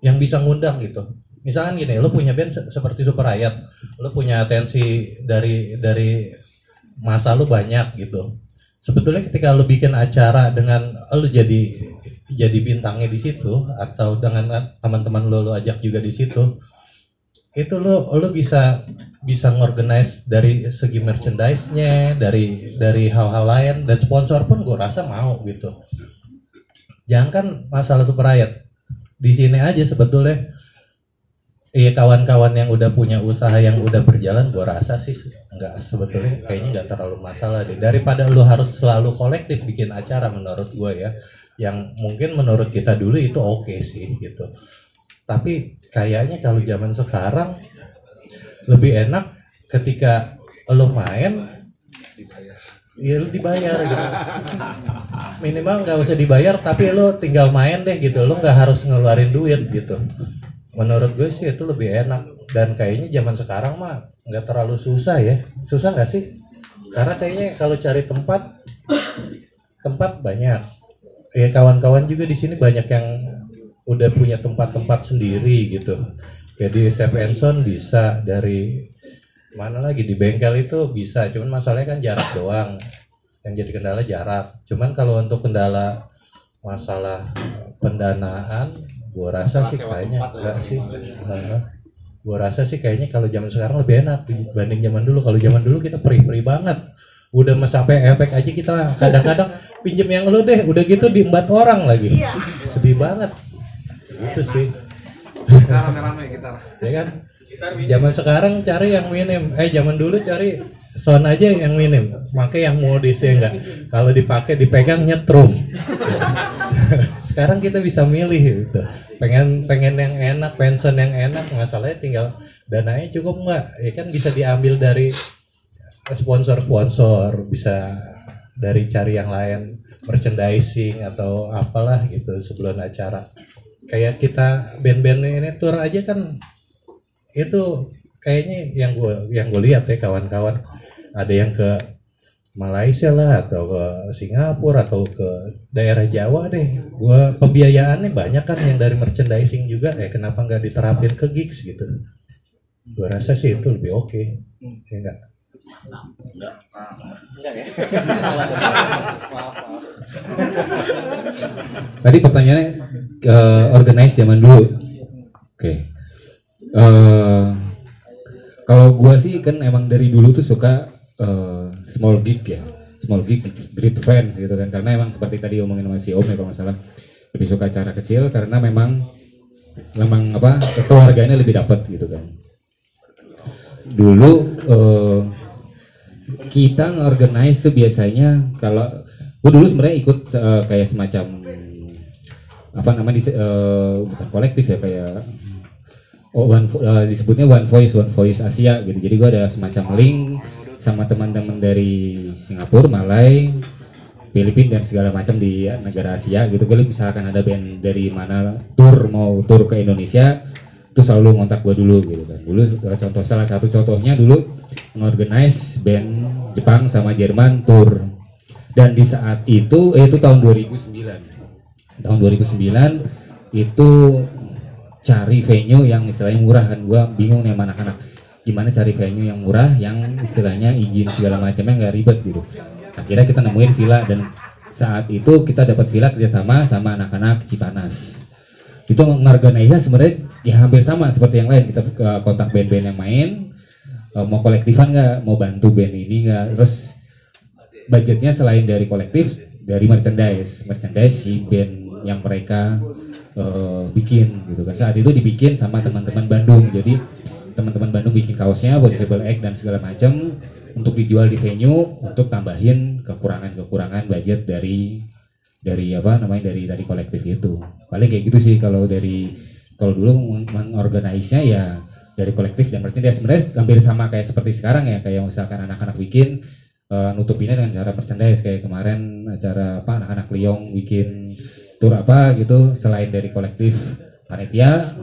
yang bisa ngundang gitu. Misalkan gini, lo punya band se- seperti Super Ayat, lo punya atensi dari dari masa lo banyak gitu. Sebetulnya ketika lo bikin acara dengan lo jadi jadi bintangnya di situ atau dengan teman-teman lo lo ajak juga di situ, itu lo lo bisa bisa ngorganize dari segi merchandise-nya, dari dari hal-hal lain. Dan sponsor pun gue rasa mau gitu. Jangan kan masalah super ayat di sini aja sebetulnya. Iya kawan-kawan yang udah punya usaha yang udah berjalan gua rasa sih nggak sebetulnya kayaknya nggak terlalu masalah deh. Daripada lu harus selalu kolektif bikin acara menurut gua ya yang mungkin menurut kita dulu itu oke sih gitu tapi kayaknya kalau zaman sekarang lebih enak ketika lo main ya lu dibayar gitu. [laughs] Minimal nggak usah dibayar tapi lo tinggal main deh gitu. Lo nggak harus ngeluarin duit gitu. Menurut gue sih itu lebih enak. Dan kayaknya zaman sekarang mah nggak terlalu susah ya. Susah nggak sih? Karena kayaknya kalau cari tempat tempat banyak. Ya kawan-kawan juga di sini banyak yang udah punya tempat-tempat sendiri gitu. Jadi Step Enson bisa dari mana lagi di bengkel itu bisa. Cuman masalahnya kan jarak doang. Yang jadi kendala jarak. Cuman kalau untuk kendala masalah pendanaan gua rasa sih Sewa kayaknya ya. enggak sih. gua rasa sih kayaknya kalau zaman sekarang lebih enak dibanding zaman dulu. Kalau zaman dulu kita peri-peri banget. Udah mas sampai efek aja kita kadang-kadang [laughs] pinjem yang lu deh. Udah gitu diembat orang lagi. Sedih banget itu sih. Kita rame-rame kita. [laughs] ya kan? Zaman sekarang cari yang minim. Eh zaman dulu cari sound aja yang minim. Pakai yang modis ya enggak? Kalau dipakai dipegang nyetrum. [laughs] Sekarang kita bisa milih gitu. Pengen pengen yang enak pension yang enak masalahnya tinggal dananya cukup nggak ya kan bisa diambil dari sponsor sponsor bisa dari cari yang lain merchandising atau apalah gitu sebelum acara kayak kita band-band ini tour aja kan itu kayaknya yang gue yang gue lihat ya kawan-kawan. Ada yang ke Malaysia lah atau ke Singapura atau ke daerah Jawa deh. Gue pembiayaannya banyak kan yang dari merchandising juga. Ya kenapa nggak diterapin ke gigs gitu? Gue rasa sih itu lebih oke. Ya enggak Enggak. Enggak ya? Tadi pertanyaannya eh, organize zaman dulu. Oke. Eh, kalau gua sih kan emang dari dulu tuh suka eh, small gig ya. Small gig, great friends gitu kan. Karena emang seperti tadi omongin sama si Om ya kalau nggak salah lebih suka acara kecil karena memang memang apa keluarganya lebih dapat gitu kan. Dulu eh, kita nge-organize tuh biasanya kalau gue dulu sebenarnya ikut eh, kayak semacam apa namanya dis- eh, bukan kolektif ya kayak oh one eh, disebutnya one voice one voice Asia gitu. Jadi gue ada semacam link sama teman-teman dari Singapura Malai Filipina dan segala macam di negara Asia gitu. Gue misalkan ada band dari mana tour mau tour ke Indonesia itu selalu ngontak gue dulu gitu kan. Dulu eh, contoh salah satu contohnya dulu ngorganize band Jepang sama Jerman tour. Dan di saat itu eh, itu tahun 2009 tahun 2009 itu cari venue yang istilahnya murah kan. Gua bingung nih sama anak-anak. Gimana cari venue yang murah yang istilahnya izin segala macamnya nggak ribet gitu. Akhirnya kita nemuin villa dan saat itu kita dapat villa kerjasama sama anak-anak Cipanas itu ngorganisasinya sebenarnya ya hampir sama seperti yang lain. Kita kontak band-band yang main. Eh, mau kolektifan nggak? Mau bantu band ini nggak? Terus budgetnya selain dari kolektif dari merchandise. Merchandise si band yang mereka eh, bikin gitu kan. Saat itu dibikin sama teman-teman Bandung. Jadi teman-teman Bandung bikin kaosnya disable egg dan segala macam untuk dijual di venue untuk tambahin kekurangan-kekurangan budget dari dari apa namanya dari dari kolektif itu. Paling kayak gitu sih kalau dari kalau dulu mengorganisnya ya dari kolektif dan merchandise sebenarnya hampir sama kayak seperti sekarang ya kayak misalkan anak-anak bikin uh, nutupinnya dengan cara merchandise. Kayak kemarin acara apa anak-anak Liong bikin tour apa gitu selain dari kolektif panitia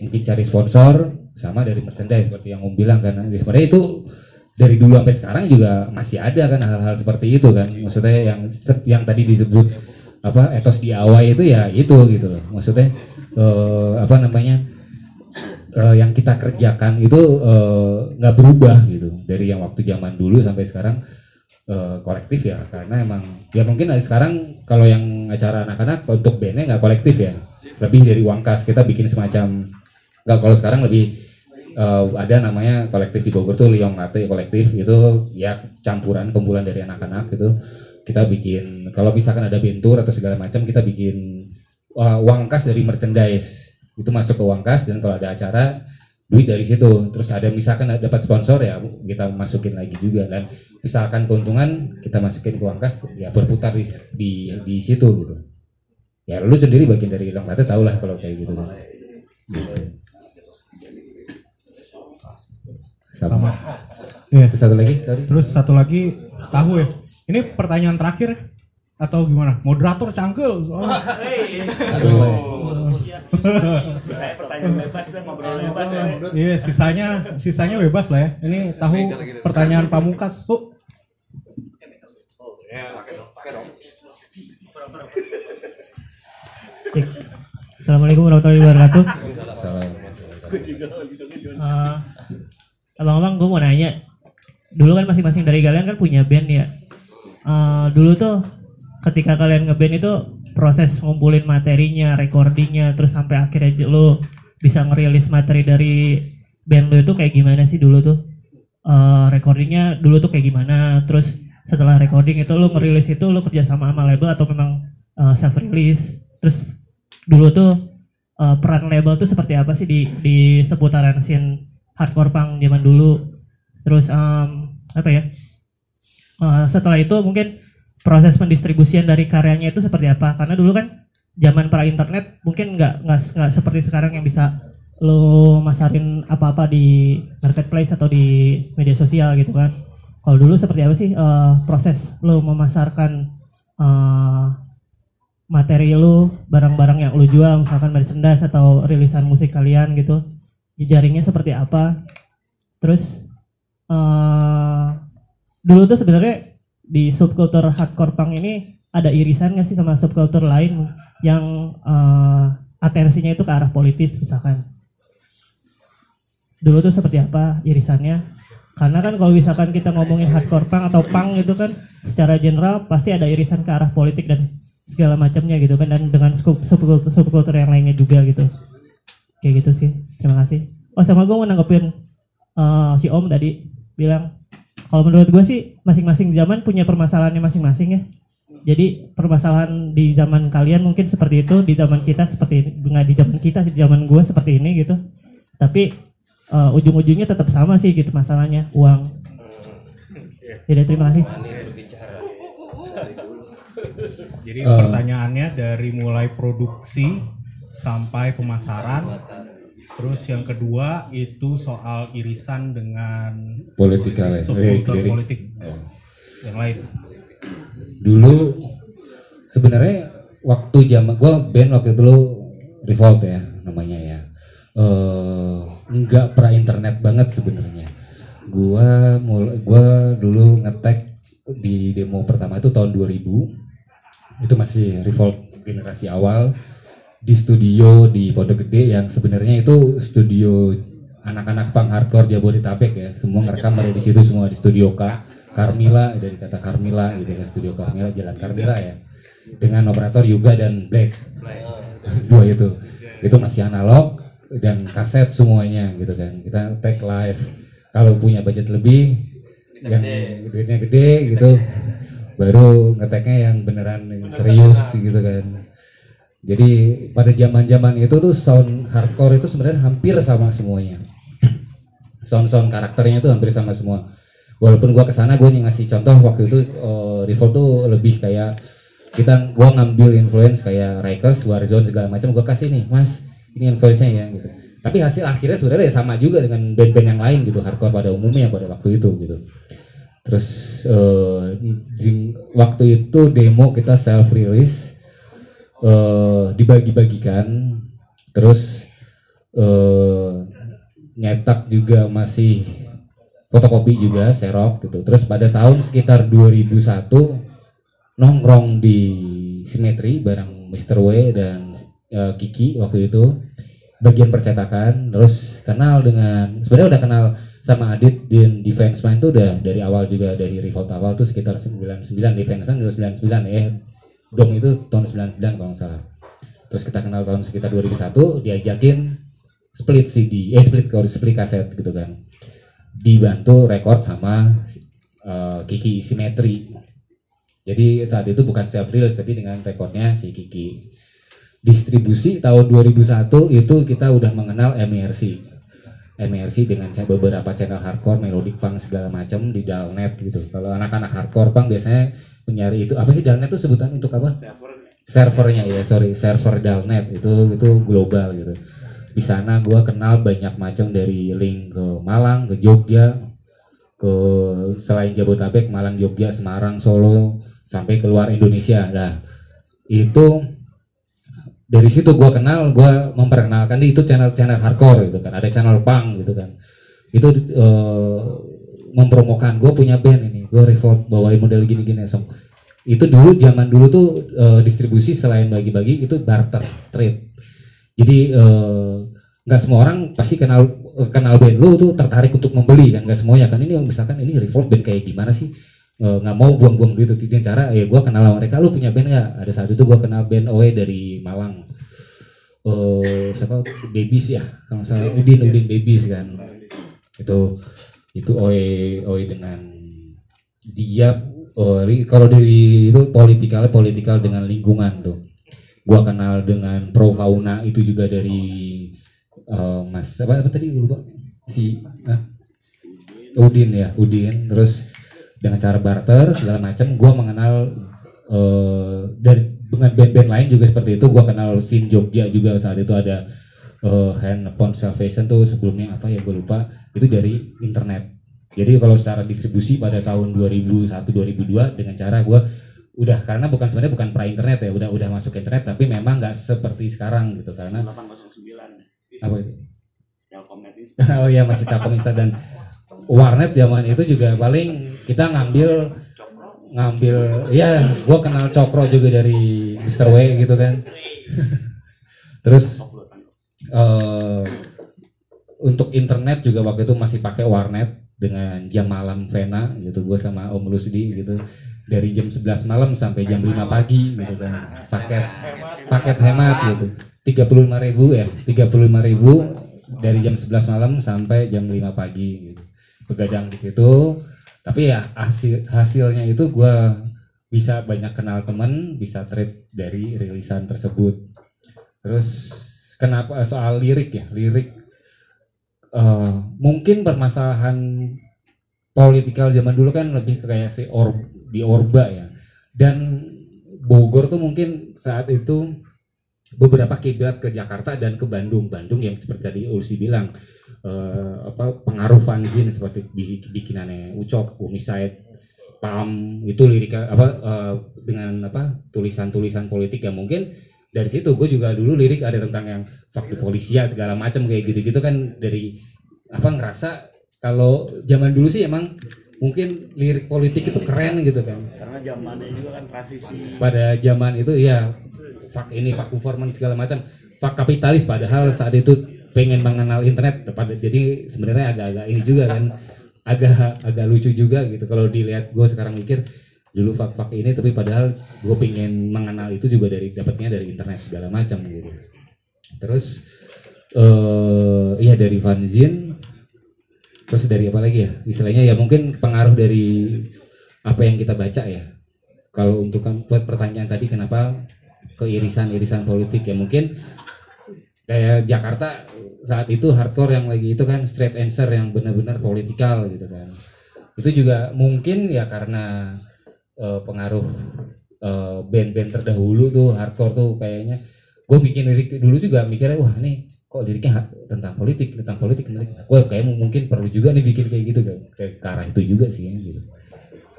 mungkin cari sponsor sama dari merchandise seperti yang Om bilang kan. Sebenarnya itu dari dulu sampai sekarang juga masih ada kan hal-hal seperti itu kan. Maksudnya yang yang tadi disebut apa etos di awal itu ya itu gitu loh. Maksudnya eh, apa namanya eh, yang kita kerjakan itu eh, nggak berubah gitu. Dari yang waktu zaman dulu sampai sekarang eh, kolektif ya. Karena emang ya mungkin sekarang kalau yang acara anak-anak untuk bandnya nggak kolektif ya. Lebih dari uang kas kita bikin semacam nggak kalau sekarang lebih eh, ada namanya kolektif di Bogor tuh Liong Latte kolektif. Itu ya campuran kumpulan dari anak-anak gitu. Kita bikin kalau misalkan ada bentur atau segala macam kita bikin uh, uang kas dari merchandise. Itu masuk ke uang kas dan kalau ada acara duit dari situ. Terus ada misalkan dapat sponsor ya kita masukin lagi juga. Dan misalkan keuntungan kita masukin ke uang kas ya berputar di di, di situ gitu. Ya lu sendiri bagian dari Liong Latte tau lah kalau kayak gitu. Kan gitu. Sama Iya. Terus satu lagi tadi Terus satu lagi tahu ya. Ini pertanyaan terakhir atau gimana? Moderator cangkel soalnya. Saya pertanyaan bebas deh, ngobrol bebas ya. Iya, sisanya sisanya bebas lah ya. Ini tahu pertanyaan pamungkas tuh. Assalamualaikum warahmatullahi wabarakatuh. gitu, Eh, abang-abang, gue mau nanya. Dulu kan masing-masing dari kalian kan punya band ya. Eh, dulu tuh ketika kalian ngeband itu proses ngumpulin materinya, recordingnya, terus sampai akhirnya lo bisa ngerilis materi dari band lo itu kayak gimana sih dulu tuh? Eh, recordingnya dulu tuh kayak gimana? Terus setelah recording itu lo ngerilis itu lo kerja sama sama label atau memang self release? Terus dulu tuh uh, peran label tuh seperti apa sih di di seputaran scene hardcore punk zaman dulu. Terus um, apa ya? Uh, setelah itu mungkin proses pendistribusian dari karyanya itu seperti apa? Karena dulu kan zaman pra internet mungkin nggak nggak seperti sekarang yang bisa lo masarin apa-apa di marketplace atau di media sosial gitu kan. Kalau dulu seperti apa sih uh, proses lo memasarkan uh, materi lu barang-barang yang lu jual misalkan merchandise atau rilisan musik kalian gitu jejaringnya seperti apa? Terus eh dulu tuh sebenarnya di subkultur hardcore punk ini ada irisan nggak sih sama subkultur lain yang eh, atensinya itu ke arah politis misalkan? Dulu tuh seperti apa irisannya? Karena kan kalau misalkan kita ngomongin hardcore punk atau punk itu kan secara general pasti ada irisan ke arah politik dan segala macamnya gitu kan dan dengan sub- subkultur subkultur yang lainnya juga gitu kayak gitu sih. Terima kasih. Oh sama gue mau nanggepin eh, si om tadi bilang kalau menurut gue sih masing-masing zaman punya permasalahannya masing-masing ya. Jadi permasalahan di zaman kalian mungkin seperti itu di zaman kita seperti ini nggak di zaman kita di zaman gue seperti ini gitu. Tapi eh, ujung-ujungnya tetap sama sih gitu masalahnya uang. Jadi terima kasih. Jadi Eh. pertanyaannya dari mulai produksi sampai pemasaran. Terus yang kedua itu soal irisan dengan ya, subkultur lirik. politik Oh. yang lain. dulu sebenarnya waktu zaman gua band waktu itu dulu Revolt ya namanya ya eh nggak pra internet banget sebenarnya gua mulai gua dulu ngetek di demo pertama itu tahun 2000 itu masih Revolt generasi awal di studio di Pondok Gede yang sebenarnya itu studio anak-anak punk hardcore Jabodetabek ya. Semua ngerekam ada di situ semua di studio K Carmila dari kata Carmila gitu kan studio Carmila jalan Carmila ya. Dengan operator Yuga dan Black. Dua itu. Itu masih analog dan kaset semuanya gitu kan. Kita tag live. Kalau punya budget lebih yang duitnya gede gitu. Baru ngeteknya yang beneran yang serius gitu kan jadi pada zaman zaman itu tuh sound hardcore itu sebenarnya hampir sama semuanya. Sound sound karakternya tuh hampir sama semua. Walaupun gua ke sana gua ngasih contoh waktu itu uh, Revolt tuh lebih kayak kita gua ngambil influence kayak Rikers, Warzone segala macam gua kasih nih mas ini influence-nya ya gitu. Tapi hasil akhirnya sebenarnya ya sama juga dengan band-band yang lain gitu hardcore pada umumnya pada waktu itu gitu. Terus uh, di- waktu itu demo kita self release uh, dibagi-bagikan. Terus uh, nyetak juga masih fotokopi juga serok gitu. Terus pada tahun sekitar 2001 nongkrong di simetri bareng Mr. W dan uh, Kiki waktu itu. Bagian percetakan terus kenal dengan sebenarnya udah kenal sama Adit di Defense Man tuh udah dari awal juga dari Revolt awal tuh sekitar 99 Defense Man 99 eh Dong itu tahun 99 kalau nggak salah. Terus kita kenal tahun sekitar 2001 diajakin split CD eh split kalau split kaset gitu kan. Dibantu record sama uh, Kiki Simetri jadi saat itu bukan self release tapi dengan rekodnya si Kiki. Distribusi tahun 2001 itu kita udah mengenal MERC MERC dengan cha- beberapa channel hardcore melodic punk segala macam di Dalnet gitu. Kalau anak-anak hardcore punk biasanya mencari itu. Apa sih Dalnet itu sebutan untuk apa? Servernya. Ya sorry. Server Dalnet. Itu itu global gitu. Di sana gua kenal banyak macam dari link ke Malang ke Jogja ke selain Jabodetabek Malang Jogja Semarang Solo sampai keluar Indonesia. Nah itu dari situ gua kenal gua memperkenalkan dia itu channel-channel hardcore gitu kan. Ada channel punk gitu kan. Itu eh, mempromokan gue punya band ini gue revolt bawain model gini-gini Som. itu dulu zaman dulu tuh eh, distribusi selain bagi-bagi itu barter trade. Jadi eh, nggak semua orang pasti kenal eh, kenal band lu tuh tertarik untuk membeli kan? Nggak semuanya kan? Ini misalkan ini revolt band kayak gimana sih? Nggak mau buang-buang duit itu. Cara ya gue kenal sama mereka lu punya band nggak? Ada saat itu gue kenal band OE dari Malang. Eh siapa? Babies ya kalau salah. Udin Udin Babies kan? Itu itu OE OE dengan dia eh, ri- kalau dari itu politikal politikal dengan lingkungan tuh. Gua kenal dengan Pro Fauna itu juga dari eh, Mas apa, apa tadi lupa? Si ah, Udin ya Udin. Terus dengan cara barter segala macam gua mengenal eh, dari dengan band-band lain juga seperti itu gua kenal Sin Jogja juga saat itu ada eh, Hand Upon Salvation tuh sebelumnya apa ya gue lupa. Itu dari internet. Jadi kalau secara distribusi pada tahun 2001-2002 dengan cara gua udah karena bukan sebenarnya bukan pra internet ya udah udah masuk internet tapi memang nggak seperti sekarang gitu karena 809 apa itu? Telkomnet [laughs] oh iya masih Telkom Insta dan warnet zaman itu juga paling kita ngambil ngambil ya gua kenal Cokro juga dari Mr. W gitu kan. [laughs] Terus eh untuk internet juga waktu itu masih pakai warnet dengan jam malam Vena gitu gue sama Om Lusdi gitu. Dari jam 11 malam sampai jam 5 pagi gitu kan. Paket paket hemat gitu. 35.000 ribu ya 35.000 ribu dari jam 11 malam sampai jam 5 pagi gitu. Begadang di situ. Tapi ya hasil hasilnya itu gua bisa banyak kenal temen bisa trade dari rilisan tersebut. Terus kenapa soal lirik ya lirik. Eh, mungkin permasalahan politikal zaman dulu kan lebih kayak si or di Orba ya. Dan Bogor tuh mungkin saat itu beberapa kiblat ke Jakarta dan ke Bandung. Bandung yang seperti tadi Ulsi bilang eh, apa pengaruh fanzine seperti bikinannya Ucok, Umisaid, Pam itu lirik apa eh, dengan apa tulisan-tulisan politik yang mungkin dari situ gue juga dulu lirik ada tentang yang the polisia segala macam kayak gitu-gitu kan dari apa ngerasa kalau zaman dulu sih emang mungkin lirik politik itu keren gitu kan. Karena zamannya juga kan transisi. Pada zaman itu ya fuck ini fuck government segala macam fuck kapitalis padahal saat itu pengen mengenal internet pada jadi sebenarnya agak-agak ini juga kan agak agak lucu juga gitu. Kalau dilihat gue sekarang mikir dulu fak-fak ini tapi padahal gue pingin mengenal itu juga dari dapatnya dari internet segala macam gitu. Terus eh iya dari fanzine terus dari apa lagi ya? Istilahnya ya mungkin pengaruh dari apa yang kita baca ya. Kalau untuk kan- buat pertanyaan tadi kenapa keirisan-irisan politik ya? Mungkin kayak Jakarta saat itu hardcore yang lagi itu kan straight answer yang benar-benar politikal gitu kan. Itu juga mungkin ya karena eh, pengaruh eh, band-band terdahulu tuh hardcore tuh kayaknya gue bikin lirik dulu juga mikirnya wah nih kok liriknya tentang politik tentang politik politik gue kayak mungkin perlu juga nih bikin kayak gitu kan kayak ke arah itu juga sih ya, gitu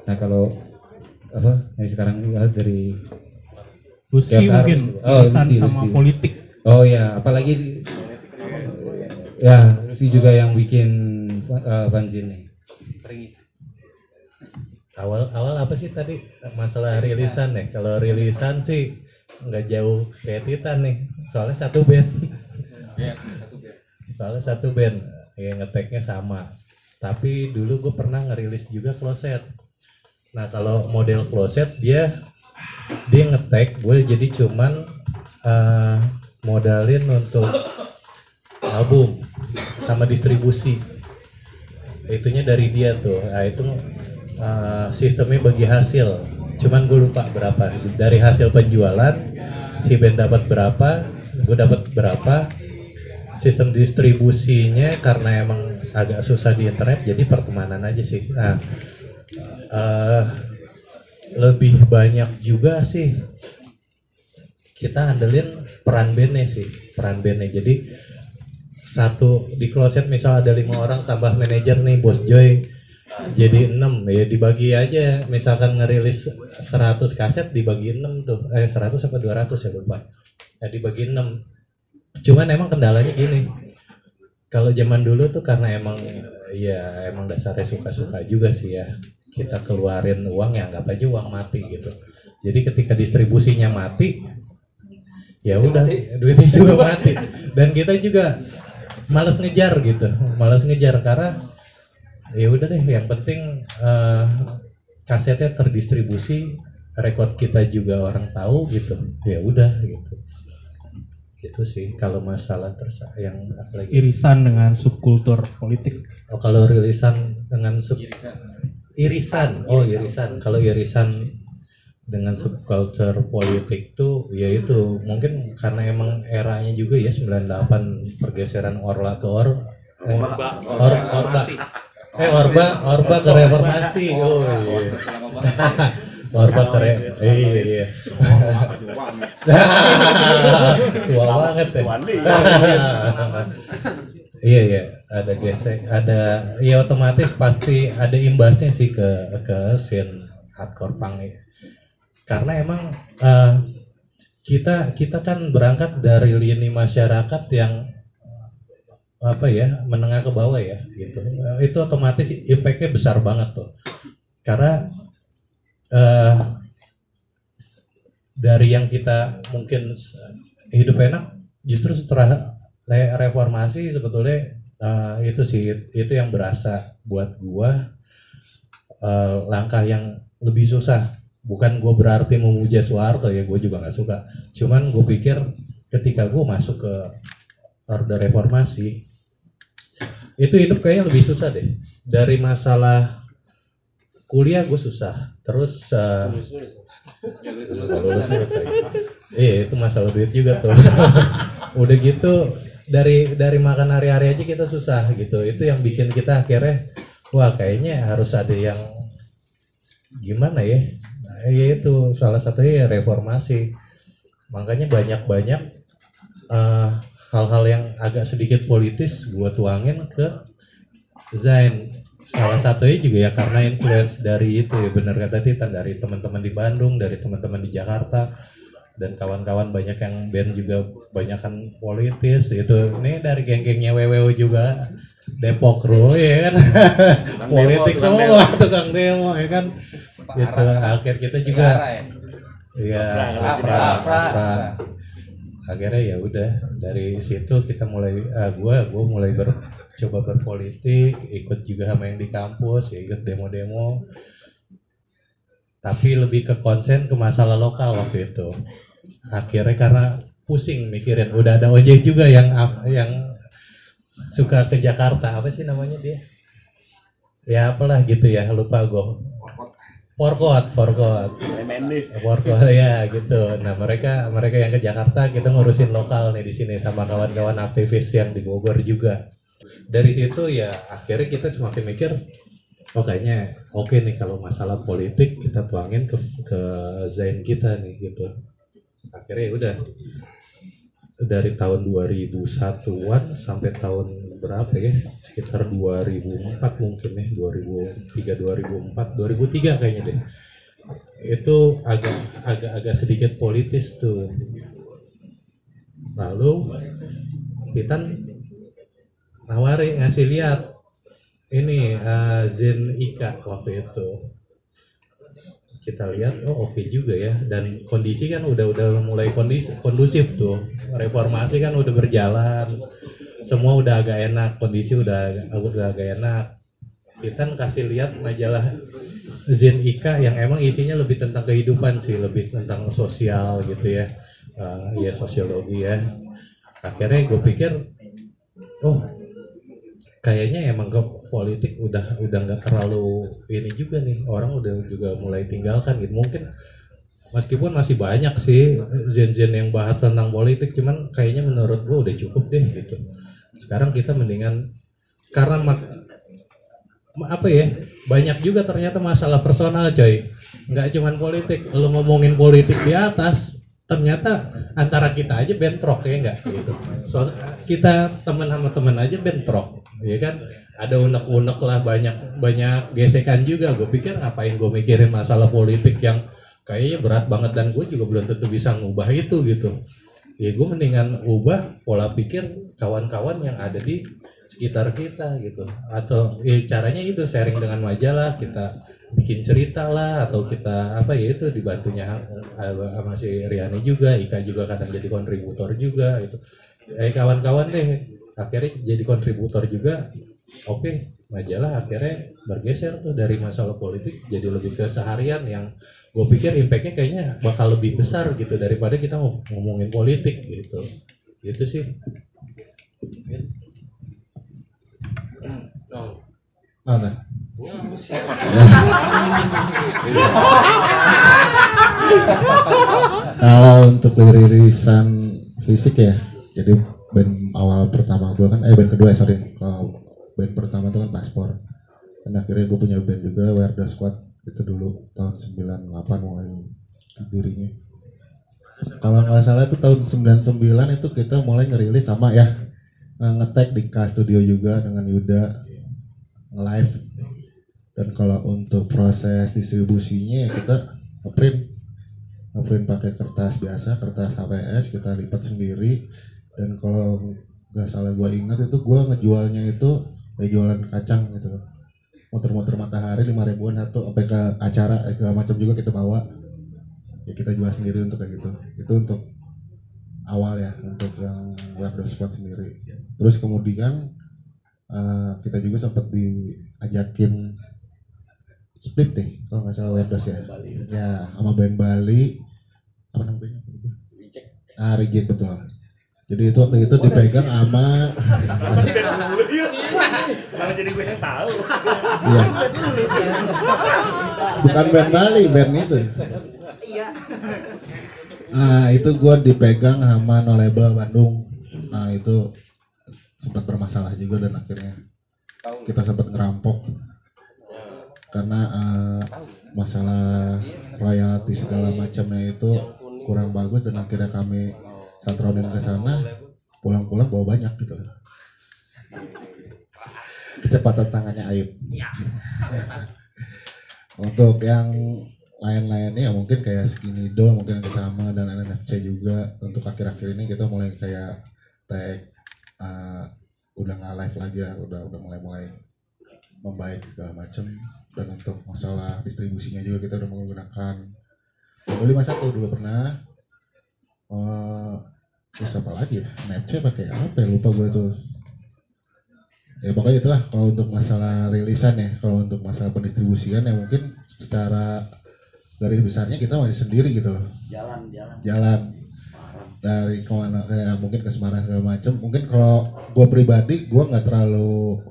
nah kalau apa yang sekarang ini ah, dari Rusdi Kiosar mungkin, oh, Rusdi, sama Rusdi. politik. oh ya apalagi di- ya Rusdi juga yang bikin uh, fanzine nih. Awal awal apa sih tadi? Masalah rilisan. nih kalau rilisan sih nggak jauh kayak Titan nih. Soalnya satu band. Soalnya satu band. Yang ngeteknya sama. Tapi dulu gue pernah ngerilis juga kloset. Nah kalau model kloset dia dia ngetek. Gue jadi cuman eh, modalin untuk album sama distribusi. Itunya dari dia tuh. Nah itu eh, sistemnya bagi hasil. Cuman gue lupa berapa. Dari hasil penjualan si band dapat berapa gue dapat berapa. Sistem distribusinya karena emang agak susah di internet jadi pertemanan aja sih. Nah eh, lebih banyak juga sih kita andelin peran bandnya sih peran bandnya. Jadi satu di kloset misal ada lima orang tambah manajer nih bos Joy jadi enam ya dibagi aja. Misalkan ngerilis 100 kaset dibagi 6 tuh. Eh 100 apa 200 ya lupa. Ya dibagi 6 cuman emang kendalanya gini. Kalau zaman dulu tuh karena emang ya emang dasarnya suka-suka juga sih ya. Kita keluarin uang ya anggap aja uang mati gitu. Jadi ketika distribusinya mati ya udah duitnya juga [laughs] mati. Dan kita juga males ngejar gitu. Males ngejar karena ya udah deh yang penting eh, kasetnya terdistribusi rekod kita juga orang tahu gitu. Ya udah gitu. Itu sih kalau masalah terus yang apa lagi Irisan dengan subkultur politik. oh kalau rilisan dengan sub irisan. Oh irisan. kalau irisan dengan subculture politik tuh ya itu. Mungkin karena emang eranya juga ya 98 pergeseran orla ke or eh, Orba. or, orba eh orba orba ke reformasi. Oh iya. Orba ke iya iya. tua banget. Ya. Iya iya. Ada gesek ada ya otomatis pasti ada imbasnya sih ke ke scene hardcore punk ya. karena emang eh, kita kita kan berangkat dari lini masyarakat yang apa ya menengah ke bawah ya gitu. Eh, itu otomatis impactnya besar banget tuh. Karena eh dari yang kita mungkin hidup enak justru setelah re- reformasi sebetulnya eh, itu sih itu yang berasa buat gua eh, langkah yang lebih susah. Bukan gue berarti memuja Soeharto ya gue juga nggak suka. Cuman gue pikir ketika gue masuk ke orde reformasi itu hidup kayaknya lebih susah deh dari masalah kuliah gue susah terus eh, lulus selesai. Iya itu masalah duit juga tuh. [laughs] Udah gitu dari dari makan hari-hari aja kita susah gitu. Itu yang bikin kita akhirnya wah kayaknya harus ada yang gimana ya? Nah, ya itu salah satunya ya reformasi. Makanya banyak-banyak eh, hal-hal yang agak sedikit politis gua tuangin ke Zain salah satunya juga ya karena influence dari itu ya benar kata Titan dari teman-teman di Bandung dari teman-teman di Jakarta dan kawan-kawan banyak yang band juga banyak kan politis itu ini dari geng-gengnya WWO juga Depok Ro ya kan demo, politik tukang semua demo. tukang demo ya kan gitu akhir kita juga ya? Iya, Afra, Afra, Afra. Afra. Akhirnya ya udah dari situ kita mulai ah, gua gua mulai ber, coba berpolitik ikut juga sama yang di kampus ya ikut demo-demo. Tapi lebih ke konsen ke masalah lokal waktu itu. Akhirnya karena pusing mikirin udah ada ojek juga yang yang suka ke Jakarta. Apa sih namanya dia? Ya apalah gitu ya lupa gue Forkot, Forkot. MND. Forkot ya gitu. Nah mereka mereka yang ke Jakarta kita ngurusin lokal nih di sini sama kawan-kawan aktivis yang di Bogor juga. Dari situ ya akhirnya kita semakin mikir, oh kayaknya oke nih kalau masalah politik kita tuangin ke ke Zain kita nih gitu. Akhirnya ya udah dari tahun 2001-an sampai tahun berapa ya? Sekitar 2004 mungkin ya 2003 2004 2003 kayaknya deh. Itu agak agak agak sedikit politis tuh. Lalu kita nawari ngasih lihat ini uh, Zen Ika waktu itu kita lihat oh oke juga ya. Dan kondisi kan udah udah mulai kondisi kondusif tuh. Reformasi kan udah berjalan. Semua udah agak enak kondisi udah udah agak enak. Kita kasih lihat majalah Zen Ika yang emang isinya lebih tentang kehidupan sih lebih tentang sosial gitu ya. Eh, ya sosiologi ya. Akhirnya gue pikir oh kayaknya emang politik udah udah nggak terlalu ini juga nih. Orang udah juga mulai tinggalkan gitu. Mungkin meskipun masih banyak sih zen-zen yang bahas tentang politik cuman kayaknya menurut gua udah cukup deh gitu. Sekarang kita mendingan karena ma- apa ya banyak juga ternyata masalah personal coy. Nggak cuman politik. Lo ngomongin politik di atas ternyata antara kita aja bentrok ya enggak gitu. So kita teman sama teman aja bentrok ya kan? Ada unek-unek lah banyak banyak gesekan juga. Gue pikir ngapain gue mikirin masalah politik yang kayaknya berat banget dan gue juga belum tentu bisa ngubah itu gitu. Ya gue mendingan ubah pola pikir kawan-kawan yang ada di sekitar kita gitu. Atau ya caranya itu sharing dengan majalah kita bikin cerita lah atau kita apa ya itu dibantunya eh, sama si Riani juga Ika juga kadang jadi kontributor juga itu eh kawan-kawan deh akhirnya jadi kontributor juga. Oke majalah akhirnya bergeser tuh dari masalah politik jadi lebih ke seharian yang gue pikir impactnya kayaknya bakal lebih besar gitu daripada kita ngom- ngomongin politik gitu. Itu sih. Nah, nah. Kalau untuk ririsan fisik ya, jadi band awal pertama gue kan, eh band kedua ya sorry, kalau band pertama itu kan paspor. Dan akhirnya gue punya band juga, Wear the Squad itu dulu tahun 98 mulai dirinya. Kalau nggak salah itu tahun 99 itu kita mulai ngerilis sama ya eh, ngetek di K Studio juga dengan Yuda nge-live dan kalau untuk proses distribusinya ya kita ngeprint ngeprint pakai kertas biasa kertas HPS kita lipat sendiri dan kalau nggak salah gua ingat itu gua ngejualnya itu kayak jualan kacang gitu muter-muter matahari lima ribuan satu sampai ke acara eh, segala macam juga kita bawa. Ya kita jual sendiri untuk kayak gitu. Itu untuk awal ya untuk yang web spot sendiri. Terus kemudian eh, kita juga sempat diajakin split deh kalau nggak salah Werdos ya. Ya sama band Bali. Apa namanya? Ah Reject betul jadi itu waktu itu dipegang sama. Malah jadi gue yang tahu. Iya. bukan band Bali band itu Iya. nah itu gua dipegang sama no label Bandung nah itu sempat bermasalah juga dan akhirnya kita sempat ngerampok karena eh, masalah royalti segala macamnya itu kurang bagus dan akhirnya kami satronin ke sana pulang-pulang bawa banyak gitu. Kecepatan tangannya Ayub. [laughs] Untuk yang lain-lainnya mungkin kayak Skinny Doll mungkin yang sama dan NFC juga. Untuk akhir-akhir ini kita mulai kayak tag uh, udah nggak live lagi ya udah udah mulai-mulai membaik segala macem. Dan untuk masalah distribusinya juga kita udah menggunakan. Beli satu dulu pernah. Eh, terus apa lagi? Ya Snapchat pakai apa ya? Lupa gue tuh. Ya pokoknya itulah kalau untuk masalah rilisan ya kalau untuk masalah pendistribusian ya mungkin secara garis besarnya kita masih sendiri gitu. Loh jalan. Jalan. Jalan dari ke mana kayak mungkin ke Semarang segala macam mungkin kalau gue pribadi gue nggak terlalu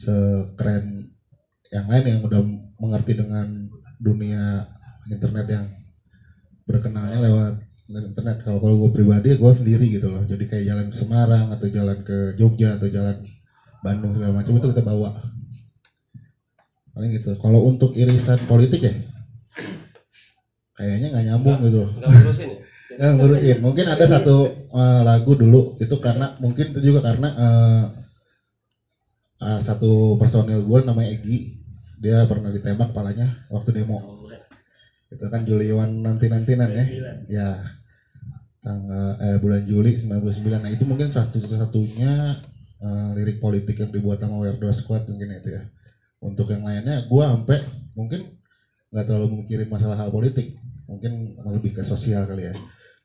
sekeren yang lain yang udah mengerti dengan dunia internet yang berkenalnya lewat internet kalau kalau gue pribadi gue sendiri gitu loh. Jadi kayak jalan ke Semarang atau jalan ke Jogja atau jalan Bandung segala macam itu kita bawa. Paling gitu. Kalau untuk irisan politik ya kayaknya nggak nyambung gitu loh. Nggak ngurusin ya? [laughs] Nggak ngurusin. Mungkin ada satu eh, lagu dulu itu karena mungkin itu juga karena eh, eh, satu personil gue namanya Egi dia pernah ditembak kepalanya waktu demo itu kan Juliwan nanti nantinan ya. Ya. Tanggal eh, bulan Juli 99 nah itu mungkin satu satunya eh, lirik politik yang dibuat sama Werdo Squad mungkin itu ya. Untuk yang lainnya gua sampai mungkin nggak terlalu mikirin masalah hal politik. Mungkin lebih ke sosial kali ya.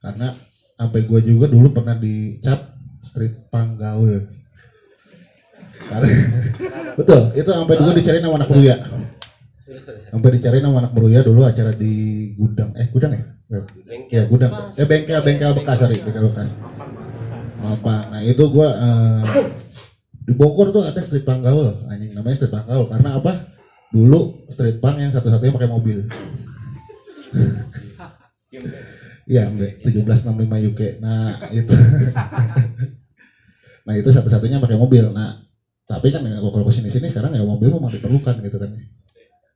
Karena sampai gua juga dulu pernah dicap street punk gaul. Karena [laughs] betul itu sampai dulu dicari nama anak beruya sampai dicari nama anak beruya dulu acara di gudang. Eh gudang ya? Ya gudang. Eh bengkel bengkel bekas sorry bengkel. bekas apa nah itu gua eh, di Bogor tuh ada street punk gaul anjing. Namanya street punk gaul. Karena apa? Dulu street punk yang satu-satunya pakai mobil. Iya, Mbak. 1765 UK. Nah, itu. nah, itu satu-satunya pakai mobil. Nah, tapi kan ya, kalau ke sini sini sekarang ya mobil memang diperlukan gitu kan.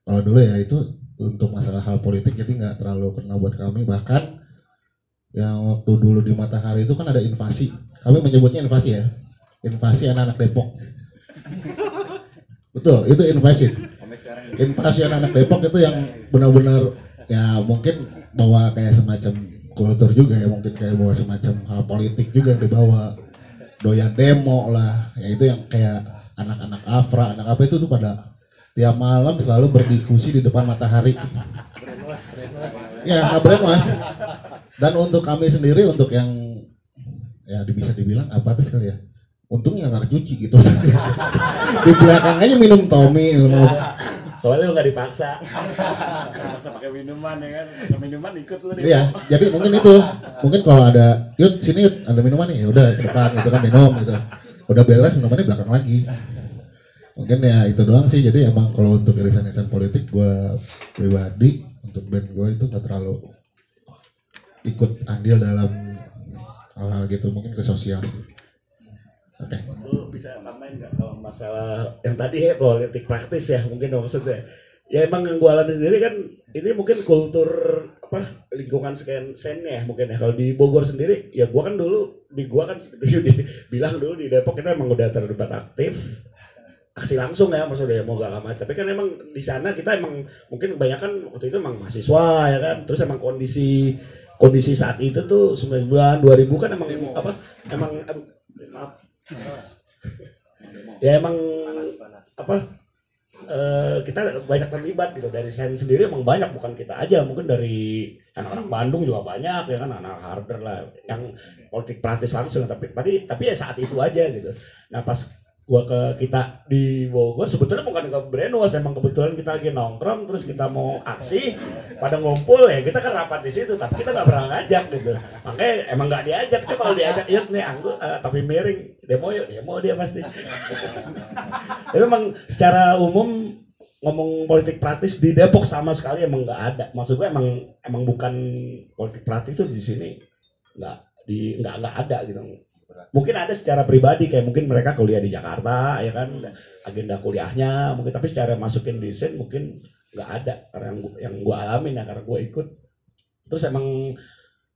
Kalau dulu ya itu untuk masalah hal politik jadi nggak terlalu kena buat kami bahkan yang waktu dulu di Matahari itu kan ada invasi. Kami menyebutnya invasi ya. Invasi anak-anak Depok. Betul, itu invasi. Invasi anak-anak Depok itu yang benar-benar ya mungkin bawa kayak semacam kultur juga ya mungkin kayak bawa semacam hal politik juga yang dibawa doyan demo lah ya itu yang kayak anak-anak Afra anak apa itu tuh pada tiap malam selalu berdiskusi di depan matahari. Ya brainwash dan untuk kami sendiri untuk yang ya bisa dibilang apa tuh kali ya? Untungnya nggak cuci gitu. Di belakang aja minum Tommy soalnya lu nggak dipaksa. Dipaksa pakai minuman ya kan? Paksa minuman ikut lu deh Iya, jadi mungkin itu. Mungkin kalau ada, yuk sini yuk ada minuman nih, ya udah ke depan gitu kan minum gitu. Udah beres minumannya belakang lagi. Mungkin ya itu doang sih. Jadi emang kalau untuk irisan-irisan politik gue pribadi untuk band gue itu gak terlalu ikut andil dalam hal-hal gitu mungkin ke sosial. Oke. Lu bisa tambahin nggak kalau masalah yang tadi ya politik praktis ya mungkin maksudnya ya emang yang gue alami sendiri kan ini mungkin kultur apa lingkungan sekian sennya ya mungkin ya kalau di Bogor sendiri ya gue kan dulu di gue kan seperti [laughs] Yudi bilang dulu di Depok kita emang udah terlibat aktif aksi langsung ya maksudnya mau gak lama. Tapi kan emang di sana kita emang mungkin kebanyakan waktu itu emang mahasiswa ya kan. Terus emang kondisi kondisi saat itu tuh 90 2000 kan emang apa emang em, maaf. Ya emang apa eh, kita banyak terlibat gitu. Dari saya sendiri emang banyak bukan kita aja. Mungkin dari anak-anak Bandung juga banyak ya kan anak harder lah. Yang politik praktis langsung tapi tapi tapi ya saat itu aja gitu. Nah pas gua ke kita di Bogor sebetulnya bukan ke brainwash emang kebetulan kita lagi nongkrong terus kita mau aksi pada ngumpul ya kita kan rapat di situ tapi kita nggak pernah ngajak gitu. Makanya emang nggak diajak kita kalau diajak yuk nih anggu eh, tapi miring demo yuk demo dia pasti. Tapi emang secara umum ngomong politik praktis di Depok sama sekali emang nggak ada. Maksud gue emang emang bukan politik praktis itu di sini nggak di nggak nggak ada gitu mungkin ada secara pribadi kayak mungkin mereka kuliah di Jakarta ya kan? Agenda kuliahnya mungkin tapi secara masukin desain mungkin nggak ada karena yang gua, yang gua alamin ya karena gua ikut. Terus emang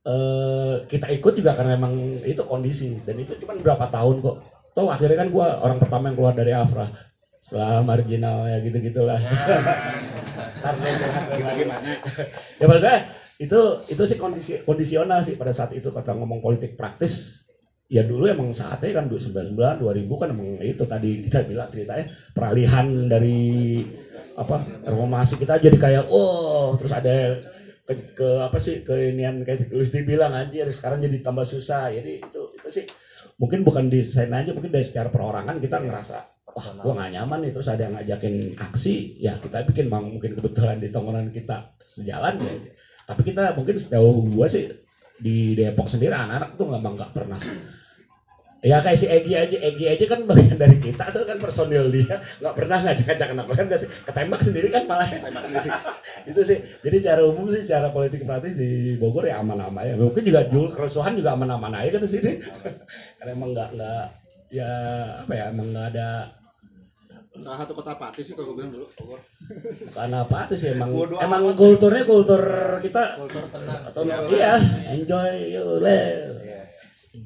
eh, kita ikut juga karena emang itu kondisi dan itu cuma berapa tahun kok. Toh akhirnya kan gua orang pertama yang keluar dari Afra. Setelah marginal ya gitu gitulah [laughs] karena gimana ya maksudnya itu itu sih kondisi kondisional sih pada saat itu kata ngomong politik praktis ya dulu emang saatnya kan 99 2000 kan emang itu tadi kita bilang ceritanya peralihan dari apa reformasi kita jadi kayak oh terus ada ke, ke apa sih ke inian kayak Lusti bilang anjir sekarang jadi tambah susah. Jadi itu itu sih mungkin bukan desain aja mungkin dari secara perorangan kita ngerasa wah gua nggak nyaman nih terus ada yang ngajakin aksi ya kita bikin bang mungkin kebetulan di tongkrongan kita sejalan ya. Tapi kita mungkin setahu gua sih di Depok sendiri anak-anak tuh nggak nggak pernah ya kayak si Egi aja. Egi aja kan bagian dari kita tuh kan personil dia. Nggak pernah ngajak-ngajak anak kan sih ketembak sendiri kan malah. [laughs] Itu sih. Jadi secara umum sih cara politik praktis di Bogor ya aman-aman ya mungkin juga dulu kerusuhan juga aman-aman aja kan di sini. [laughs] Karena emang nggak nggak ya apa ya emang nggak ada Salah satu kota apati sih kalau gue bilang dulu Bogor. [laughs] karena apa sih emang Bodo emang kulturnya kultur kita. Atau Iya. iya. enjoy yuk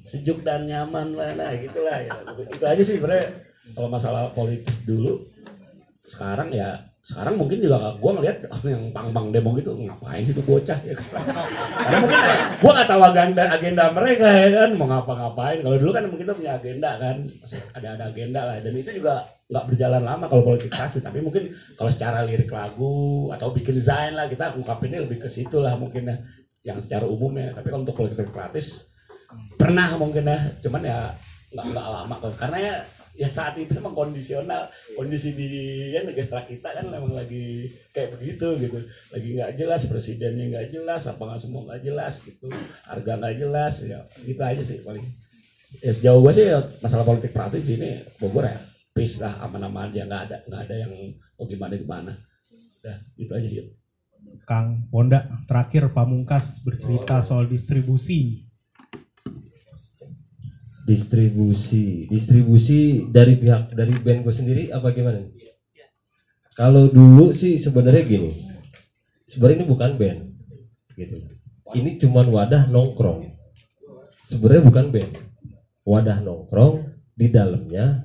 sejuk dan nyaman lah. Nah gitulah ya. Itu aja sih sebenarnya. Kalau masalah politis dulu sekarang ya sekarang mungkin juga gue ngeliat [laughs] yang pang-pang demo gitu ngapain sih tuh bocah ya kan? Karena mungkin gue nggak tahu agenda agenda mereka ya kan? Mau ngapa-ngapain. Kalau dulu kan emang kita punya agenda kan? Ada ada agenda lah. Dan itu juga nggak berjalan lama kalau politik pasti. Tapi mungkin kalau secara lirik lagu atau bikin desain lah kita ungkapinnya lebih ke situ lah mungkin ya yang secara umum ya tapi kalau untuk politik praktis pernah mungkin ya cuman ya nggak nggak lama kok. Karena ya ya saat itu emang kondisional. Kondisi di ya negara kita kan memang lagi kayak begitu gitu. Lagi nggak jelas presidennya nggak jelas apa nggak semua nggak jelas gitu. Harga nggak jelas ya gitu aja sih paling. Ya sejauh gue sih ya, masalah politik praktis ini Bogor ya peace lah aman-aman ya nggak ada nggak ada yang oh gimana gimana. Ya gitu aja gitu Kang Ponda terakhir Pamungkas bercerita soal distribusi distribusi. Distribusi dari pihak dari band gue sendiri apa gimana? Kalau dulu sih sebenarnya gini. Sebenarnya ini bukan band gitu. Ini cuman wadah nongkrong. Sebenarnya bukan band. Wadah nongkrong di dalamnya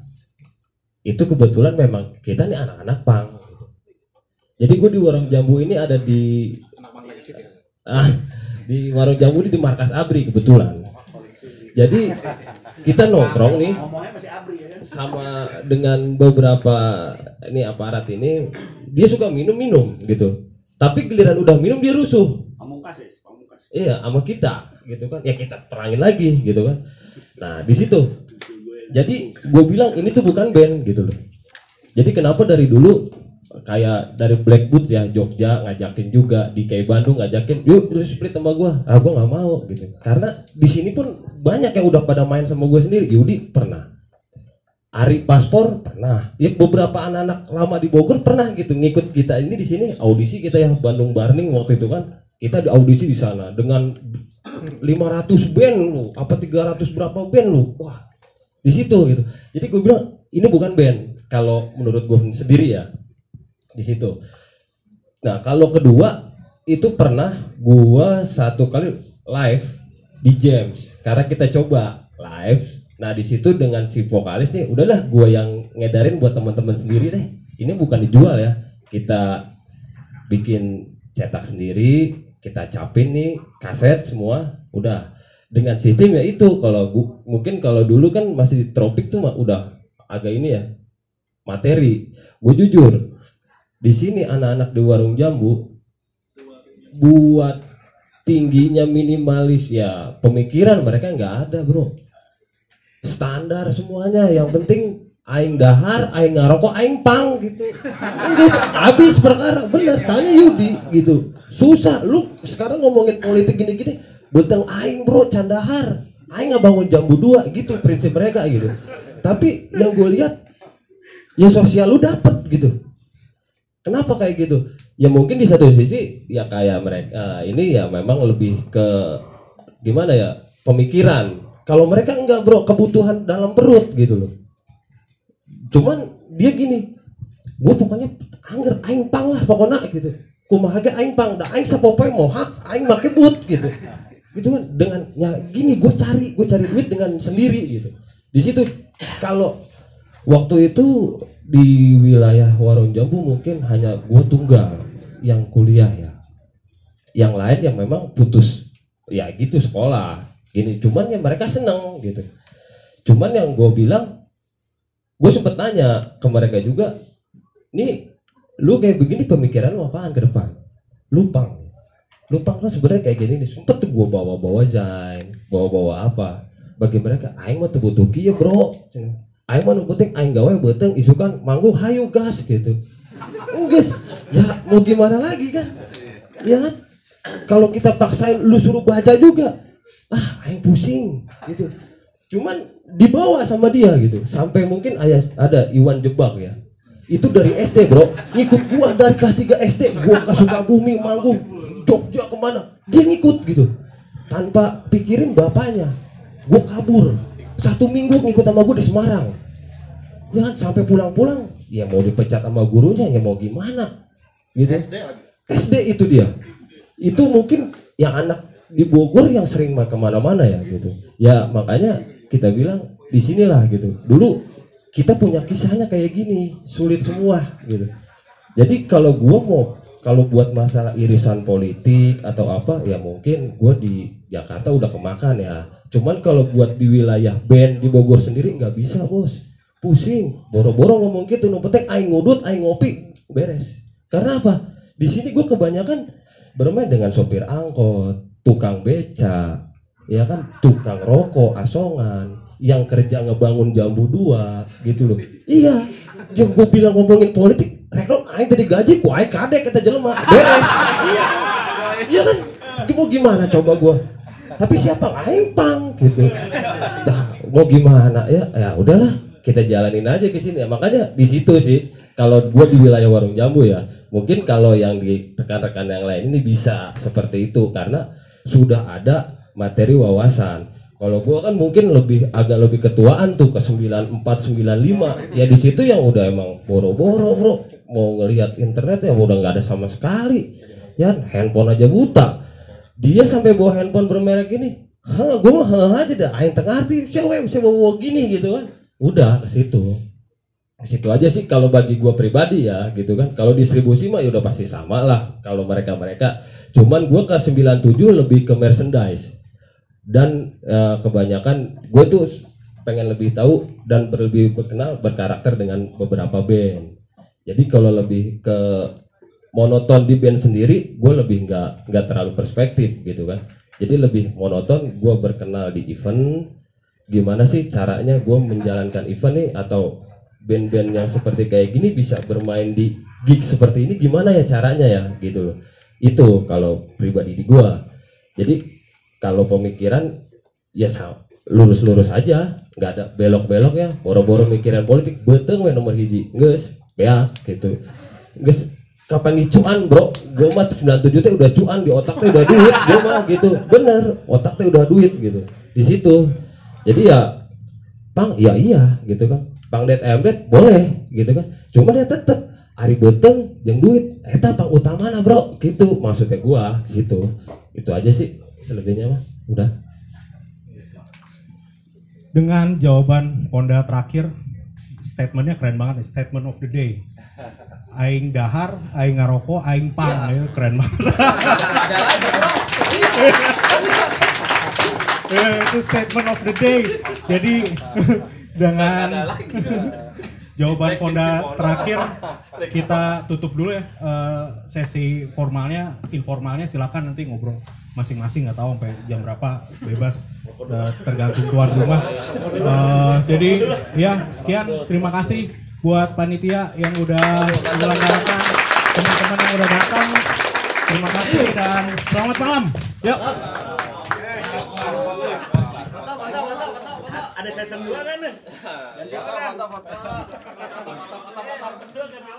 itu kebetulan memang kita nih anak-anak pang jadi gue di warung jambu ini ada di ah di warung jambu ini di markas abri kebetulan jadi kita nongkrong nih. Ya kan? Sama dengan beberapa ini aparat ini dia suka minum-minum gitu. Tapi giliran udah minum dia rusuh. Pamungkas ya pamungkas. Iya sama kita gitu kan. Ya kita terangin lagi gitu kan. Nah di situ. Jadi gue bilang ini tuh bukan band gitu loh. Jadi kenapa dari dulu kayak dari Blackwood ya Jogja ngajakin juga di kayak Bandung ngajakin yuk lu split sama gue ah gue nggak mau gitu. Karena di sini pun banyak yang udah pada main sama gue sendiri. Yudi pernah. Ari Paspor pernah. Ya beberapa anak-anak lama di Bogor pernah gitu ngikut kita. Ini di sini audisi kita ya Bandung Barning waktu itu kan. Kita di audisi di sana dengan 500 band lu. Apa 300 berapa band lu? Wah di situ gitu. Jadi gue bilang ini bukan band. Kalau menurut gue sendiri ya di situ. Nah kalau kedua itu pernah gua satu kali live di James. Karena kita coba live. Nah di situ dengan si vokalis nih udahlah gua yang ngedarin buat teman-teman sendiri deh. Ini bukan dijual ya. Kita bikin cetak sendiri kita capin nih kaset semua udah. Dengan sistem ya itu kalau gua, mungkin kalau dulu kan masih di tropik tuh mah udah agak ini ya materi. Gue jujur di sini anak-anak di warung jambu buat tingginya minimalis ya pemikiran mereka nggak ada bro. Standar semuanya yang penting aing dahar aing ngarokok aing pang gitu. Guys, habis perkara bener tanya Yudi gitu. Susah lu sekarang ngomongin politik gini-gini bentang aing bro candahar aing nggak bangun jambu dua gitu prinsip mereka gitu. Tapi yang gue lihat ya sosial lu dapet gitu Kenapa kayak gitu? Ya mungkin di satu sisi ya kayak mereka ini ya memang lebih ke gimana ya pemikiran. Kalau mereka enggak bro kebutuhan dalam perut gitu loh. Cuman dia gini, gue pokoknya angger aing pang lah pokoknya gitu. Kumaha aing pang, dah aing sapopoe mohak, aing make but gitu. Gitu kan dengan ya gini gue cari gue cari duit dengan sendiri gitu. Di situ kalau waktu itu di wilayah Warung Jambu mungkin hanya gue tunggal yang kuliah ya. Yang lain yang memang putus ya gitu sekolah. Gini cuman ya mereka seneng gitu. Cuman yang gue bilang gue sempet nanya ke mereka juga, nih lu kayak begini pemikiran lu apaan ke depan? Lu pang. lupa kan sebenarnya kayak gini nih sempet tuh gue bawa-bawa zain bawa-bawa apa bagi mereka aing mah butuh kieu bro. Aing mah penting aing gawe beuteung isukan manggung hayu gas gitu. Guys ya mau gimana lagi kan? Ya kan? Kalau kita paksain lu suruh baca juga. Ah aing pusing gitu. Cuman dibawa sama dia gitu. Sampai mungkin ayah ada Iwan Jebak ya. Itu dari SD bro. Ngikut gua dari kelas 3 SD gua ke Sukabumi manggung. Jogja ke mana? Dia ngikut gitu. Tanpa pikirin bapaknya. Gua kabur satu minggu ngikut sama gua di Semarang. Ya kan sampai pulang-pulang. Ya mau dipecat sama gurunya ya mau gimana? Gitu. SD itu dia. Itu mungkin yang anak di Bogor yang sering ke mana-mana ya gitu. Ya makanya kita bilang di sinilah gitu. Dulu kita punya kisahnya kayak gini sulit semua gitu. Jadi kalau gua mau kalau buat masalah irisan politik atau apa ya mungkin gua di Jakarta udah kemakan ya cuman kalau buat di wilayah band di Bogor sendiri nggak bisa bos. Pusing. Boro-boro ngomong gitu penting aing ngudut aing ngopi beres. Karena apa? Di sini gue kebanyakan bermain dengan sopir angkot tukang beca ya kan? Tukang rokok asongan yang kerja ngebangun jambu dua gitu loh. Iya. Yang gue bilang ngomongin politik rekno aing tadi gaji ku aing kadek kata jelema. Beres. Iya. Iya kan? Mau gimana coba gue tapi siapa aing pang gitu. Dah, mau gimana? Ya ya udahlah kita jalanin aja ke sini. Ya makanya di situ sih kalau gue di wilayah warung jambu ya mungkin kalau yang di rekan-rekan yang lain ini bisa seperti itu karena sudah ada materi wawasan. Kalau gue kan mungkin lebih agak lebih ketuaan tuh ke 94 95 ya di situ yang udah emang boro-boro bro. Mau ngelihat internet ya udah nggak ada sama sekali. Ya handphone aja buta dia sampai bawa handphone bermerek ini Hah, gue mah aja dah aing tengah arti siapa bisa bawa gini gitu kan. Udah ke situ. Ke situ aja sih kalau bagi gua pribadi ya gitu kan. Kalau distribusi mah ya udah pasti sama lah kalau mereka mereka cuman gua ke 97 lebih ke merchandise. Dan eh, kebanyakan gue tuh pengen lebih tahu dan lebih berkenal berkarakter dengan beberapa band. Jadi kalau lebih ke monoton di band sendiri gue lebih nggak nggak terlalu perspektif gitu kan. Jadi lebih monoton gue berkenal di event. Gimana sih caranya gue menjalankan event nih? Atau band-band yang seperti kayak gini bisa bermain di gig seperti ini? Gimana ya caranya ya? Gitu loh. Itu kalau pribadi di gue jadi kalau pemikiran ya lurus-lurus aja. Nggak ada belok-belok ya. Boro-boro mikiran politik beteng we nomor hiji. Guys ya gitu. Guys kapan dicuan bro. Gue mah 97 teh udah cuan di otak teh udah duit gue mah gitu. Bener otak teh udah duit gitu. Di situ. Jadi ya pang ya iya gitu kan. Pang det embet boleh gitu kan. Cuma dia tetep hari beteng yang duit. Eta pang utama bro. Gitu maksudnya gua situ. Itu aja sih selebihnya mah. Udah. Dengan jawaban Honda terakhir, statementnya keren banget statement of the day. Aing dahar, aing ngaroko, aing pang, ya, keren banget. Itu statement of the day. Jadi [laughs] dengan jawaban Honda terakhir [laughs] kita tutup dulu ya eh, sesi formalnya, informalnya. Silakan nanti ngobrol masing-masing nggak tahu sampai jam berapa bebas. Eh, tergantung tuan rumah. Eh, jadi ya sekian. Terima kasih buat panitia yang udah menyelenggarakan teman-teman yang udah datang. Terima kasih dan selamat malam. Yuk. Ada season 2 kan? Ganti peran. Season 2 ganti orang ya.